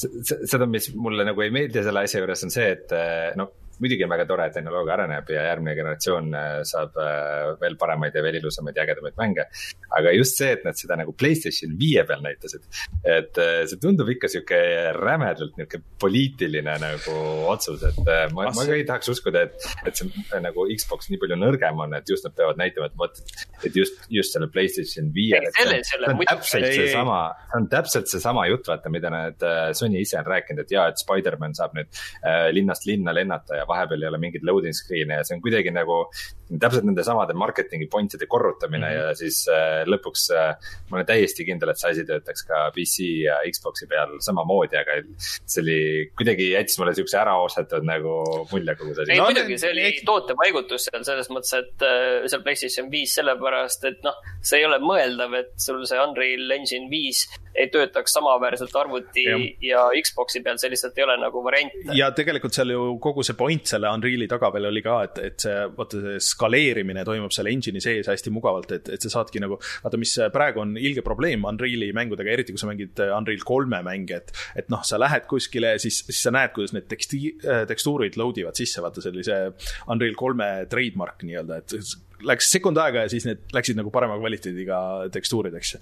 seda, mis mulle nagu ei meeldi selle asja juures, on see, et noh, muidugi on väga tore, et tehnoloogia areneb ja järgmine generatsioon äh, saab äh, veel paremaid ja veel ilusamaid ja ägedamaid mänge. aga just see, et nad seda nagu Playstation viie peal näitasid, et äh, see tundub ikka sihuke rämedalt nihuke poliitiline nagu otsus, et ma, ma ka ei tahaks uskuda, et, et see nagu Xbox nii palju nõrgem on, et just nad peavad näitama, et vot, et just, just selle Playstation viie. see on täpselt seesama, see on täpselt seesama jutt, vaata, mida need Sony ise on rääkinud, et jaa, et Spider-man saab nüüd linnast linna lennata ja ja vahepeal ei ole mingeid loading screen'e ja see on kuidagi nagu täpselt nende samade marketingi point'ide korrutamine mm -hmm. ja siis äh, lõpuks äh, ma olen täiesti kindel, et see asi töötaks ka PC ja Xbox'i peal samamoodi, aga see oli, kuidagi jättis mulle siukse äraostetud nagu mulje kogu see asi. ei no, muidugi, see oli tootepaigutus seal selles mõttes, et äh, seal PlayStation viis sellepärast sellepärast et noh, see ei ole mõeldav, et sul see Unreal Engine viis ei töötaks samaväärselt arvuti ja, ja Xbox'i peal, see lihtsalt ei ole nagu variant. ja tegelikult seal ju kogu see point selle Unreal'i taga veel oli ka, et, et see, vaata see skaleerimine toimub selle engine'i sees hästi mugavalt, et, et sa saadki nagu, vaata, mis praegu on ilge probleem Unreal'i mängudega, eriti kui sa mängid Unreal kolme mänge, et, et noh, sa lähed kuskile, siis, siis sa näed, kuidas need teksti-, tekstuurid load ivad sisse, vaata, see Unreal kolme trademark nii-öelda, et läks sekund aega ja siis need läksid nagu parema kvaliteediga tekstuurideks.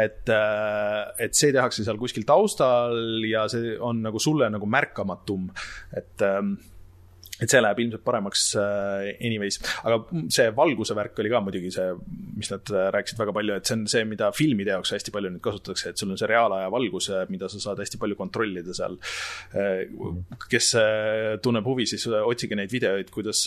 et, äh, et see tehakse seal kuskil taustal ja see on nagu sulle nagu märkamatum, et ähm, et see läheb ilmselt paremaks uh, anyways, aga see valguse värk oli ka muidugi see, mis nad äh, rääkisid väga palju, et see on see, mida filmide jaoks hästi palju nüüd kasutatakse, et sul on see reaalaja valgus, mida sa saad hästi palju kontrollida seal uh,. kes tunneb huvi, siis otsige neid videoid, kuidas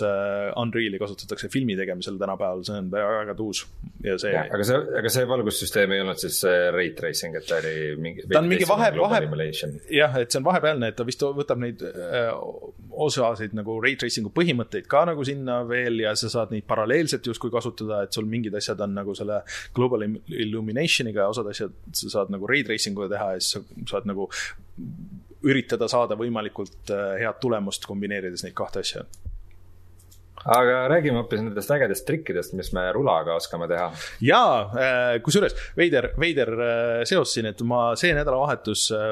Unreal'i kasutatakse filmi tegemisel tänapäeval, see on väga, tuus ja see. aga see, aga see valgussüsteem ei olnud siis ray tracing, et ta oli mingi. ta on mingi vahe, vahe, jah, et see on vahepealne, et ta vist võtab neid osasid nagu ray tracing'u põhimõtteid ka nagu sinna veel ja sa saad neid paralleelselt justkui kasutada, et sul mingid asjad on nagu selle global illumination'iga ja osad asjad sa saad nagu ray tracing uga teha ja siis sa saad nagu üritada saada võimalikult äh, head tulemust kombineerides neid kahte asja aga räägime hoopis nendest ägedast trikkidest, mis me rulaga oskame teha. jaa, äh, kusjuures veider, veider äh, seos siin, et ma see nädalavahetus äh,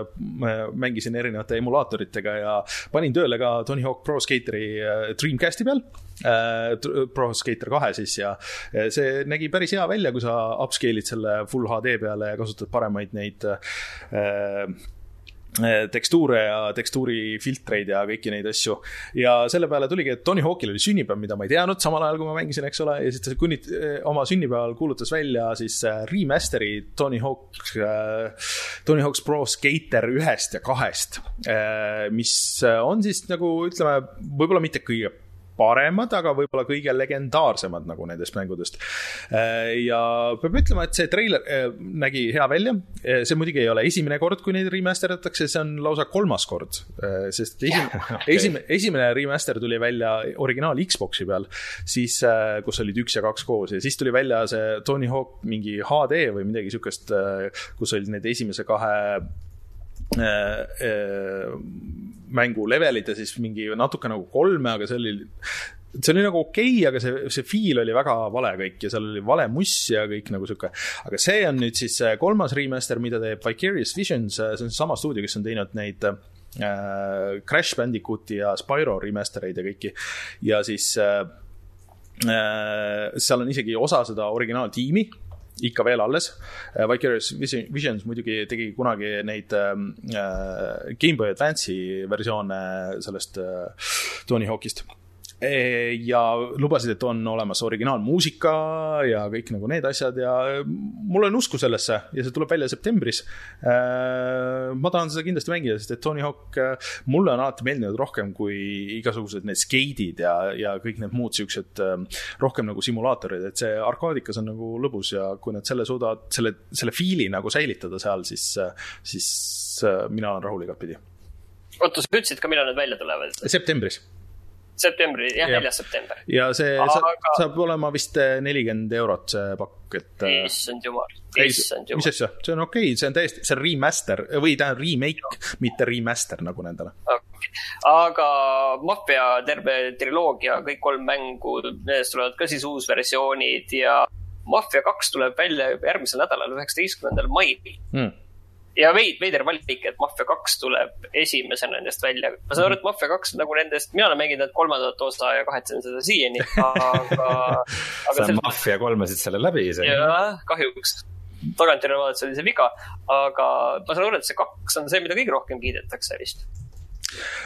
mängisin erinevate emulaatoritega ja panin tööle ka Tony Hawk Pro Skateri Dreamcasti peal. Pro Skater kahe siis ja see nägi päris hea välja, kui sa upscale'id selle full HD peale ja kasutad paremaid neid Eh, tekstuure ja tekstuurifiltreid ja kõiki neid asju. ja selle peale tuligi, et Tony Hawkil oli sünnipäev, mida ma ei teadnud samal ajal, kui ma mängisin, eks ole, ja siis ta kunnit-, eh, oma sünnipäeval kuulutas välja siis eh, remaster'i Tony Hawk, Tony Hawk's Pro Skater ühest ja kahest. mis on siis nagu ütleme, võib-olla mitte kõige paremad, aga võib-olla kõige legendaarsemad nagu nendest mängudest. Äh, ja peab ütlema, et see treiler äh, nägi hea välja. Äh, see muidugi ei ole esimene kord, kui neid remaster itakse, see on lausa kolmas kord. sest esimene okay., esimene, esimene remaster tuli välja originaal Xbox'i peal, siis, kus olid üks ja kaks koos ja siis tuli välja see Tony Hawk mingi HD või midagi sihukest, kus olid need esimese kahe mängu levelid ja siis mingi natuke nagu kolme, aga see oli see oli nagu okei okay,, aga see, see feel oli väga vale kõik ja seal oli vale muss ja kõik nagu sihuke. aga see on nüüd siis kolmas remaster, mida teeb Vicarious Visions, see on seesama stuudio, kes on teinud neid äh, Crash Bandicooti ja Spyro remaster eid ja kõiki. ja siis äh, äh, seal on isegi osa seda originaaltiimi ikka veel alles. Äh, Vicarious Visions muidugi tegi kunagi neid ähm, äh, Gameboy Advance'i versioone sellest äh, Tony Hawk'ist ja lubasid, et on olemas originaalmuusika ja kõik nagu need asjad ja mul on usku sellesse ja see tuleb välja septembris. ma tahan seda kindlasti mängida, sest et Tony Hawk mulle on alati meeldinud rohkem kui igasugused need skeidid ja, ja kõik need muud siuksed rohkem nagu simulaatorid, et see arkaadikas on nagu lõbus ja kui nad selle suudavad, selle, selle feel'i nagu säilitada seal, siis, siis mina olen rahul igatpidi. oota, sa ütlesid ka, millal need välja tulevad? septembris septembri, jah ja., neljas september. ja see Aga... saab, saab olema vist eh, nelikümmend eurot see pakk, et. Eh, issand jumal, issand jumal. mis asja, see on okei okay,, see on täiesti, see on remaster või tähendab remake, mitte remaster nagu nendele okay.. aga Mafia terve triloogia, kõik kolm mängu, nendest tulevad ka siis uusversioonid ja Mafia kaks tuleb välja järgmisel nädalal, üheksateistkümnendal mail mm ja veid, veider valik, et Mafia kaks tuleb esimesena nendest välja. ma saan aru, et Mafia kaks nagu nendest, mina olen mänginud kolmandat osa ja kahetsen seda siiani, aga, *laughs* aga. sa Mafia kolmesid selle läbi isegi. jah, kahjuks. tagantjärele vaadates oli see viga, aga ma saan aru, et see kaks on see, mida kõige rohkem kiidetakse vist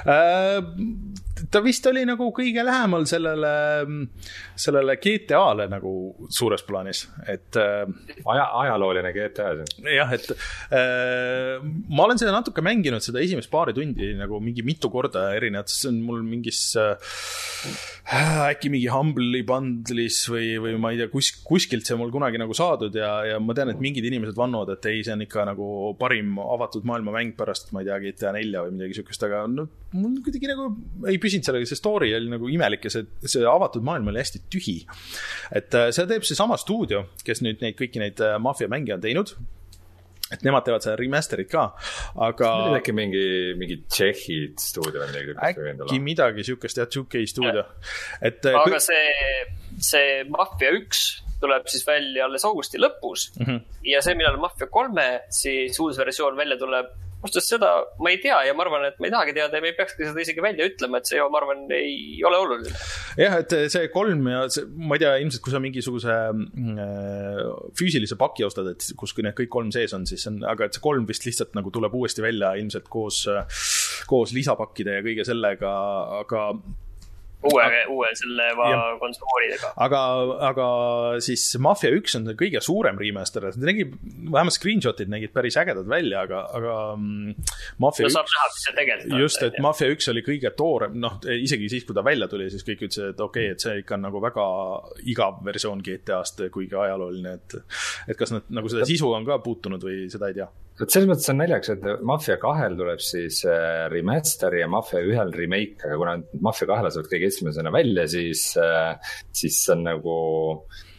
äh, ta vist oli nagu kõige lähemal sellele, sellele GTA-le nagu suures plaanis, et äh,. aja, ajalooline GTA see. jah, et äh, ma olen seda natuke mänginud, seda esimest paari tundi nagu mingi mitu korda erinevates, see on mul mingis äh, äkki mingi Humble'i bundle'is või, või ma ei tea, kus, kuskilt see mul kunagi nagu saadud ja, ja ma tean, et mingid inimesed vannuvad, et ei, see on ikka nagu parim avatud maailma mäng pärast, ma ei tea, GTA nelja või midagi siukest, aga no mul kuidagi nagu ei püsinud sellega, see story oli nagu imelik ja see, see avatud maailm oli hästi tühi. et äh, seda teeb seesama stuudio, kes nüüd neid kõiki neid äh, maffia mänge on teinud et nemad teevad seda remaster'it ka, aga. äkki mingi, mingi Tšehhi stuudio või midagi. äkki midagi siukest jah, UK stuudio, et. Äh, aga see, see Mafia üks tuleb siis välja alles augusti lõpus mm. -hmm. ja see, millal Mafia kolme siis uus versioon välja tuleb ausalt seda ma ei tea ja ma arvan, et ma ei tahagi teada ja me ei peakski seda isegi välja ütlema, et see, ma arvan, ei ole oluline. jah, et see kolm ja see, ma ei tea, ilmselt kui sa mingisuguse äh, füüsilise paki ostad, et kus need kõik kolm sees on, siis on, aga et see kolm vist lihtsalt nagu tuleb uuesti välja ilmselt koos, koos lisapakkide ja kõige sellega, aga uue, uue selle konsoolidega. aga, aga siis Mafia üks on kõige suurem remaster, nägi, vähemalt screenshot'id nägid päris ägedad välja, aga, aga mm, Mafia no, üks. just, et Mafia üks oli kõige toorem, noh, isegi siis, kui ta välja tuli, siis kõik ütlesid, et okei okay,, et see ikka on nagu väga igav versioon GTA-st, kuigi ajalooline, et et kas nad nagu seda sisu on ka puutunud või seda ei tea vot selles mõttes on naljakas, et Mafia kahel tuleb siis äh, remaster ja Mafia ühel remake, aga kuna Mafia kahele saavad kõige esimesena välja, siis, äh, siis on nagu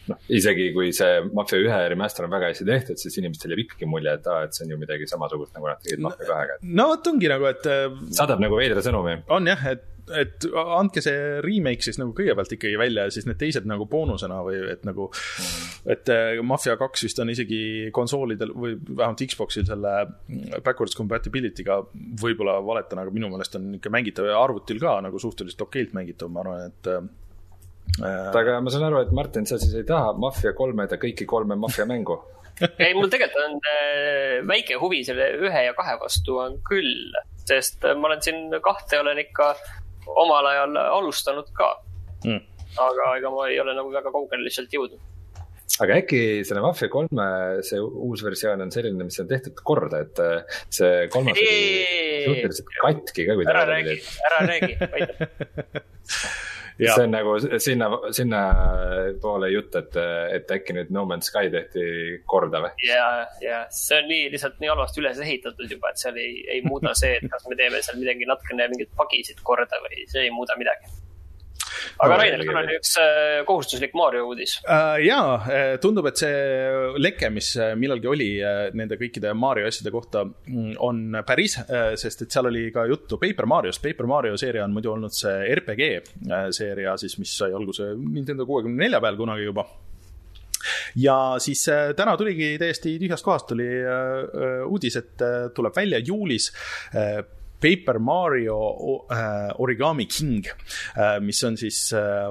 noh, isegi kui see Mafia ühe remaster on väga hästi tehtud, siis inimestel jääb ikkagi mulje, et aa, et see on ju midagi samasugust, nagu nad tegid Mafia kahega. no vot ongi nagu, et. Äh, saadab nagu veidra sõnumi. on jah, et et andke see remake siis nagu kõigepealt ikkagi välja ja siis need teised nagu boonusena või et nagu, et äh, Mafia kaks vist on isegi konsoolidel või vähemalt Xbox'il selle backwards compatibility'ga võib-olla valetan, aga minu meelest on ikka mängitav ja arvutil ka nagu suhteliselt okeilt mängitav, ma arvan, et äh,. aga ma saan aru, et Martin, sa siis ei taha Mafia kolme ja kõiki kolme Mafia mängu *laughs* ei, mul tegelikult on äh, väike huvi selle ühe ja kahe vastu on küll, sest ma olen siin kahte olen ikka omal ajal alustanud ka. Mm.. aga ega ma ei ole nagu väga kaugele lihtsalt jõudnud. aga äkki selle Mafia kolme see uus versioon on selline, mis on tehtud korda, et äh, see kolmas oli suhteliselt katki ka, kui ta ära räägi, ära räägi, aitab *laughs* see on nagu sinna, sinnapoole jutt, et, et äkki nüüd No Man's Sky tehti korda või? ja, ja see on nii lihtsalt nii halvasti üles ehitatud juba, et seal ei, ei muuda see, et kas me teeme seal midagi natukene mingeid pagisid korda või see ei muuda midagi aga no, Rainer, sul oli üks äh, kohustuslik Mario uudis uh,. jaa, äh, tundub, et see leke, mis millalgi oli nende kõikide Mario asjade kohta, mm, on päris, sest et seal oli ka juttu Paper Mariost. Paper Mario seeria on muidu olnud see RPG seeria siis, mis sai alguse Nintendo kuuekümne nelja peal kunagi juba ja siis täna tuligi täiesti tühjast kohast tuli uudis, et tuleb välja juulis Paper Mario äh, Origami King äh,, mis on siis äh,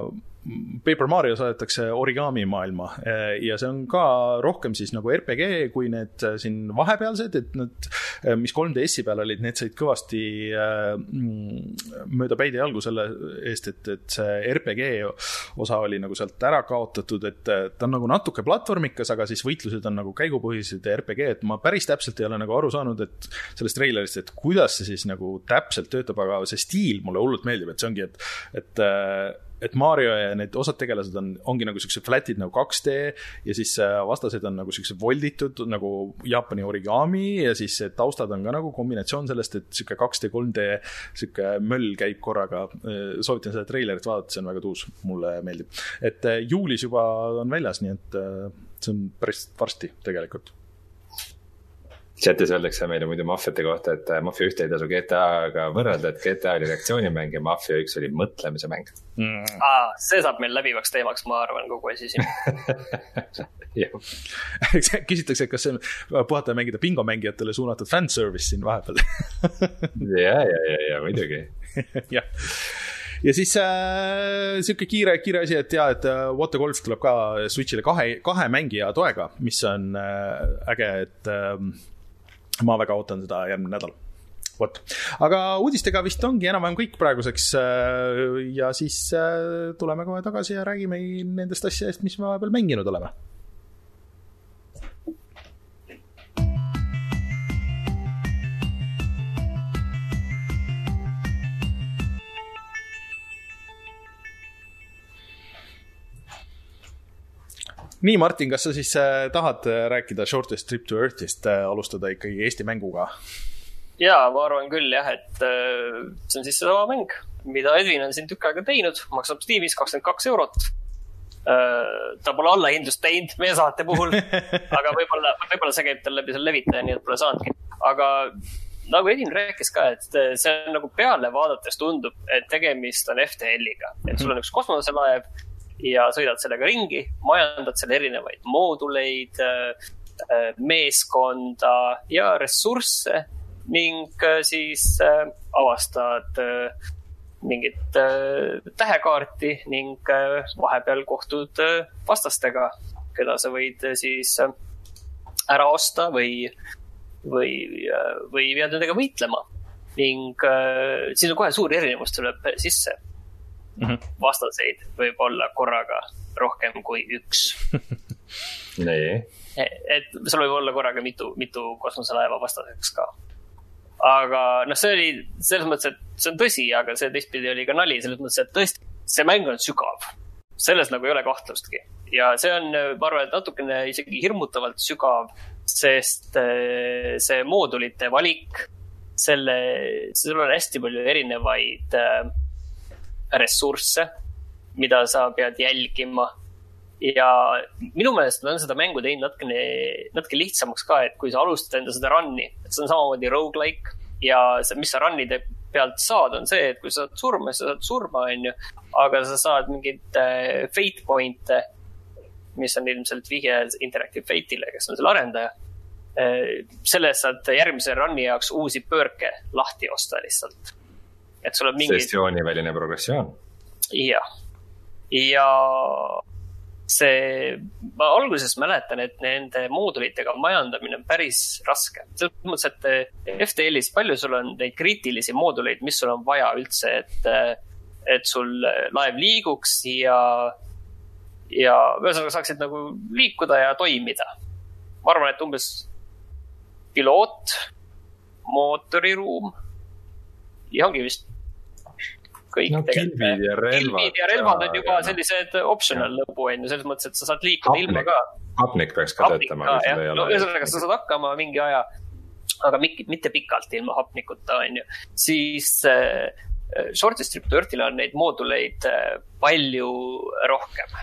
Paper Mario saadetakse origami maailma äh, ja see on ka rohkem siis nagu RPG kui need äh, siin vahepealsed, et need, äh, mis 3DS-i peal olid, need said kõvasti mm, mööda päid ja jalgu selle eest, et, et see RPG osa oli nagu sealt ära kaotatud, et ta on nagu natuke platvormikas, aga siis võitlused on nagu käigupõhised ja RPG, et ma päris täpselt ei ole nagu aru saanud, et sellest treilerist, et kuidas see siis nagu täpselt töötab, aga see stiil mulle hullult meeldib, et see ongi, et, et et Mario ja need osad tegelased on, ongi nagu siuksed flat'id nagu 2D ja siis äh, vastased on nagu siuksed volditud nagu Jaapani origami ja siis taustad on ka nagu kombinatsioon sellest, et sihuke 2D, 3D sihuke möll käib korraga. Äh, soovitan seda treilerit vaadata, see on väga tuus, mulle meeldib. et äh, juulis juba on väljas, nii et see on päris varsti tegelikult chatis öeldakse meile muidu maffiate kohta, et äh, Mafia ühte ei tasu GTA-ga võrrelda, et GTA oli reaktsioonimäng ja Mafia üks oli mõtlemise mäng. Mm.. Ah, see saab meil läbivaks teemaks, ma arvan, kogu asi siin. *laughs* *laughs* Küsitakse, et kas see on puhata ja mängida bingomängijatele suunatud fanservice siin vahepeal. *laughs* Ja, ja, ja, ja muidugi. Jah. Ja siis äh, sihuke kiire, kiire asi, et ja, et äh, Water Golf tuleb ka Switch'ile kahe, kahe mängija toega, mis on äh, äge, et äh, ma väga ootan seda järgmine nädal vot, aga uudistega vist ongi enam-vähem kõik praeguseks. Äh, ja siis äh, tuleme kohe tagasi ja räägime nendest asjadest, mis me vahepeal mänginud oleme nii, Martin, kas sa siis äh, tahad äh, rääkida Shortest Trip to Earth'ist äh,, alustada ikkagi Eesti mänguga? ja ma arvan küll jah, et see on siis seesama mäng, mida Edwin on siin tükk aega teinud, maksab Steamis kakskümmend kaks eurot ta pole allahindlust teinud meie saate puhul, *laughs* aga võib-olla, võib-olla see käib tal läbi selle levitaja, nii et pole saanudki. aga nagu Edin rääkis ka, et see on nagu peale vaadates tundub, et tegemist on FTL-iga, et sul on üks kosmoselaev ja sõidad sellega ringi, majandad seal erinevaid mooduleid, äh, äh, meeskonda ja ressursse ning äh, siis avastad mingit tähekaarti ning vahepeal kohtud vastastega, keda sa võid siis ära osta või, või, või pead nendega võitlema. ning siin on kohe suur erinevus tuleb sisse mm. -hmm. vastaseid võib olla korraga rohkem kui üks *laughs* nii. et sul võib olla korraga mitu, mitu kosmoselaeva vastaseks ka. aga noh, see oli selles mõttes, et see on tõsi, aga see teistpidi oli ka nali selles mõttes, et tõesti, see mäng on sügav. selles nagu ei ole kahtlustki ja see on, ma arvan, et natukene isegi hirmutavalt sügav, sest äh, see moodulite valik, selle, sul on hästi palju erinevaid äh, ressursse, mida sa pead jälgima. ja minu meelest nad on seda mängu teinud natukene, natuke lihtsamaks ka, et kui sa alustad enda seda run'i, et see on samamoodi rogu-like ja see, mis sa run'ide pealt saad, on see, et kui sa saad surma, siis sa saad surma, onju. aga sa saad mingeid äh, fate point'e, mis on ilmselt vihje Interactive Fate'ile, kes on selle arendaja äh,. selle eest saad järgmise run'i jaoks uusi pöörke lahti osta lihtsalt et sul on mingi. sessiooniväline progressioon. jah, ja see, ma alguses mäletan, et nende moodulitega majandamine on päris raske. selles mõttes, et FTL-is palju sul on neid kriitilisi mooduleid, mis sul on vaja üldse, et, et sul laev liiguks ja, ja ühesõnaga saaksid nagu liikuda ja toimida. ma arvan, et umbes piloot, mootoriruum ja ongi vist kõik no, kilbid ja relvad. kilbid ja relvad on juba sellised optional lõbu on ju, selles mõttes, et sa saad liikuda Hapnik. ilma ka. hapnik peaks ka hapnik töötama. no ühesõnaga, sa saad hakkama mingi aja, aga mitte pikalt ilma hapnikuta, on ju. siis äh, Shorty Strip Dirtil on neid mooduleid äh, palju rohkem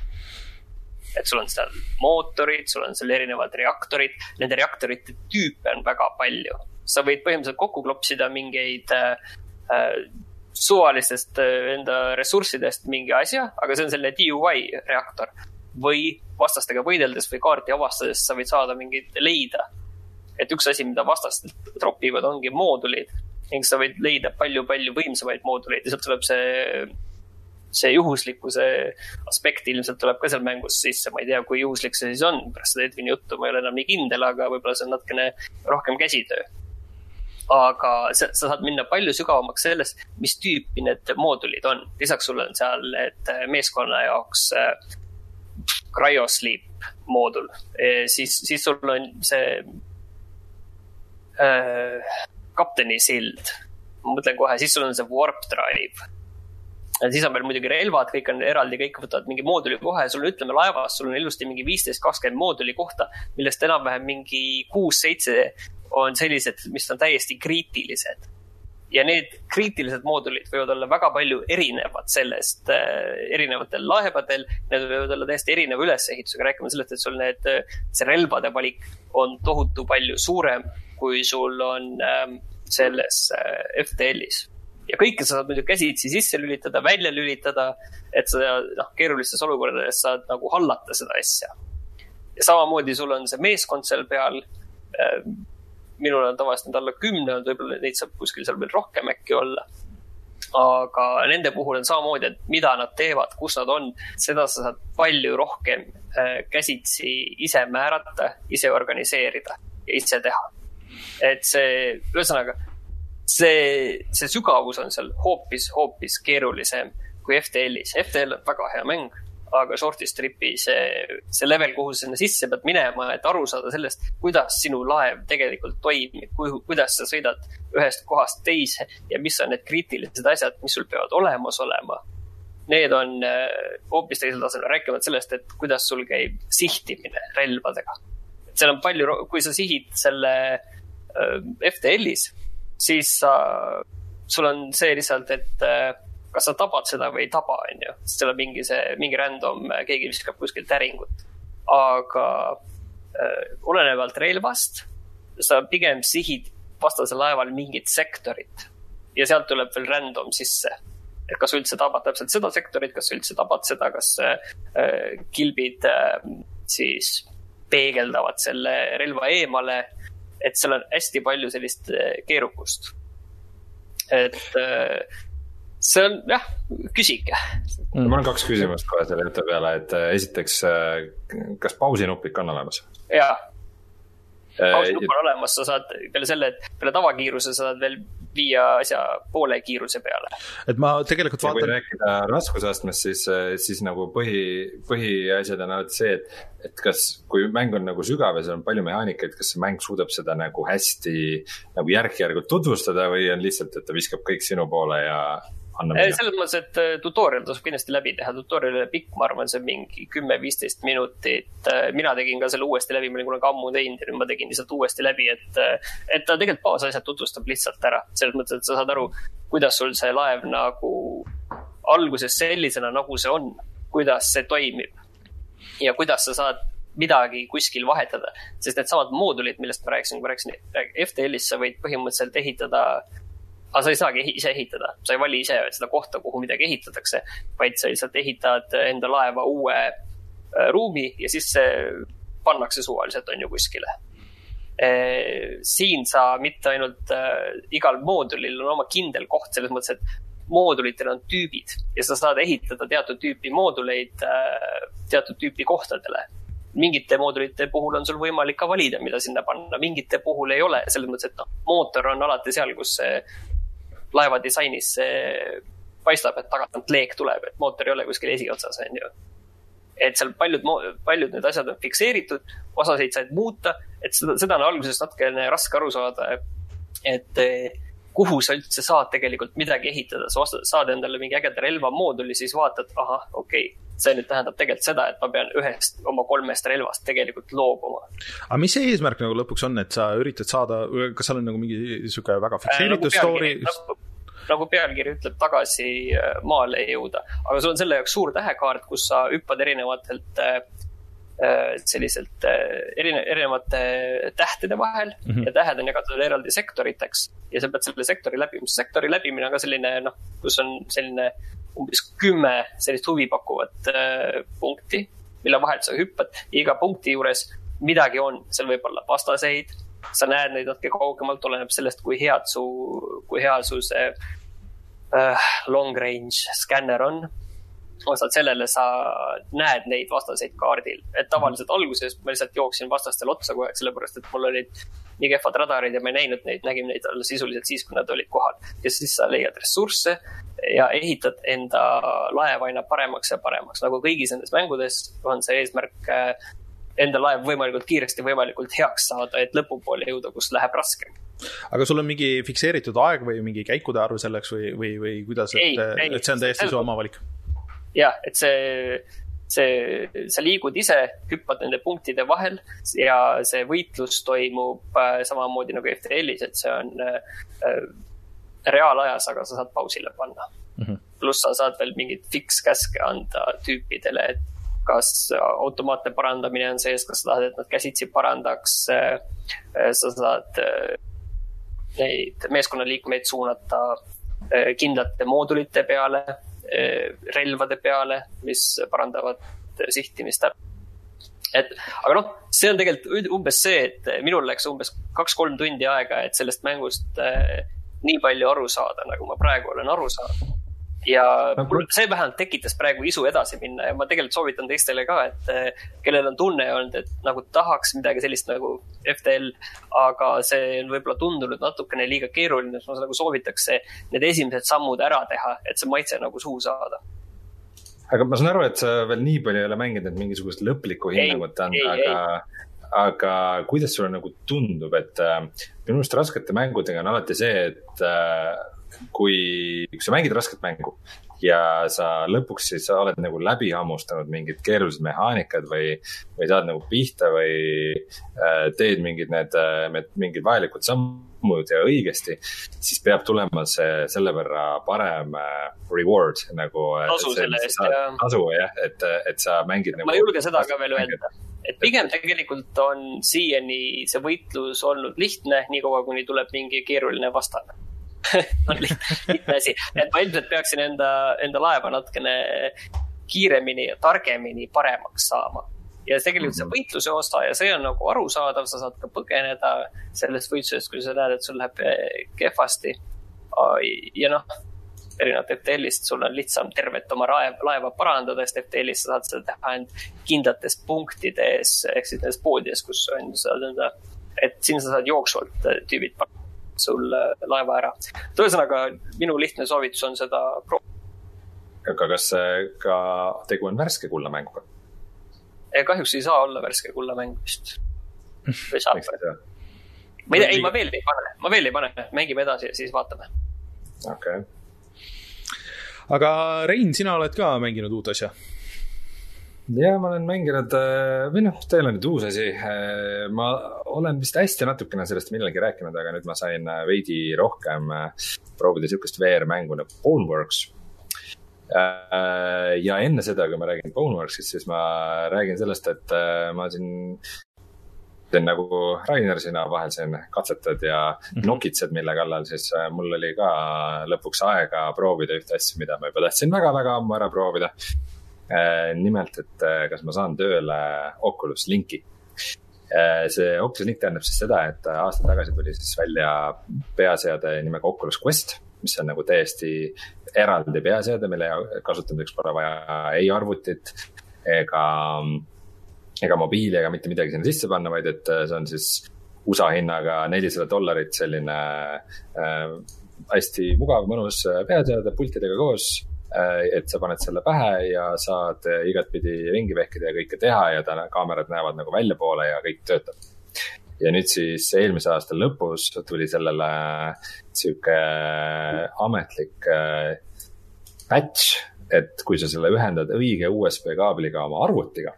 et sul on seal mootorid, sul on seal erinevad reaktorid, nende reaktorite tüüpe on väga palju. sa võid põhimõtteliselt kokku klopsida mingeid äh, äh suvalistest äh, enda ressurssidest mingi asja, aga see on selline DUI reaktor. või vastastega võideldes või kaarti avastades sa võid saada mingeid leida. et üks asi, mida vastased tropivad, ongi moodulid. Ning sa võid leida palju-palju võimsamaid mooduleid. Ja sealt tuleb see, see juhuslikkuse aspekt ilmselt tuleb ka seal mängus sisse, ma ei tea, kui juhuslik see siis on, pärast seda Edvini juttu ma ei ole enam nii kindel, aga võib-olla see on natukene rohkem käsitöö aga sa, sa saad minna palju sügavamaks selles, mis tüüpi need moodulid on. lisaks sul on seal need äh, meeskonna jaoks äh, cryosleep moodul siis, siis sul on see äh, kapteni sild. ma mõtlen kohe, siis sul on see warp drive. ja siis on veel muidugi relvad, kõik on eraldi, kõik võtavad mingi mooduli kohe, sul on, ütleme laevas, sul on ilusti mingi viisteist, kakskümmend mooduli kohta, millest enam-vähem mingi kuus-seitse on sellised, mis on täiesti kriitilised. ja need kriitilised moodulid võivad olla väga palju erinevad sellest äh,, erinevatel laevadel. Need võivad olla täiesti erineva ülesehitusega, rääkima sellest, et sul need, see relvade valik on tohutu palju suurem, kui sul on äh, selles äh, FTL-is ja kõike sa saad muidu käsitsi sisse lülitada, välja lülitada, et sa noh, keerulistes olukordades saad nagu hallata seda asja. ja samamoodi sul on see meeskond seal peal äh, minul on tavaliselt need alla kümne olnud, võib-olla neid saab kuskil seal veel rohkem äkki olla. aga nende puhul on samamoodi, et mida nad teevad, kus nad on, seda sa saad palju rohkem äh, käsitsi ise määrata, ise organiseerida ja ise teha. et see, ühesõnaga, see, see sügavus on seal hoopis, hoopis keerulisem kui FTL-is. FTL on väga hea mäng aga short'i stripi see, see level, kuhu sa sinna sisse pead minema, et aru saada sellest, kuidas sinu laev tegelikult toimib, kuidas sa sõidad ühest kohast teise ja mis on need kriitilised asjad, mis sul peavad olemas olema. Need on äh, hoopis teisel tasemel, rääkimata sellest, et kuidas sul käib sihtimine relvadega. seal on palju, kui sa sihid selle äh, FTL-is, siis sa, sul on see lihtsalt, et äh, kas sa tabad seda või ei taba, on ju. sest seal on mingi see, mingi random, keegi viskab kuskilt äringut. aga äh, olenevalt relvast, sa pigem sihid vastasel laeval mingit sektorit ja sealt tuleb veel random sisse et kas üldse tabad täpselt seda sektorit, kas üldse tabad seda, kas äh, kilbid äh, siis peegeldavad selle relva eemale. et seal on hästi palju sellist äh, keerukust. et äh, see on jah, küsige mm.. mul on kaks küsimust kohe selle jutu peale, et äh, esiteks, äh, kas pausinupik on olemas? jaa pausnupp on olemas, sa saad peale selle, et peale tavakiiruse saad veel viia asja poole kiiruse peale. et ma tegelikult vaatan. kui rääkida raskusastmest, siis, siis nagu põhi, põhiasjad on alati see, et, et kas, kui mäng on nagu sügav ja seal on palju mehaanikaid, kas see mäng suudab seda nagu hästi nagu järk-järgult tutvustada või on lihtsalt, et ta viskab kõik sinu poole ja selles mõttes, et äh, tutorial tasub kindlasti läbi teha, tutorial ole pikk, ma arvan, see on mingi kümme-viisteist minutit. Äh, mina tegin ka selle uuesti läbi, ma olin kunagi ammu teinud ja nüüd ma tegin lihtsalt uuesti läbi, et, äh, et ta tegelikult baasasjad tutvustab lihtsalt ära. selles mõttes, et sa saad aru, kuidas sul see laev nagu alguses sellisena, nagu see on, kuidas see toimib. ja kuidas sa saad midagi kuskil vahetada, sest needsamad moodulid, millest ma rääkisin, kui ma rääkisin FTL-is, sa võid põhimõtteliselt ehitada aga sa ei saagi ise ehitada, sa ei vali ise seda kohta, kuhu midagi ehitatakse, vaid sa lihtsalt ehitad enda laeva uue äh, ruumi ja siis see pannakse suvaliselt, on ju, kuskile. Äh, siin sa mitte ainult äh, igal moodulil on oma kindel koht, selles mõttes, et moodulitel on tüübid ja sa saad ehitada teatud tüüpi mooduleid teatud tüüpi kohtadele. Mingite moodulite puhul on sul võimalik ka valida, mida sinna panna, mingite puhul ei ole, selles mõttes, et noh, mootor on alati seal, kus see laeva disainis see paistab, et tagant leek tuleb, et mootor ei ole kuskil esiotsas, on ju. et seal paljud, paljud need asjad on fikseeritud, osasid said muuta, et seda, seda on alguses natukene raske aru saada, et kuhu sa üldse saad tegelikult midagi ehitada, sa ostad, saad endale mingi ägeda relvamooduli, siis vaatad, ahah, okei okay,, see nüüd tähendab tegelikult seda, et ma pean ühest oma kolmest relvast tegelikult loobuma. aga mis see eesmärk nagu lõpuks on, et sa üritad saada, kas seal on nagu mingi sihuke väga fikseeritud äh, nagu story? Nagu, nagu pealkiri ütleb, tagasi äh, maale jõuda, aga sul on selle jaoks suur tähekaart, kus sa hüppad erinevatelt äh, äh selliselt erine-, erinevate tähtede vahel mm -hmm. ja tähed on jagatud eraldi sektoriteks ja sa pead selle sektori läbima. sektori läbimine on ka selline noh, kus on selline umbes kümme sellist huvipakkuvat äh, punkti, mille vahelt sa hüppad iga punkti juures midagi on, seal võib olla vastaseid, sa näed neid natuke kaugemalt, oleneb sellest, kui head su, kui hea su see äh, long range skänner on. Vastavalt sellele sa näed neid vastaseid kaardil, et tavaliselt alguses ma lihtsalt jooksin vastastele otsa kogu aeg, sellepärast et mul olid nii kehvad radarid ja ma ei näinud neid, nägin neid alles sisuliselt siis, kui nad olid kohal. ja siis sa leiad ressursse ja ehitad enda laeva aina paremaks ja paremaks, nagu kõigis nendes mängudes on see eesmärk äh, enda laev võimalikult kiiresti, võimalikult heaks saada, et lõpupoole jõuda, kus läheb raskem. aga sul on mingi fikseeritud aeg või mingi käikude arv selleks või, või, või kuidas, et, et see on täiesti su oma valik? Jah, et see, see, sa liigud ise, hüppad nende punktide vahel ja see võitlus toimub äh, samamoodi nagu FTL-is, et see on äh, reaalajas, aga sa saad pausile panna mm -hmm.. pluss sa saad veel mingeid fikskäske anda tüüpidele, et kas automaatne parandamine on sees, kas sa tahad, et nad käsitsi parandaks. sa saad neid meeskonnaliikmeid suunata kindlate moodulite peale, relvade peale, mis parandavad sihtimist et aga noh, see on tegelikult umbes see, et minul läks umbes kaks-kolm tundi aega, et sellest mängust nii palju aru saada, nagu ma praegu olen aru saanud ja mul see vähemalt tekitas praegu isu edasi minna ja ma tegelikult soovitan teistele ka, et eh, kellel on tunne olnud, et nagu tahaks midagi sellist nagu FTL, aga see on võib-olla tundunud natukene liiga keeruline, siis ma nagu soovitaks need esimesed sammud ära teha, et see maitse nagu suhu saada. Aga ma saan aru, et sa veel nii palju ei ole mänginud, et mingisugust lõplikku hinnangut anda, aga, aga kuidas sulle nagu tundub, et äh, minu arust raskete mängudega on alati see, et äh, kui, kui sa mängid rasket mängu ja sa lõpuks siis oled nagu läbi hammustanud mingid keerulised mehaanikad või, või saad nagu pihta või äh, teed mingid need, mingid vajalikud sammud ja õigesti. siis peab tulema see selle võrra parem reward nagu. tasu selle eest, jah. tasu jah, et, et sa mängid nagu. ma ei julge seda ka veel öelda et pigem tegelikult on siiani see võitlus olnud lihtne, niikaua kuni tuleb mingi keeruline vastane *laughs* on lihtne, lihtne asi, et ma ilmselt peaksin enda, enda laeva natukene kiiremini ja targemini paremaks saama. ja tegelikult see mhm. võitluse osa ja see on nagu arusaadav, sa saad ka põgeneda sellest võitlusest, kui sa näed, et sul läheb eh, kehvasti. ja noh, erinevalt FTL-ist, sul on lihtsam tervet oma laeva, laeva parandada, sest FTL-is sa saad seda teha ainult kindlates punktides ehk siis nendes poodides, kus on seda, et siin sa saad jooksvalt äh, tüübid sul äh, laeva ära. ühesõnaga, minu lihtne soovitus on seda proovida. aga kas ka tegu on värske kullamänguga? kahjuks ei saa olla värske kullamäng vist. või saab? ma ei tea, ei, ma veel ei pane, ma veel ei pane, mängime edasi ja siis vaatame. okei okay aga Rein, sina oled ka mänginud uut asja? Ja ma olen mänginud, äh, või noh, teil on nüüd uus asi. Äh, ma olen vist hästi natukene sellest millalgi rääkinud, aga nüüd ma sain äh, veidi rohkem proovida sihukest VR-mängu nagu Boneworks. ja enne seda, kui ma räägin Boneworksist, siis ma räägin sellest, et ma siin teen nagu Rainer, sina vahel siin katsetad ja mm -hmm. nokitsed, mille kallal, siis mul oli ka lõpuks aega proovida ühte asja, mida ma juba tahtsin väga-väga ammu ära proovida. Äh, nimelt, et äh, kas ma saan tööle Oculus Linki. see Oculus Link tähendab siis seda, et aasta tagasi tuli siis välja peaseade nimega Oculus Quest, mis on nagu täiesti eraldi peaseade, mille kasutamiseks pole vaja ei arvutit ega ega mobiili ega mitte midagi sinna sisse panna, vaid et äh, see on siis USA hinnaga nelisada dollarit, selline äh, hästi mugav, mõnus äh, peaseade pultidega koos äh,. Et sa paned selle pähe ja saad äh, igatpidi ringi vehkida ja kõike teha ja ta, kaamerad näevad nagu väljapoole ja kõik töötab. ja nüüd siis eelmise aasta lõpus tuli sellele sihuke ametlik äh, patch, et kui sa selle ühendad õige USB kaabliga oma arvutiga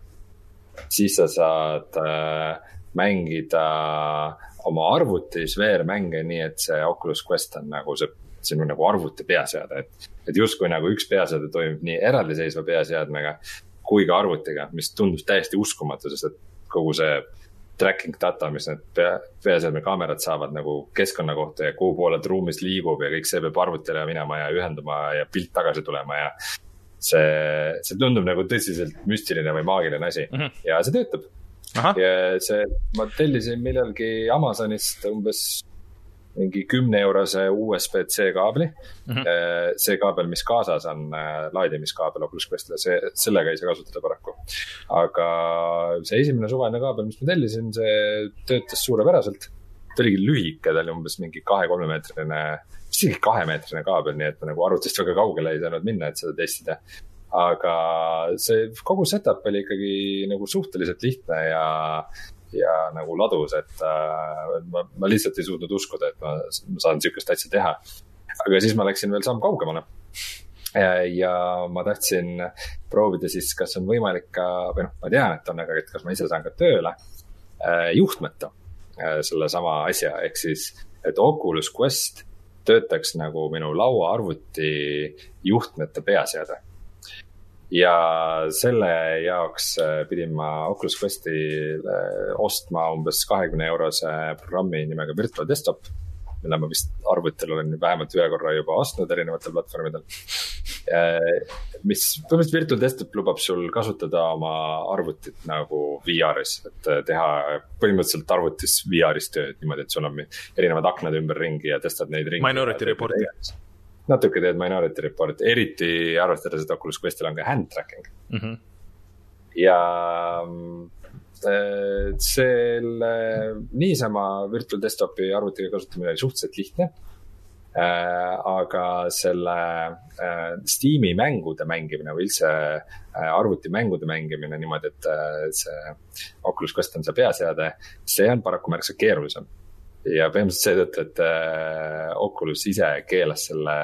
siis sa saad äh, mängida oma arvutis VR-mänge nii, et see Oculus Quest on nagu see sinu nagu arvuti peaseade, et, et justkui nagu üks peaseade toimib nii eraldiseisva peaseadmega kui ka arvutiga, mis tundus täiesti uskumatu, sest et kogu see tracking data, mis need pea, peaseadme kaamerad saavad nagu keskkonna kohta ja kuhu poole ruumis liigub ja kõik see peab arvutile minema ja ühenduma ja pilt tagasi tulema ja see, see tundub nagu tõsiselt müstiline või maagiline asi mm -hmm. ja see töötab. ja see, ma tellisin millalgi Amazonist umbes mingi kümne eurose USB-C kaabli mm. -hmm. see kaabel, mis kaasas on, äh, laadimiskaabel Oculus Questile, see, sellega ei saa kasutada paraku. aga see esimene suvine kaabel, mis ma tellisin, see töötas suurepäraselt. ta oligi lühike, ta oli umbes mingi kahe-kolmemeetrine isegi kahemeetrine kaabel, nii et ma nagu arvutist väga kaugele ei saanud minna, et seda testida. aga see kogu setup oli ikkagi nagu suhteliselt lihtne ja, ja nagu ladus, et äh, ma, ma lihtsalt ei suutnud uskuda, et ma, ma saan sihukest asja teha. aga siis ma läksin veel samm kaugemale ja ma tahtsin proovida siis, kas on võimalik ka, või noh, ma tean, et on, aga et kas ma ise saan ka tööle äh, juhtmeta äh, sellesama asja, ehk siis, et Oculus Quest töötaks nagu minu lauaarvuti juhtmete peaseade. Ja selle jaoks äh, pidin ma Oculus Questile ostma umbes kahekümne eurose programmi nimega Virtual Desktop mille ma vist arvutil olen vähemalt ühe korra juba ostnud erinevatel platvormidel. mis põhimõtteliselt Virtual Desktop lubab sul kasutada oma arvutit nagu VR-is, et teha põhimõtteliselt arvutis VR-is tööd niimoodi, et sul on erinevad aknad ümberringi ja tõstad neid ringi. Minority Report'i. Natuke teed Minority Report'i, eriti arvestades, et Oculus Questil on ka hand tracking mm. -hmm. ja Äh, selle niisama virtual desktopi arvutiga kasutamine oli suhteliselt lihtne. Äh, aga selle äh, Steam'i mängude mängimine või üldse arvutimängude mängimine niimoodi, et see Oculus Quest on see peaseade, see on paraku märksa keerulisem ja põhimõtteliselt seetõttu, et äh, Oculus ise keelas selle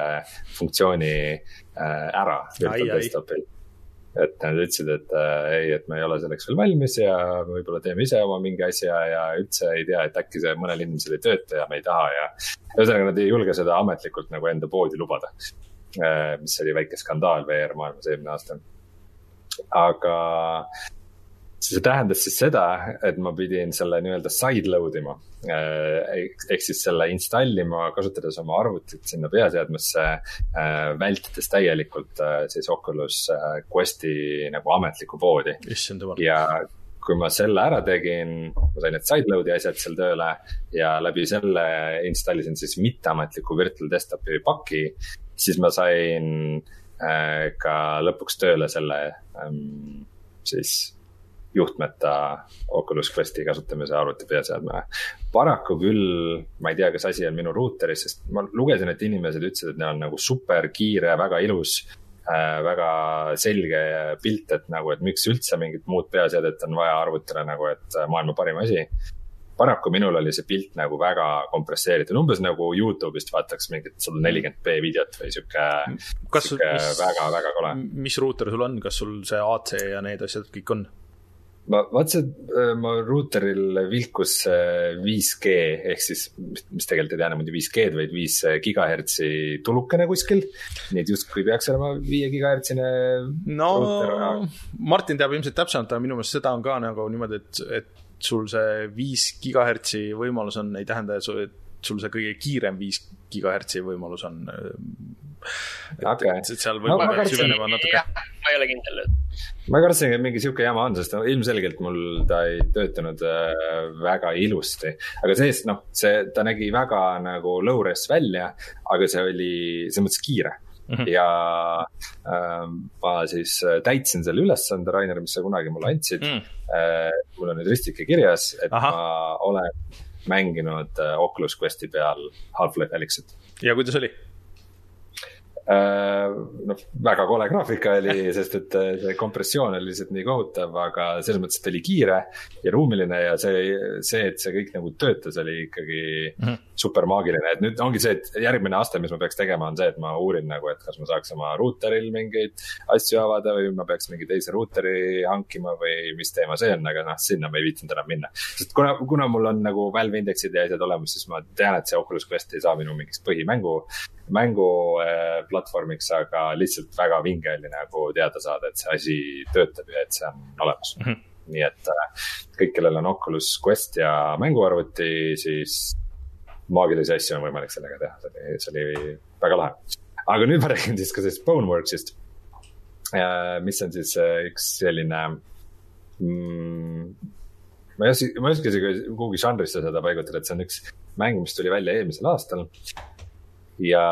funktsiooni äh, ära virtual desktopil. et nad ütlesid, et äh, ei, et me ei ole selleks veel valmis ja võib-olla teeme ise oma mingi asja ja üldse ei tea, et äkki see mõnel inimesel ei tööta ja me ei taha ja. ühesõnaga, nad ei julge seda ametlikult nagu enda poodi lubada äh,. mis oli väike skandaal VR maailmas eelmine aasta. aga see tähendas siis seda, et ma pidin selle nii-öelda side load ima. Eh, ehk siis selle installima, kasutades oma arvutit sinna peaseadmesse, eh, vältides täielikult eh, siis Oculus Questi nagu ametlikku poodi. ja kui ma selle ära tegin, ma sain need side load'i asjad seal tööle ja läbi selle installisin siis mitteametliku virtual desktopi paki, siis ma sain ka lõpuks tööle selle ähm, siis juhtmeta Oculus Questi kasutamise arvuti peaseadmele. paraku küll, ma ei tea, kas asi on minu ruuteris, sest ma lugesin, et inimesed ütlesid, et neil on nagu super kiire, väga ilus äh,. väga selge pilt, et nagu, et miks üldse mingit muud peaseadet on vaja arvutile nagu, et äh, maailma parim asi paraku minul oli see pilt nagu väga kompresseeritud, umbes nagu Youtube'ist vaataks mingit sada nelikümmend B videot või sihuke, sihuke väga, väga kole. mis ruuter sul on, kas sul see AC ja need asjad kõik on? Ma vaatasin, äh, ma ruuteril vilkus 5G äh, ehk siis, mis tegelikult ei tähenda muidu 5G-d, vaid viis äh, gigahertsi tulukene kuskil. nii et justkui peaks olema viie gigahertsine. no ruuter. Martin teab ilmselt täpsemalt, aga minu meelest seda on ka nagu niimoodi, et, et sul see viis gigahertsi võimalus on, ei tähenda, et sul see kõige kiirem viis gigahertsi võimalus on et okay., et seal võib no, süvenema natuke. ma ei ole kindel ma kartsin, et mingi sihuke jama on, sest ilmselgelt mul ta ei töötanud äh, väga ilusti. aga see-eest noh, see, ta nägi väga nagu low-res välja, aga see oli selles mõttes kiire Mm -hmm. ja äh, ma siis äh, täitsin selle ülesande, Rainer, mis sa kunagi mulle andsid mm. -hmm. äh, mul on nüüd ristike kirjas, et Aha. ma olen mänginud äh, Oculus Questi peal Half-Life Alyxit. ja kuidas oli? Noh, väga kole graafika oli, sest et äh, see kompressioon oli lihtsalt nii kohutav, aga selles mõttes, et ta oli kiire ja ruumiline ja see, see, et see kõik nagu töötas, oli ikkagi mm -hmm. super maagiline, et nüüd ongi see, et järgmine aste, mis ma peaks tegema, on see, et ma uurin nagu, et kas ma saaks oma ruuteril mingeid asju avada või ma peaks mingi teise ruuteri hankima või mis teema see on, aga noh, sinna ma ei viitsinud enam minna. sest kuna, kuna mul on nagu Valve indeksid ja asjad olemas, siis ma tean, et see Oculus Quest ei saa minu mingiks põhimängu mänguplatvormiks, äh, aga lihtsalt väga vinge oli nagu teada saada, et see asi töötab ja et see on olemas mm. -hmm. nii et äh, kõik, kellel on Oculus Quest ja mänguarvuti, siis maagilisi asju on võimalik sellega teha, see oli, see oli väga lahe. aga nüüd ma räägin siis ka sellest Boneworksist, äh, mis on siis üks selline mm, ma ei oska, ma ei oska isegi kuhugi žanrisse seda paigutada, et see on üks mäng, mis tuli välja eelmisel aastal ja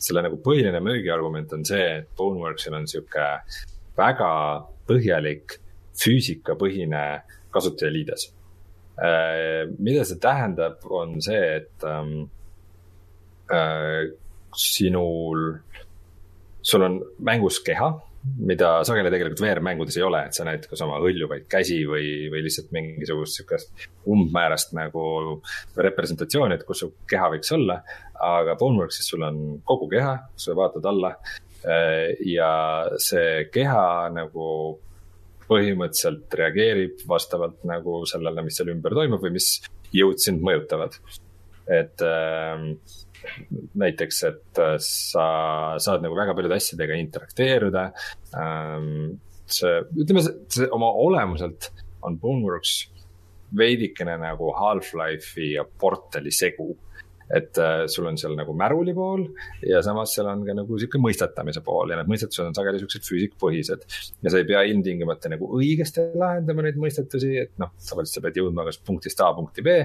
selle nagu põhiline müügiargument on see, et Boneworksil on sihuke väga põhjalik füüsikapõhine kasutajaliides. Äh, mida see tähendab, on see, et ähm, äh, sinul, sul on mängus keha mida sageli tegelikult VR-mängudes ei ole, et sa näed kas oma hõljuvaid käsi või, või lihtsalt mingisugust sihukest umbmäärast nagu representatsiooni, et kus su keha võiks olla aga Boneworksis sul on kogu keha, sa vaatad alla äh, ja see keha nagu põhimõtteliselt reageerib vastavalt nagu sellele, mis seal ümber toimub või mis jõud sind mõjutavad. et äh, näiteks, et äh, sa saad nagu väga paljude asjadega interakteeruda ähm,. see, ütleme, see oma olemuselt on Boneworks veidikene nagu Half-Life'i ja Portali segu et äh, sul on seal nagu märuli pool ja samas seal on ka nagu sihuke mõistetamise pool ja need mõistetused on sageli siuksed füüsikapõhised. ja sa ei pea ilmtingimata nagu õigesti lahendama neid mõistetusi, et noh, tavaliselt sa pead jõudma kas punktist A punkti B.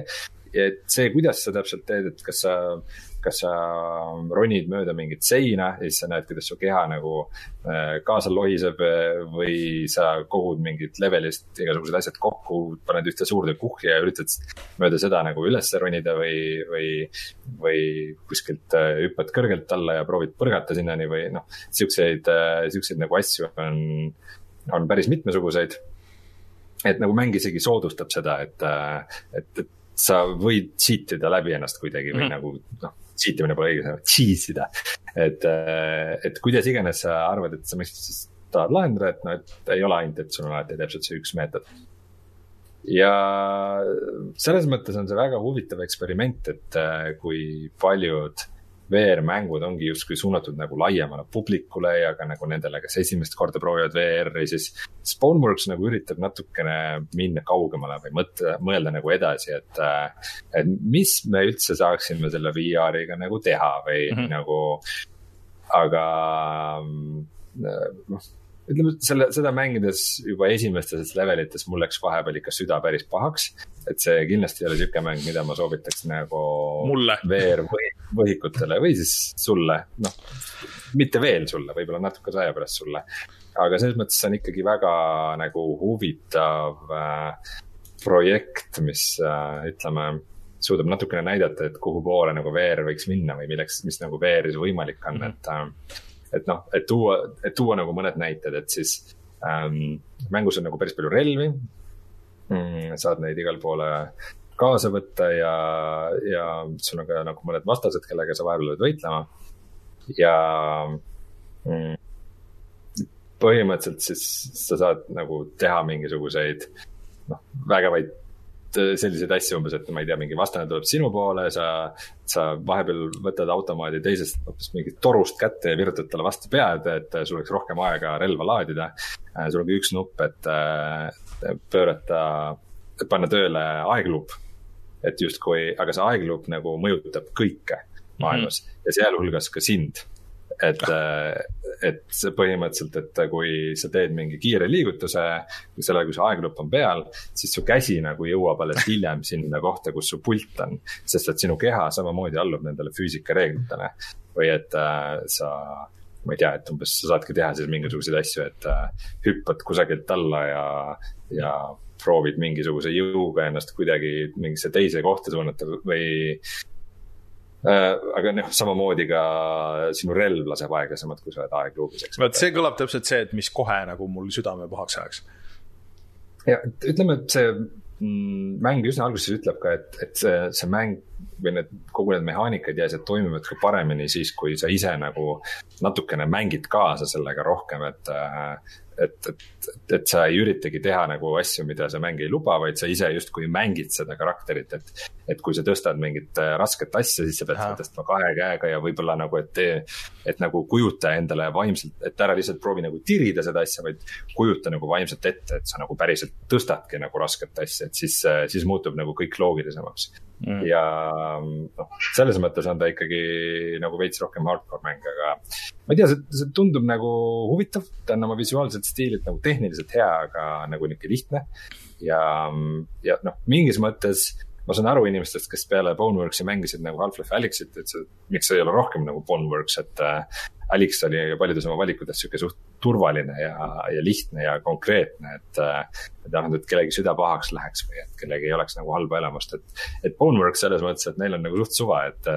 et see, kuidas sa täpselt teed, et kas sa kas sa ronid mööda mingit seina ja siis sa näed, kuidas su keha nagu äh, kaasa lohiseb äh, või sa kogud mingit levelist igasugused asjad kokku, paned ühte suurde kuhja ja üritad mööda seda nagu üles ronida või, või, või kuskilt äh, hüppad kõrgelt alla ja proovid põrgata sinnani või noh, siukseid, siukseid nagu asju on, on päris mitmesuguseid. Et nagu mäng isegi soodustab seda, et, et, et sa võid cheat ida läbi ennast kuidagi või mm -hmm. nagu noh, cheat imine pole õige sõna, cheese ida. et, et kuidas iganes sa arvad, et sa mõistad tahad lahendada, et noh, et ei ole ainult, et sul on alati täpselt see üks meetod ja selles mõttes on see väga huvitav eksperiment, et äh, kui paljud VR-mängud ongi justkui suunatud nagu laiemale publikule ja ka nagu nendele, kes esimest korda proovivad VR-i, siis Spawnworks nagu üritab natukene minna kaugemale või mõtle, mõelda nagu edasi, et. Äh, et mis me üldse saaksime selle VR-iga nagu teha või mm -hmm. nagu, aga noh ütleme selle, seda mängides juba esimestes levelites mul läks vahepeal ikka süda päris pahaks. et see kindlasti ei ole sihuke mäng, mida ma soovitaks nagu. mulle. VR-võhikutele või siis sulle, noh, mitte veel sulle, võib-olla natuke aja pärast sulle. aga selles mõttes see on ikkagi väga nagu huvitav äh, projekt, mis äh, ütleme suudab natukene näidata, et kuhu poole nagu VR võiks minna või milleks, mis nagu VR-is võimalik on -hmm. et äh, et noh, et tuua, et tuua nagu mõned näited, et siis ähm, mängus on nagu päris palju relvi mm,. saad neid igale poole kaasa võtta ja, ja sul on ka nagu mõned vastased, kellega sa vahepeal pead võitlema. ja mm, põhimõtteliselt siis sa saad nagu teha mingisuguseid noh, vägevaid Äh, selliseid asju umbes, et ma ei tea, mingi vastane tuleb sinu poole, sa, sa vahepeal võtad automaadi teisest hoopis mingit torust kätte ja virutad talle vastu pead, et sul oleks rohkem aega relva laadida. Äh, sul on ka üks nupp, et äh, pöörata, panna tööle aegluup. Et justkui, aga see aegluup nagu mõjutab kõike maailmas mm -hmm. ja sealhulgas ka sind et, et see põhimõtteliselt, et kui sa teed mingi kiire liigutuse, selle ajal, kui see aeglupp on peal, siis su käsi nagu jõuab alles hiljem sinna kohta, kus su pult on. sest et sinu keha samamoodi allub nendele füüsikareeglitele või et äh, sa ma ei tea, et umbes sa saadki teha siis mingisuguseid asju, et äh, hüppad kusagilt alla ja, ja proovid mingisuguse jõuga ennast kuidagi mingisse teise kohta suunata või Äh, aga noh, samamoodi ka sinu relv laseb aeglasemalt, kui sa oled aegluubis, eks. vot see kõlab täpselt see, et mis kohe nagu mul südame pahaks ajaks. ja ütleme, et see mm, mäng üsna alguses ütleb ka, et, et see, see mäng või need, kogu need mehaanikad ja asjad toimivad ka paremini siis, kui sa ise nagu natukene mängid kaasa sellega rohkem, et äh, et, et, et sa ei üritagi teha nagu asju, mida see mäng ei luba, vaid sa ise justkui mängid seda karakterit, et. et kui sa tõstad mingit äh, rasket asja, siis sa pead seda tõstma kahe käega ja võib-olla nagu, et tee. et nagu kujuta endale vaimselt, et ära lihtsalt proovi nagu tirida seda asja, vaid kujuta nagu vaimselt ette, et sa nagu päriselt tõstadki nagu rasket asja, et siis, äh, siis muutub nagu kõik loogilisemaks mm.. ja noh, selles mõttes on ta ikkagi nagu veits rohkem hardcore mäng, aga ma ei tea, see, see tundub nagu huvitav, ta on oma visuaalselt stiililt nagu tehniliselt hea, aga nagu nihuke lihtne. ja, ja noh, mingis mõttes ma saan aru inimestest, kes peale Boneworksi mängisid nagu Half-Life Alyxit, et see, miks ei ole rohkem nagu Boneworks, et äh, Alyx oli paljudes oma valikutes sihuke suht turvaline ja, ja lihtne ja konkreetne, et. et ei tahtnud, et kellegi süda pahaks läheks või et kellelgi ei oleks nagu halba elamust, et. et Boneworks selles mõttes, et neil on nagu suht suva, et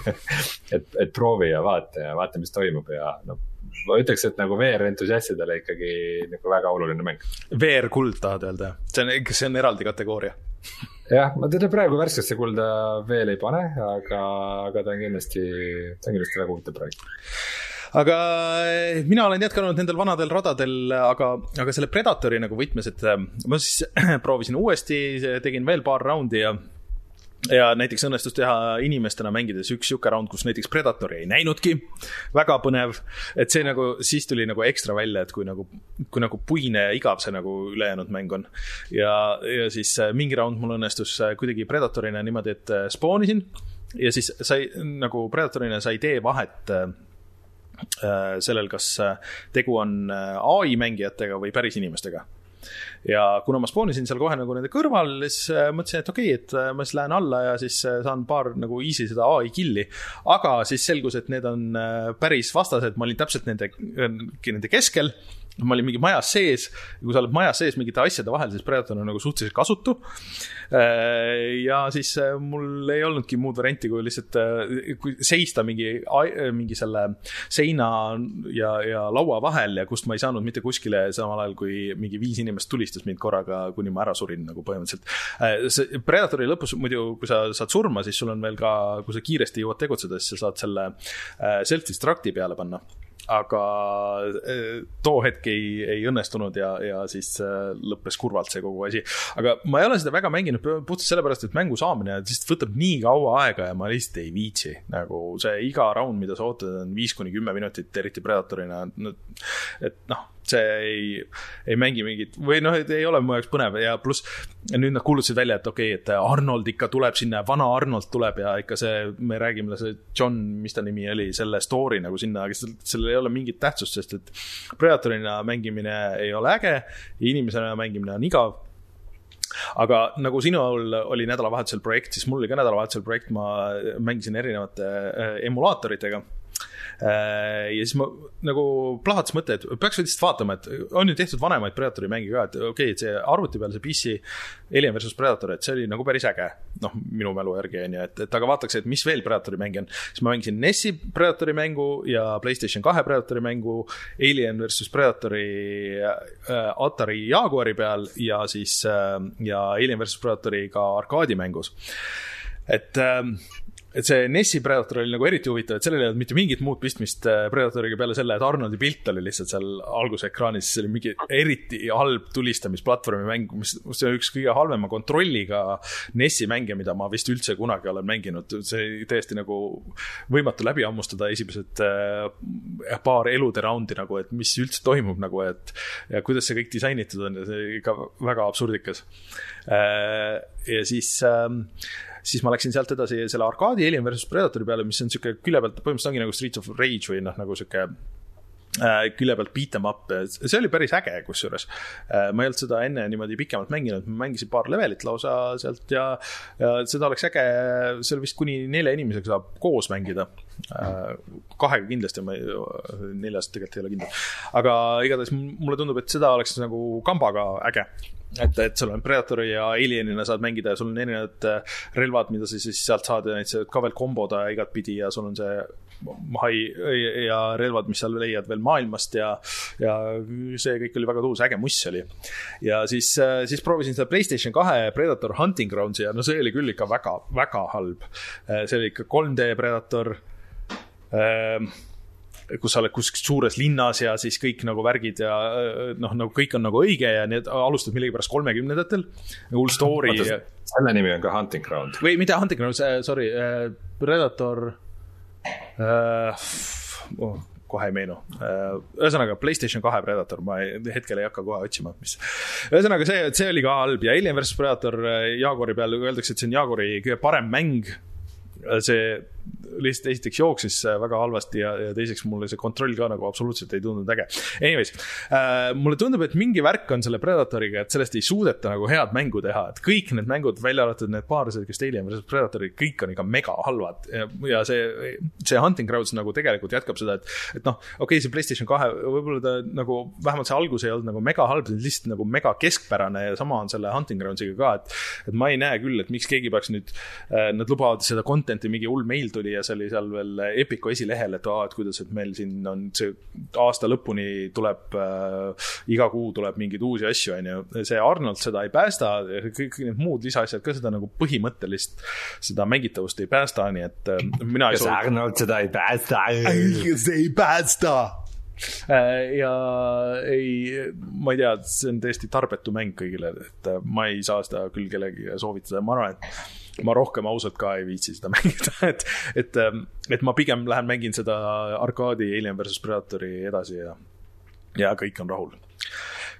*laughs* et, et proovi ja vaata ja vaata, mis toimub ja noh ma ütleks, et nagu VR-entusiastidele ikkagi nagu väga oluline mäng. VR-kuld tahad öelda, see on, see on eraldi kategooria jah, ma teda praegu värskesse kulda veel ei pane, aga, aga ta on kindlasti, ta on kindlasti väga huvitav projekt. Aga eh, mina olen jätkanud nendel vanadel radadel, aga, aga selle Predatori nagu võtmes, et eh, ma siis *clears throat* proovisin uuesti, tegin veel paar raundi ja ja näiteks õnnestus teha inimestena mängides üks sihuke round, kus näiteks Predatori ei näinudki. väga põnev, et see nagu, siis tuli nagu ekstra välja, et kui nagu, kui nagu puine ja igav see nagu ülejäänud mäng on. ja, ja siis äh, mingi round mul õnnestus äh, kuidagi Predatorina niimoodi, et äh, spoonisin ja siis sai nagu Predatorina sa ei tee vahet sellel, kas tegu on ai mängijatega või päris inimestega ja kuna ma spoonisin seal kohe nagu nende kõrval, siis äh, mõtlesin, et okei okay,, et äh, ma siis lähen alla ja siis äh, saan paar nagu easy seda ai kill'i. aga siis selgus, et need on päris vastased, ma olin täpselt nende, nende keskel ma olin mingi majas sees, kui sa oled majas sees mingite asjade vahel, siis Predator on nagu suhteliselt kasutu. Äh, ja siis äh, mul ei olnudki muud varianti, kui lihtsalt äh, kui seista mingi, mingi selle seina ja, ja laua vahel ja kust ma ei saanud mitte kuskile samal ajal, kui mingi viis inimest tulistas mind korraga, kuni ma ära surin nagu põhimõtteliselt. see Predatori lõpus muidu, kui sa saad surma, siis sul on veel ka, kui sa kiiresti jõuad tegutseda, siis sa saad selle self-destruct'i peale panna aga äh, too hetk ei, ei õnnestunud ja, ja siis äh, lõppes kurvalt see kogu asi. aga ma ei ole seda väga mänginud puhtalt sellepärast, et mängu saamine lihtsalt võtab nii kaua aega ja ma lihtsalt ei viitsi. nagu see iga round, mida sa ootad, on viis kuni kümme minutit, eriti Predatorina, et noh see ei, ei mängi mingit või noh, ei ole mu jaoks põnev ja pluss nüüd nad kuulutasid välja, et okei okay,, et Arnold ikka tuleb sinna, vana Arnold tuleb ja ikka see, me räägime, see John, mis ta nimi oli, selle story nagu sinna, aga sellel ei ole mingit tähtsust, sest et Predatorina mängimine ei ole äge, inimesena mängimine on igav. Aga nagu sinul oli nädalavahetusel projekt, siis mul oli ka nädalavahetusel projekt, ma mängisin erinevate äh, emulaatoritega ja siis ma nagu plahvatas mõte, et peaks lihtsalt vaatama, et on ju tehtud vanemaid Predatori mänge ka, et okei okay,, et see arvuti peal see PC Alien versus Predator, et see oli nagu päris äge. noh, minu mälu järgi on ju, et, et aga vaataks, et mis veel Predatori mänge on. siis ma mängisin NES-i Predatori mängu ja Playstation kahe Predatori mängu, Alien versus Predatori äh, Atari Jaguari peal ja siis äh, ja Alien versus Predatori ka arkaadimängus et äh, et see NES-i Predator oli nagu eriti huvitav, et sellel ei olnud mitte mingit muud pistmist äh, Predatoriga peale selle, et Arnoldi pilt oli lihtsalt seal algusekraanis, see oli mingi eriti halb tulistamisplatvormi mäng, mis, mis on üks kõige halvema kontrolliga NES-i mänge, mida ma vist üldse kunagi olen mänginud. see oli täiesti nagu võimatu läbi hammustada esimesed äh, paar elude raundi nagu, et mis üldse toimub nagu, et ja kuidas see kõik disainitud on ja see ikka väga absurdikas äh,. ja siis äh, siis ma läksin sealt edasi selle arkaadi Alien versus Predatori peale, mis on sihuke külje pealt, põhimõtteliselt ongi nagu Streets of Rage või noh, nagu sihuke äh, külje pealt beat em up, see oli päris äge, kusjuures. Äh, ma ei olnud seda enne niimoodi pikemalt mänginud, ma mängisin paar levelit lausa sealt ja, ja seda oleks äge, seal vist kuni nelja inimesega saab koos mängida. Äh, kahega kindlasti, ma ei, neljas tegelikult ei ole kindel. aga igatahes mulle tundub, et seda oleks nagu kambaga äge et, et sul on Predatori ja Alienina saad mängida ja sul on erinevad äh, relvad, mida sa siis sealt saad ja neid saad ka veel komboda igatpidi ja sul on see hai ja relvad, mis sa leiad veel maailmast ja, ja see kõik oli väga tuus, äge muss oli. ja siis, äh, siis proovisin seda Playstation kahe Predator Hunting Groundsi ja no see oli küll ikka väga, väga halb. Äh, see oli ikka 3D Predator kus sa oled kuskil suures linnas ja siis kõik nagu värgid ja noh, nagu kõik on nagu õige ja need alustad millegipärast kolmekümnendatel. Hull *laughs* story. selle nimi on ka Hunting Ground. või mitte Hunting Ground, sorry, äh, Predator äh,. Oh, kohe ei meenu. Äh, ühesõnaga Playstation kahe Predator, ma hetkel ei hakka kohe otsima, mis. ühesõnaga see, see oli ka halb ja Alien versus Predator äh, Jaguari peal öeldakse, et see on Jaguari kõige parem mäng see lihtsalt esiteks jooksis väga halvasti ja, ja teiseks mulle see kontroll ka nagu absoluutselt ei tundunud äge. Anyways äh,, mulle tundub, et mingi värk on selle Predatoriga, et sellest ei suudeta nagu head mängu teha, et kõik need mängud, välja arvatud need paar, kes Alien versus Predatorid, kõik on ikka mega halvad ja, see, see Hunting Grounds nagu tegelikult jätkab seda, et, et noh, okei okay,, see Playstation kahe, võib-olla ta nagu, vähemalt see algus ei olnud nagu mega halb, lihtsalt nagu mega keskpärane ja sama on selle Hunting Grounds'iga ka, et, et ma ei näe küll, et miks keegi peaks nüüd äh,, nad lubavad seda content'i, mingi hull meil tuli ja see oli seal veel Epiku esilehel, et aa, et kuidas, et meil siin on see aasta lõpuni tuleb äh,, iga kuu tuleb mingeid uusi asju, on ju. see Arnold seda ei päästa, kõik need muud lisaasjad ka seda nagu põhimõttelist, seda mängitavust ei päästa, nii et äh, mina kas soovi... Arnold seda ei päästa? see ei päästa äh, ja ei, ma ei tea, see on täiesti tarbetu mäng kõigile, et äh, ma ei saa seda küll kellelegi soovitada, ma arvan, et ma rohkem ausalt ka ei viitsi seda *laughs* mängida, et, et, ähm, et ma pigem lähen mängin seda arkaadi Alien versus Predatori edasi ja, ja kõik on rahul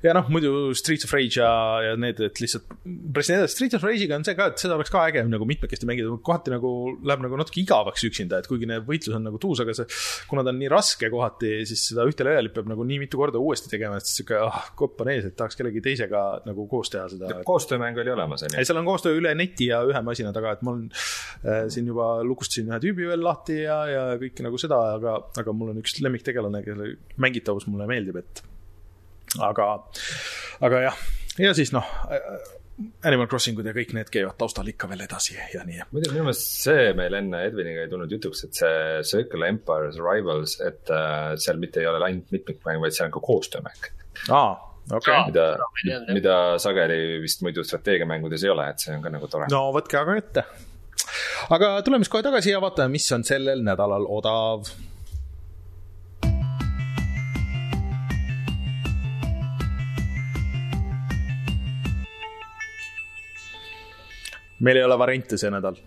ja noh, muidu Streets of Rage ja, ja need, et lihtsalt pressin edasi. Streets of Rage'iga on see ka, et seda oleks ka äge nagu mitmekesti mängida, kohati nagu läheb nagu natuke igavaks üksinda, et kuigi need võitlus on nagu tuus, aga see, kuna ta on nii raske kohati, siis seda ühte levelit peab nagu nii mitu korda uuesti tegema, et sihuke ah, kopp on ees, et tahaks kellegi teisega nagu koos teha seda. koostöömäng oli olemas, on ju? ei, seal on koostöö üle neti ja ühe masina taga, et ma olen äh, siin juba lukustasin ühe tüübi veel lahti ja, ja kõike nagu seda, aga, aga mul on üks lemmiktegelane, kelle mängitavus mulle meeldib, et aga, aga jah, ja siis noh Animal Crossingud ja kõik need käivad taustal ikka veel edasi ja nii. muidu minu meelest see meil enne Edviniga ei tulnud jutuks, et see Circle Empires Rivals, et äh, seal mitte ei ole ainult mitmikmäng, vaid see on ka koostöömäng. aa, okei okay.. mida, mida sageli vist muidu strateegiamängudes ei ole, et see on ka nagu tore. no võtke aga ette. aga tuleme siis kohe tagasi ja vaatame, mis on sellel nädalal odav meil ei ole variante see nädal.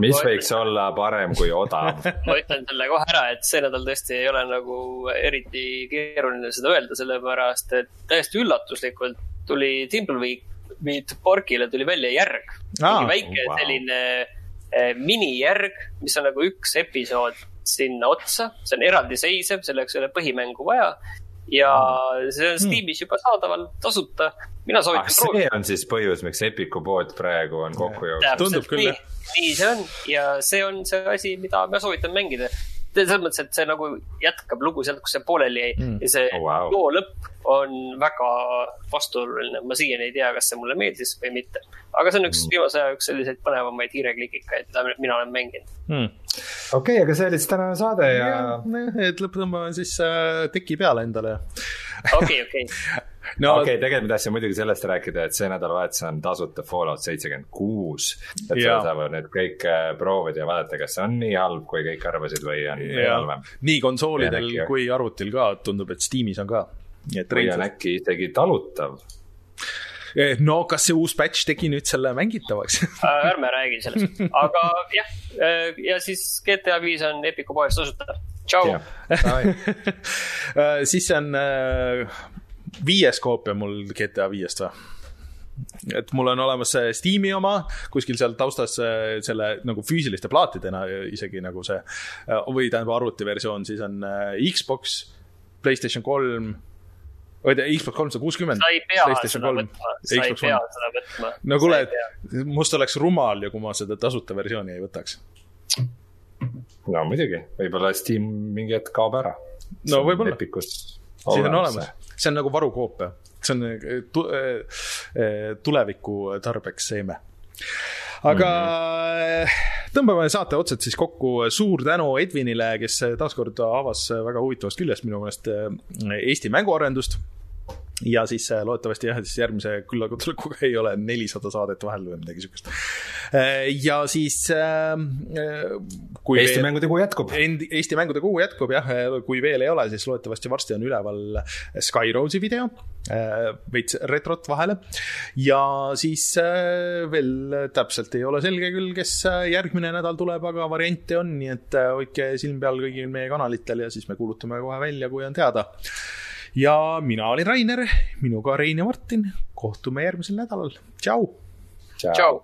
mis võiks ütlen... olla parem kui odav *laughs* ma ütlen selle kohe ära, et see nädal tõesti ei ole nagu eriti keeruline seda öelda, sellepärast et täiesti üllatuslikult tuli Thimbleweed Porkile tuli välja järg ah,. väike wow. selline eh, minijärg, mis on nagu üks episood sinna otsa, see on eraldiseisev, selleks ei ole põhimängu vaja ja see on Steamis juba saadaval tasuta. mina soovitan ah, proovida. see on siis põhjus, miks Epiku pood praegu on kokku jõudnud. tundub küll, jah. nii see on ja see on see asi, mida ma soovitan mängida selles mõttes, et see nagu jätkab lugu sealt, kus see pooleli jäi mm. ja see oh, wow. loo lõpp on väga vastuoluline. ma siiani ei tea, kas see mulle meeldis või mitte. aga see on üks mm. viimase aja üks selliseid põnevamaid hiireklikikaid, mida mina olen mänginud mm.. okei okay,, aga see oli siis tänane saade ja, ja. et lõputõmbame siis äh, teki peale endale. okei, okei *laughs* no okei okay,, tegelikult ma tahtsin muidugi sellest rääkida, et see nädalavahetus on tasuta Fallout seitsekümmend kuus. et seal saavad nüüd kõik äh, proovida ja vaadata, kas see on nii halb, kui kõik arvasid või on halvem. nii konsoolidel äkki... kui arvutil ka, tundub, et Steamis on ka. või on äkki isegi talutav eh, no kas see uus patch tegi nüüd selle mängitavaks *laughs* äh, ärme räägi sellest, aga jah, äh, ja siis GTA viis on Epiku poes tasuta. tšau. *laughs* siis on viies koopia mul GTA viiest või? et mul on olemas see Steam'i oma, kuskil seal taustas selle nagu füüsiliste plaatidena isegi nagu see, või tähendab arvutiversioon, siis on äh, Xbox, Playstation kolm või Xbox kolmsada kuuskümmend. sa ei pea seda võtma, sa ei pea seda võtma. no kuule, must oleks rumal ju, kui ma seda tasuta versiooni ei võtaks. no muidugi, võib-olla Steam mingi hetk kaob ära. no võib-olla. Siis on olemas. See on nagu varukoopia, see on eh, tu, eh, eh, tuleviku tarbeks seeme. Aga mm -hmm. tõmbame saate otsad siis kokku. suur tänu Edvinile, kes taaskord avas väga huvitavast küljest minu meelest Eesti mänguarendust ja siis äh, loodetavasti jah, siis järgmise küllakutsuga ei ole nelisada saadet vahel või midagi siukest. Äh, ja siis ähm, äh,. Eesti veel, mängude kuu jätkub. Eesti mängude kuu jätkub jah, kui veel ei ole, siis loodetavasti varsti on üleval Skyrose'i video veits retrot vahele. ja siis veel täpselt ei ole selge küll, kes järgmine nädal tuleb, aga variante on, nii et hoidke silm peal kõigil meie kanalitel ja siis me kuulutame kohe välja, kui on teada ja mina olin Rainer, minuga Rein ja Martin. kohtume järgmisel nädalal, tšau. tšau.